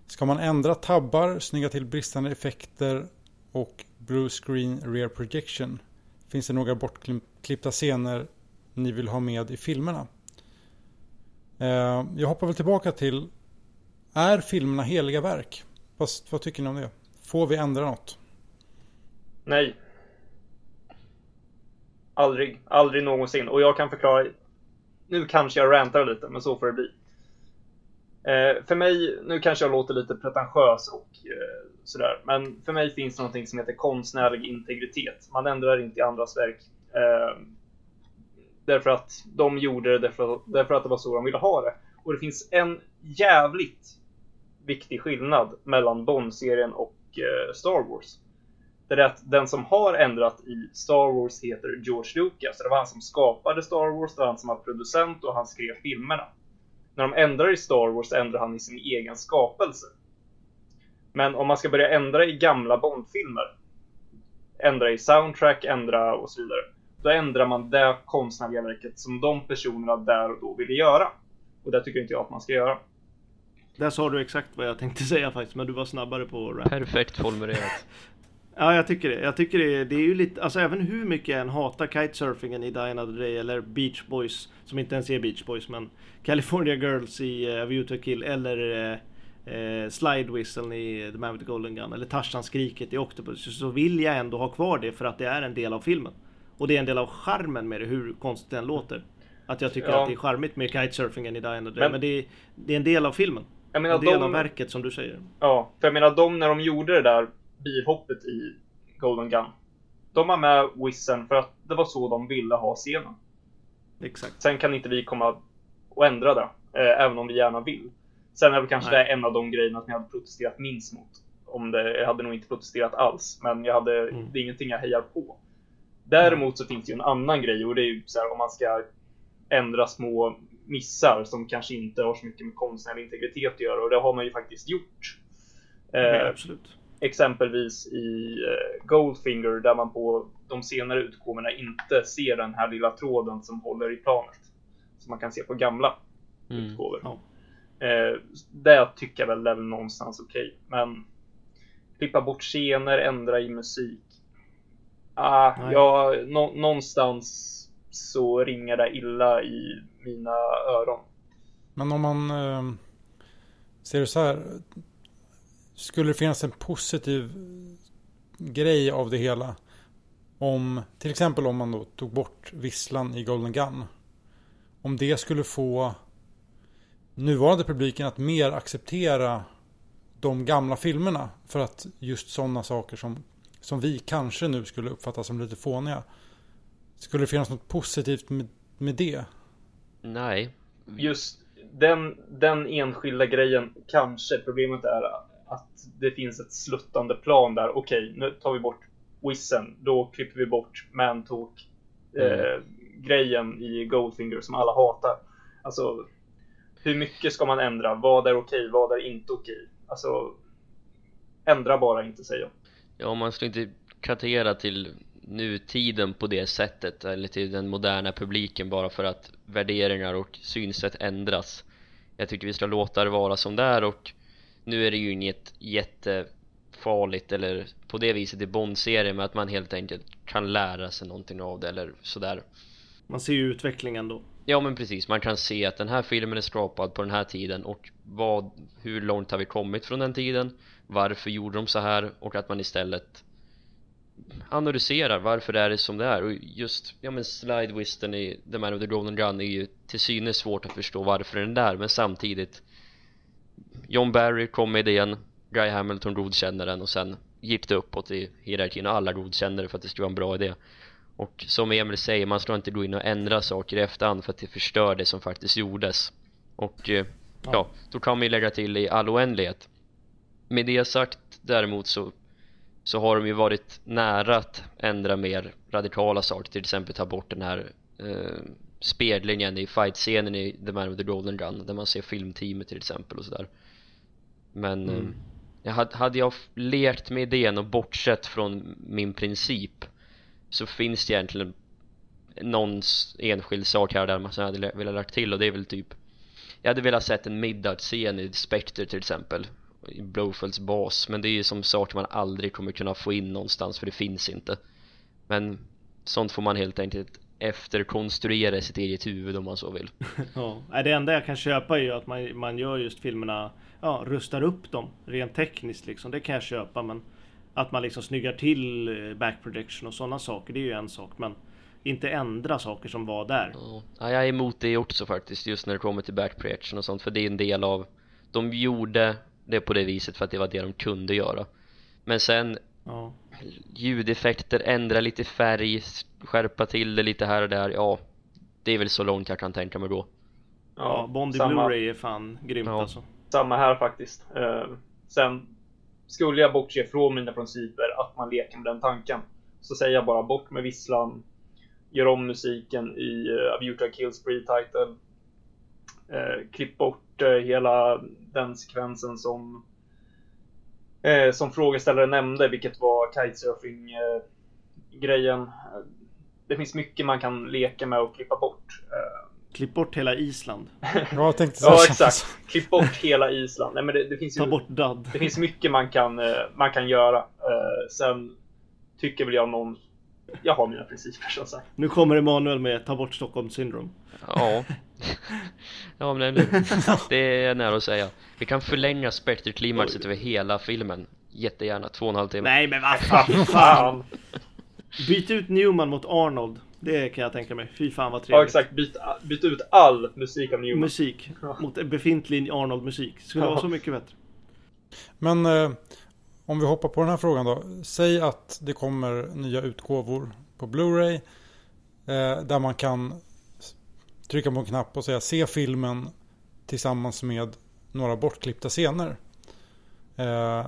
Speaker 1: Ska man ändra tabbar, snygga till bristande effekter och blue screen rear projection? Finns det några bortklippta scener ni vill ha med i filmerna? Eh, jag hoppar väl tillbaka till Är filmerna heliga verk? Fast, vad tycker ni om det? Får vi ändra något?
Speaker 3: Nej. Aldrig. Aldrig någonsin. Och jag kan förklara. Nu kanske jag rantar lite, men så får det bli. Eh, för mig, nu kanske jag låter lite pretentiös och eh, sådär, men för mig finns det någonting som heter konstnärlig integritet. Man ändrar inte i andras verk. Eh, därför att de gjorde det därför, därför att det var så de ville ha det. Och det finns en jävligt viktig skillnad mellan Bond-serien och eh, Star Wars. Det är att den som har ändrat i Star Wars heter George Lucas. Det var han som skapade Star Wars, det var han som var producent och han skrev filmerna. När de ändrar i Star Wars ändrar han i sin egen skapelse. Men om man ska börja ändra i gamla Bond-filmer, ändra i soundtrack, ändra och så vidare. Då ändrar man det konstnärliga verket som de personerna där och då ville göra. Och det tycker inte jag att man ska göra.
Speaker 2: Där sa du exakt vad jag tänkte säga faktiskt, men du var snabbare på rap.
Speaker 4: Perfekt formulerat.
Speaker 2: Ja, jag tycker det. Jag tycker det, det är ju lite, alltså även hur mycket jag än hatar kitesurfingen i Another Day eller Beach Boys, som inte ens är Beach Boys, men California Girls i uh, View to a Kill eller uh, uh, Slide Whistlen i The Man with the Golden Gun eller Tarzan-skriket i Octopus, så, så vill jag ändå ha kvar det för att det är en del av filmen. Och det är en del av charmen med det, hur konstigt den låter. Att jag tycker
Speaker 3: Ja.
Speaker 2: att det är charmigt med kitesurfingen i Another Day,
Speaker 3: Men-
Speaker 2: men, det, är, det är en del av filmen.
Speaker 3: Jag menar,
Speaker 2: En del
Speaker 3: de-
Speaker 2: av verket som du säger.
Speaker 3: Ja, för jag menar de när de gjorde det där bilhoppet i Golden Gun. De har med Wissen för att det var så de ville ha scenen.
Speaker 2: Exakt.
Speaker 3: Sen kan inte vi komma och ändra det, eh, även om vi gärna vill. Sen är väl kanske
Speaker 2: Nej.
Speaker 3: det en av de grejerna som jag hade protesterat minst mot. Om det, jag hade nog inte protesterat alls, men jag hade,
Speaker 2: Mm.
Speaker 3: det är ingenting jag hejar på. Däremot så finns det ju en annan grej och det är ju så här om man ska ändra små missar som kanske inte har så mycket med konstnärlig integritet att göra och det har man ju faktiskt gjort.
Speaker 2: Ja,
Speaker 3: Eh,
Speaker 2: absolut.
Speaker 3: Exempelvis i eh, Goldfinger där man på de senare utgåvorna inte ser den här lilla tråden som håller i planet. Som man kan se på gamla
Speaker 4: Mm.
Speaker 3: utgåvor.
Speaker 2: Ja.
Speaker 3: Eh, det tycker jag väl är väl någonstans okej. Men klippa bort scener, ändra i musik. Ah,
Speaker 2: Nej.
Speaker 3: ja, nå- någonstans så ringer det illa i mina öron.
Speaker 1: Men om man eh, ser det så här. Skulle det finnas en positiv grej av det hela. Om, till exempel om man då tog bort visslan i Golden Gun. Om det skulle få nuvarande publiken att mer acceptera de gamla filmerna. För att just sådana saker som, som vi kanske nu skulle uppfatta som lite fåniga. Skulle det finnas något positivt med, med det?
Speaker 4: Nej.
Speaker 3: Just den, den enskilda grejen kanske. Problemet är att det finns ett sluttande plan där. Okej, nu tar vi bort Wissen. Då klipper vi bort Mantalk eh, grejen i Goldfinger som alla hatar. Alltså, hur mycket ska man ändra? Vad är okej? Vad är inte okej? Alltså, ändra bara inte säger jag.
Speaker 4: Ja, man ska inte katera till nutiden på det sättet eller till den moderna publiken bara för att värderingar och synsätt ändras. Jag tycker vi ska låta det vara som det är och nu är det ju inget jättefarligt eller på det viset i Bond-serien med att man helt enkelt kan lära sig någonting av det eller sådär.
Speaker 2: Man ser ju utvecklingen då.
Speaker 4: Ja men precis, man kan se att den här filmen är skapad på den här tiden och vad, hur långt har vi kommit från den tiden? Varför gjorde de så här? Och att man istället analyserar varför det är som det är och just, ja men slide i The Man of the Golden Gun är ju till synes svårt att förstå varför den är där men samtidigt John Barry kom med idén Guy Hamilton godkänner den och sen gick det uppåt i hierarkin och alla godkände det för att det skulle vara en bra idé. Och som Emil säger, man ska inte gå in och ändra saker i efterhand för att det förstör det som faktiskt gjordes. Och eh, ja, ja då kan man ju lägga till i all oändlighet. Med det sagt däremot så så har de ju varit nära att ändra mer radikala saker till exempel ta bort den här eh, speglingen i fight-scenen i The Man with the Golden Gun där man ser filmteamet till exempel och sådär men mm. eh, jag hade, hade jag lekt med idén och bortsett från min princip så finns det egentligen någon enskild sak här där man hade velat lagt till och det är väl typ jag hade velat sett en middagsscen i Spectre till exempel i Blowfelds bas men det är ju som saker man aldrig kommer kunna få in någonstans för det finns inte men sånt får man helt enkelt efterkonstruera sitt eget huvud om man så vill
Speaker 2: Ja, det enda jag kan köpa är ju att man, man gör just filmerna Ja, rustar upp dem rent tekniskt liksom, det kan jag köpa men Att man liksom snyggar till eh, back projection och sådana saker, det är ju en sak men inte ändra saker som var där.
Speaker 4: Ja, jag är emot det också faktiskt just när det kommer till back projection och sånt för det är en del av de gjorde det på det viset för att det var det de kunde göra men sen ja. Ljudeffekter, ändra lite färg skärpa till det lite här och där. Ja det är väl så långt jag kan tänka mig då
Speaker 2: ja, Bond i Blu-ray är fan grymt ja. alltså.
Speaker 3: Samma här faktiskt. Uh, sen skulle jag bortse från mina principer att man leker med den tanken. Så säger jag bara bort med visslan gör om musiken i uh, A Beauty Kills pre-title uh, klipp bort hela den sekvensen som eh, som frågeställaren nämnde, vilket var kitesurfing-grejen. Eh, det finns mycket man kan leka med och klippa bort. Eh.
Speaker 2: Klipp bort hela Island.
Speaker 1: jag tänkte
Speaker 3: ja, exakt. Klipp bort hela Island. Nej, men det, det finns
Speaker 2: Ta
Speaker 3: ju,
Speaker 2: bort dad.
Speaker 3: Det finns mycket man kan, eh, man kan göra. Sen tycker väl jag någon jag har mina principer som sagt.
Speaker 2: Nu kommer Emanuel med ta bort Stockholm syndrom.
Speaker 4: Ja. ja men det är nära att säga. Vi kan förlänga spekterklimaxet över hela filmen. Jättegärna, två och en halv timme.
Speaker 2: Nej men vad fan. Byt ut Newman mot Arnold. Det kan jag tänka mig. Fy fan vad trevligt.
Speaker 3: Ja exakt, byt, byt ut all musik av Newman.
Speaker 2: Musik. Mot befintlig Arnold-musik. Skulle vara så mycket bättre.
Speaker 1: Men eh, om vi hoppar på den här frågan då. Säg att det kommer nya utgåvor på Blu-ray. Eh, där man kan trycka på en knapp och säga se filmen tillsammans med några bortklippta scener. Eh,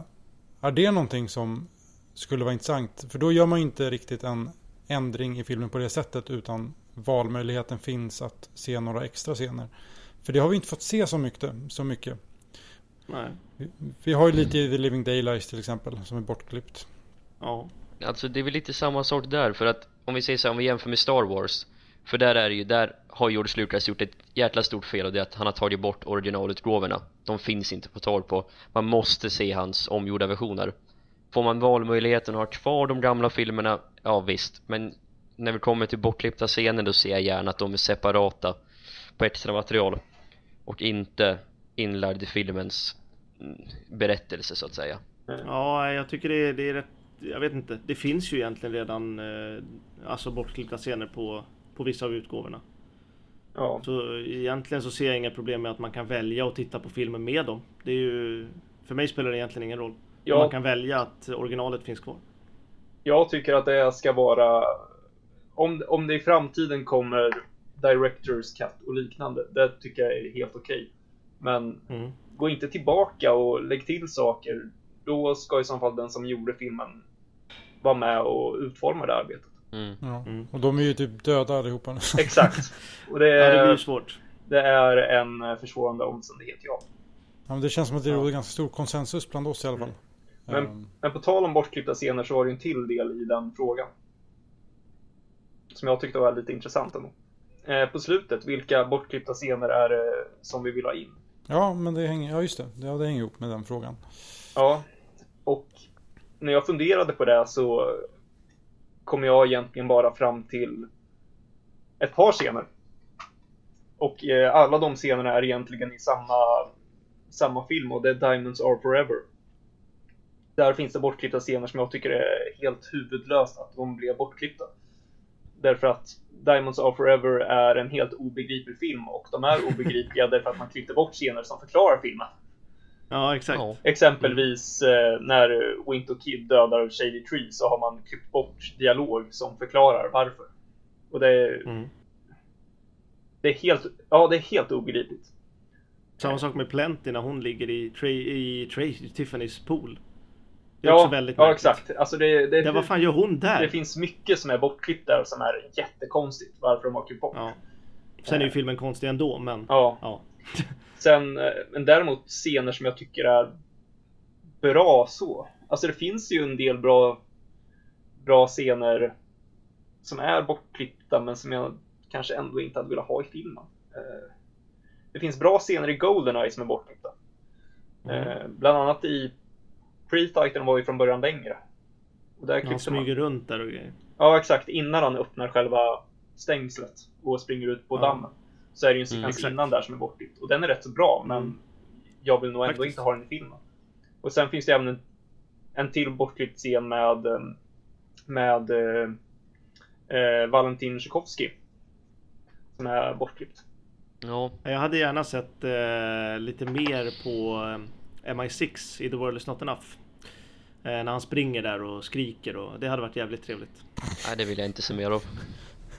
Speaker 1: är det någonting som skulle vara intressant? För då gör man inte riktigt en ändring i filmen på det sättet utan valmöjligheten finns att se några extra scener. För det har vi inte fått se så mycket. Så mycket.
Speaker 2: Nej.
Speaker 1: Vi, vi har ju lite i The Living Daylights till exempel som är bortklippt.
Speaker 2: Ja.
Speaker 4: Alltså det är väl lite samma sak där för att om vi säger så här, om vi jämför med Star Wars för där är det ju, där har George Lucas gjort ett jäkla stort fel och det är att han har tagit bort originalutgåvorna De finns inte på tag på. Man måste se hans omgjorda versioner. Får man valmöjligheten att ha kvar de gamla filmerna, ja visst. Men när vi kommer till bortklippta scener då ser jag gärna att de är separata på extra material Och inte inlagd i filmens berättelse så att säga.
Speaker 2: Ja, jag tycker det är, det är rätt jag vet inte. Det finns ju egentligen redan eh, alltså bortklippta scener på, på vissa av utgåvorna.
Speaker 3: Ja,
Speaker 2: Så egentligen så ser jag inga problem med att man kan välja att titta på filmen med dem. Det är ju, för mig spelar det egentligen ingen roll.
Speaker 3: Ja.
Speaker 2: Man kan välja att originalet finns kvar.
Speaker 3: jag tycker att det ska vara... Om, om det i framtiden kommer Directors Cut och liknande, det tycker jag är helt okej. Men
Speaker 2: Mm.
Speaker 3: gå inte tillbaka och lägg till saker. Då ska i så fall den som gjorde filmen vara med och utforma det arbetet.
Speaker 4: Mm.
Speaker 1: Ja.
Speaker 2: Mm.
Speaker 1: Och de är ju typ döda allihopa nu.
Speaker 3: Exakt. Och det
Speaker 2: Ja, det blir
Speaker 3: är,
Speaker 2: ju svårt.
Speaker 3: det är en eh, försvårande omständighet, ja.
Speaker 1: Ja, men det känns som att det
Speaker 2: Ja.
Speaker 1: råder ganska stor konsensus bland oss i alla fall.
Speaker 3: Men-
Speaker 1: Ehm,
Speaker 3: Men på tal om bortklippta scener så var det ju en till del i den frågan. Som jag tyckte var lite intressant ändå. Eh, på slutet, vilka bortklippta scener är det som vi vill ha in?
Speaker 1: ja, men det hänger, ja just det. Ja, det hänger ihop med den frågan.
Speaker 3: Ja, och när jag funderade på det så kommer jag egentligen bara fram till ett par scener. Och eh, alla de scenerna är egentligen i samma, samma film och det är Diamonds Are Forever. Där finns det bortklippta scener som jag tycker är helt huvudlöst att de blev bortklippta. Därför att Diamonds Are Forever är en helt obegriplig film och de är obegripliga därför att man klippte bort scener som förklarar filmen.
Speaker 2: Ja, exakt.
Speaker 4: Ja.
Speaker 3: Exempelvis eh, när Wint och Kid dödar Shady Tree så har man klippt bort dialog som förklarar varför. Och det är,
Speaker 2: Mm.
Speaker 3: det är helt, ja det är helt obegripligt.
Speaker 2: Samma sak med Plenty när hon ligger i, Trey, i Trey, Tiffany's pool. Det är också
Speaker 3: Ja,
Speaker 2: väldigt
Speaker 3: ja
Speaker 2: märkligt.
Speaker 3: exakt. Alltså det, det,
Speaker 2: Ja, vad fan gör hon där?
Speaker 3: det finns mycket som är bortklippt där som är jättekonstigt varför de har klippt bort.
Speaker 2: Ja. Sen är ju filmen konstig ändå, men...
Speaker 3: Ja.
Speaker 2: Ja.
Speaker 3: Sen, eh, men däremot scener som jag tycker är bra så. Alltså det finns ju en del bra, bra scener som är bortklippta men som jag kanske ändå inte hade velat ha i filmen. Eh, Det finns bra scener i Goldeneye som är bortklippta.
Speaker 2: Mm.
Speaker 3: Eh, Bland annat i Pre-Titan var ju från början längre. Och där
Speaker 2: Han
Speaker 3: klippte man.
Speaker 2: smyger runt där och grejer.
Speaker 3: Ja, exakt. Innan han öppnar själva stängslet och springer ut på
Speaker 2: Ja.
Speaker 3: dammen. Så är det ju en sekvens
Speaker 4: Mm,
Speaker 3: innan där som är bortklippt. Och den är rätt så bra, men jag vill nog ändå
Speaker 2: Faktiskt.
Speaker 3: inte ha den i filmen. Och sen finns det även en, en till bortklippt scen med, eh, med eh, eh, Valentin Tchaikovsky. Som är bortklippt.
Speaker 4: Ja,
Speaker 2: Jag hade gärna sett eh, lite mer på eh, MI6 i The World Is Not Enough. När han springer där och skriker och det hade varit jävligt trevligt.
Speaker 4: nej det vill jag inte se mer av.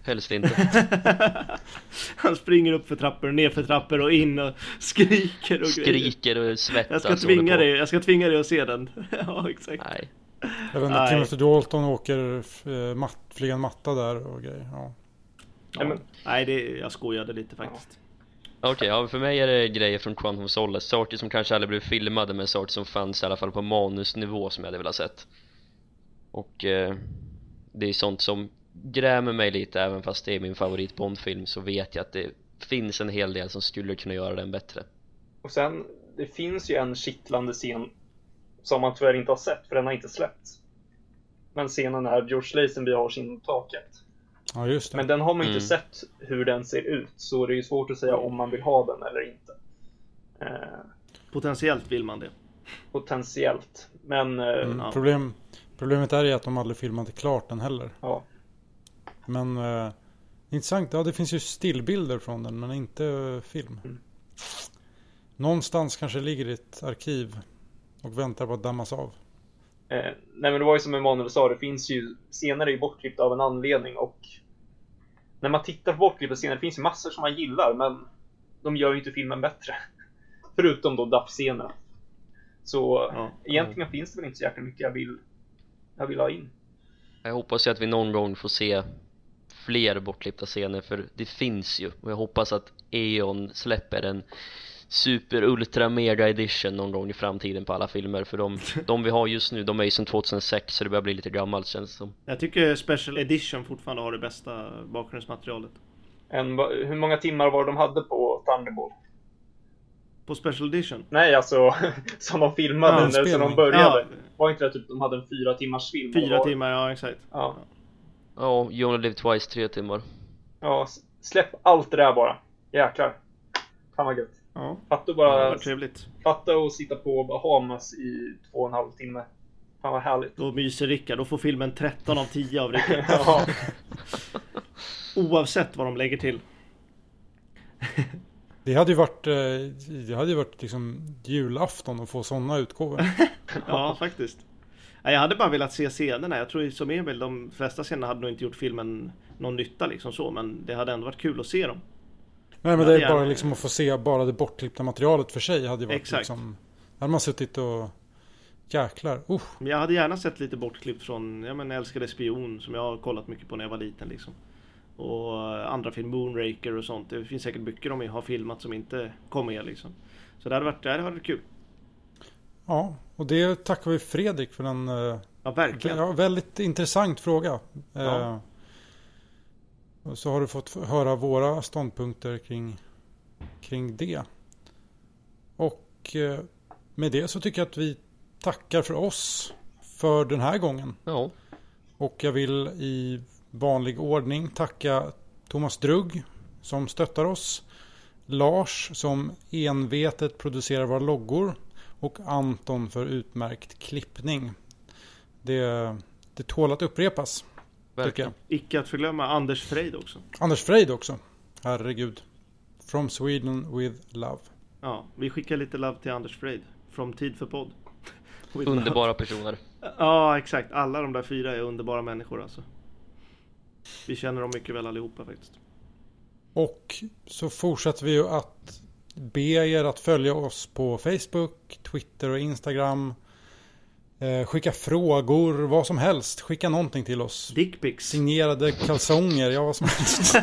Speaker 4: Helst inte.
Speaker 2: han springer upp för trappor och ner för trappor och in och skriker och.
Speaker 4: Skriker och svettas
Speaker 2: Jag ska tvinga dig, jag ska tvinga dig att se den. ja, exakt.
Speaker 4: Nej.
Speaker 1: Eller när
Speaker 2: Nej.
Speaker 1: Timothy Dalton åker eh, matt, flyger en matta där och grejer. Ja.
Speaker 3: Ja, men,
Speaker 2: Nej, det, jag skojade lite faktiskt.
Speaker 4: Okej, ja, för mig är det grejer från Quantum of Solace, saker som kanske aldrig blev filmade men saker som fanns i alla fall på manusnivå som jag hade velat sett och eh, det är sånt som grämer mig lite även fast det är min favorit Bondfilm så vet jag att det finns en hel del som skulle kunna göra den bättre
Speaker 3: och sen, det finns ju en kittlande scen som man tyvärr inte har sett, för den har inte släppts. Men scenen när George Lazenby har sin takjakt.
Speaker 1: ja, just det.
Speaker 3: Men den har man inte
Speaker 4: Mm.
Speaker 3: sett hur den ser ut, så det är ju svårt att säga om man vill ha den eller inte. Eh,
Speaker 2: Potentiellt vill man det.
Speaker 3: potentiellt. Men eh,
Speaker 1: Mm,
Speaker 2: ja.
Speaker 1: problem, problemet är ju att de aldrig filmade klart den heller.
Speaker 3: ja.
Speaker 1: Men eh, intressant, ja det finns ju stillbilder från den men inte eh, film.
Speaker 3: Mm.
Speaker 1: Någonstans kanske ligger i ett arkiv och väntar på att dammas av.
Speaker 3: Eh, nej men det var ju som Emanuel sa, det finns ju scener är ju bortklippta av en anledning och när man tittar på bortklippta scener, det finns ju massor som man gillar men de gör ju inte filmen bättre. Förutom då DAP-scenerna. Så
Speaker 2: Ja.
Speaker 3: egentligen finns det väl inte så jäkla mycket jag vill, jag vill ha in.
Speaker 4: Jag hoppas ju att vi någon gång får se fler bortklippta scener för det finns ju och jag hoppas att E.ON släpper en super ultra mega edition någon gång i framtiden på alla filmer för de, de vi har just nu de är ju sedan 2006 så det börjar bli lite gammalt känns det som
Speaker 2: Jag tycker Special Edition fortfarande har det bästa bakgrundsmaterialet.
Speaker 3: En, hur många timmar var de hade på Thunderball?
Speaker 2: På Special Edition?
Speaker 3: Nej, alltså som de filmade
Speaker 1: Ja,
Speaker 3: när de började.
Speaker 2: Ja.
Speaker 3: Var inte det typ de hade en fyra timmars film?
Speaker 2: Fyra timmar, ja exakt.
Speaker 3: Ja.
Speaker 4: Ja, You Only Live Twice, tre timmar
Speaker 3: ja, släpp allt det där bara. Jäklar. Fan vad gött.
Speaker 2: Ja,
Speaker 3: Fatta att
Speaker 2: det var
Speaker 3: bara,
Speaker 2: trevligt.
Speaker 3: fatta och sitta på Bahamas i två och en halv timme. Fan vad härligt.
Speaker 2: Då myser Rickard. Då får filmen 13 av 10 av Rickard.
Speaker 3: Ja,
Speaker 2: Oavsett vad de lägger till.
Speaker 1: Det hade ju varit, eh, det hade ju varit liksom julafton att få sådana utgåvor.
Speaker 2: Ja, faktiskt. Jag hade bara velat se scenerna. Jag tror som Emil, de flesta scenerna hade nog inte gjort filmen någon nytta liksom så. Men det hade ändå varit kul att se dem.
Speaker 1: Nej men det är
Speaker 2: är-
Speaker 1: bara liksom att få se bara det bortklippta materialet för sig hade ju varit
Speaker 2: Exakt.
Speaker 1: liksom hade man suttit och jäklar.
Speaker 2: Men jag hade gärna sett lite bortklippt från, ja men Älskade spion som jag har kollat mycket på när jag var liten liksom. Och andra film, Moonraker och sånt. Det finns säkert mycket de har filmat som inte kom med liksom. Så det hade varit, det hade varit kul.
Speaker 1: Ja, och det tackar vi Fredrik för den eh,
Speaker 2: Ja, verkligen.
Speaker 1: ja, väldigt intressant fråga.
Speaker 2: Ja.
Speaker 1: Eh, och så har du fått höra våra ståndpunkter kring, kring det. Och eh, med det så tycker jag att vi tackar för oss för den här gången.
Speaker 4: Ja,
Speaker 1: Och jag vill i vanlig ordning tacka Thomas Drugg som stöttar oss. Lars som envetet producerar våra loggor. Och Anton för utmärkt klippning. Det, det tål att upprepas.
Speaker 4: Verkligen.
Speaker 2: Icke att förglömma Anders Freid också.
Speaker 1: Anders Freid också. Herregud. From Sweden with love.
Speaker 2: Ja, vi skickar lite love till Anders Freid. From Tid för podd.
Speaker 4: Underbara personer.
Speaker 2: Ja, exakt. Alla de där fyra är underbara människor alltså. Vi känner dem mycket väl allihopa faktiskt.
Speaker 1: Och så fortsätter vi ju att be er att följa oss på Facebook, Twitter och Instagram. Eh, skicka frågor, vad som helst. Skicka någonting till oss.
Speaker 2: Dickpics.
Speaker 1: Signerade kalsonger, ja vad som helst.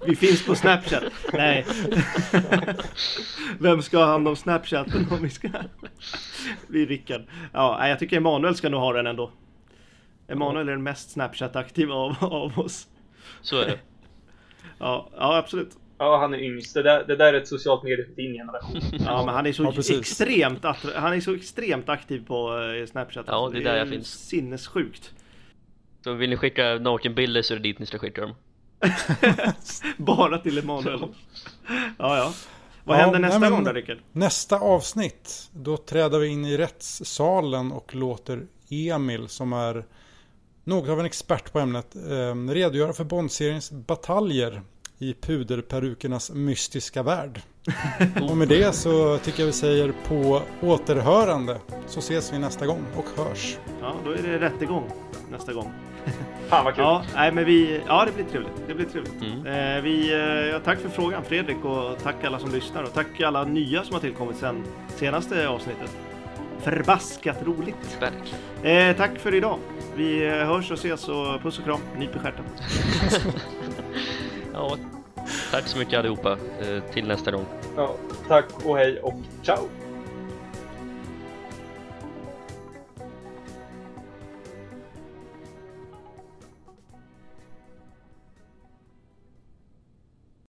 Speaker 2: Vi finns på Snapchat. Nej. Vem ska ha hand om Snapchaten om vi ska... Vi är Rickard. Ja, jag tycker Emanuel ska nog ha den ändå. Emanuel är den mest Snapchat-aktiva av, av oss.
Speaker 4: Så är det.
Speaker 2: Ja, ja absolut.
Speaker 3: Ja, han är yngst. Det där, det där är ett socialt medie för din generation.
Speaker 2: Ja, men han är så
Speaker 1: Ja,
Speaker 2: extremt han är så extremt aktiv på eh, Snapchat.
Speaker 4: Ja,
Speaker 2: alltså.
Speaker 4: det är där jag finns.
Speaker 2: Sinnessjukt.
Speaker 4: Så vill ni skicka nakenbilder så är det dit ni ska skicka dem.
Speaker 2: Bara till Emanuel. Ja, ja. Vad
Speaker 1: Ja,
Speaker 2: händer
Speaker 1: nej,
Speaker 2: nästa
Speaker 1: men-
Speaker 2: gång då Rickard?
Speaker 1: Nästa avsnitt, då träder vi in i rättssalen och låter Emil, som är något av en expert på ämnet, eh, redogöra för Bondseriens bataljer i puderperukernas mystiska värld. Och med det så tycker jag vi säger på återhörande. Så ses vi nästa gång och hörs.
Speaker 2: Ja, då är det rättegång nästa gång.
Speaker 3: Fan vad kul.
Speaker 2: Ja, nej, men vi, ja, det blir trevligt. Det blir trevligt.
Speaker 4: Mm.
Speaker 2: Eh, vi, eh, ja, tack för frågan Fredrik och tack alla som lyssnar och tack alla nya som har tillkommit sen senaste avsnittet. Förbaskat roligt.
Speaker 4: Verkligen.
Speaker 2: Eh, tack för idag. Vi eh, hörs och ses och puss och kram. Nyp i stjärten.
Speaker 4: Ja, tack så mycket allihopa. Eh, till nästa gång.
Speaker 3: Ja, tack och hej och ciao!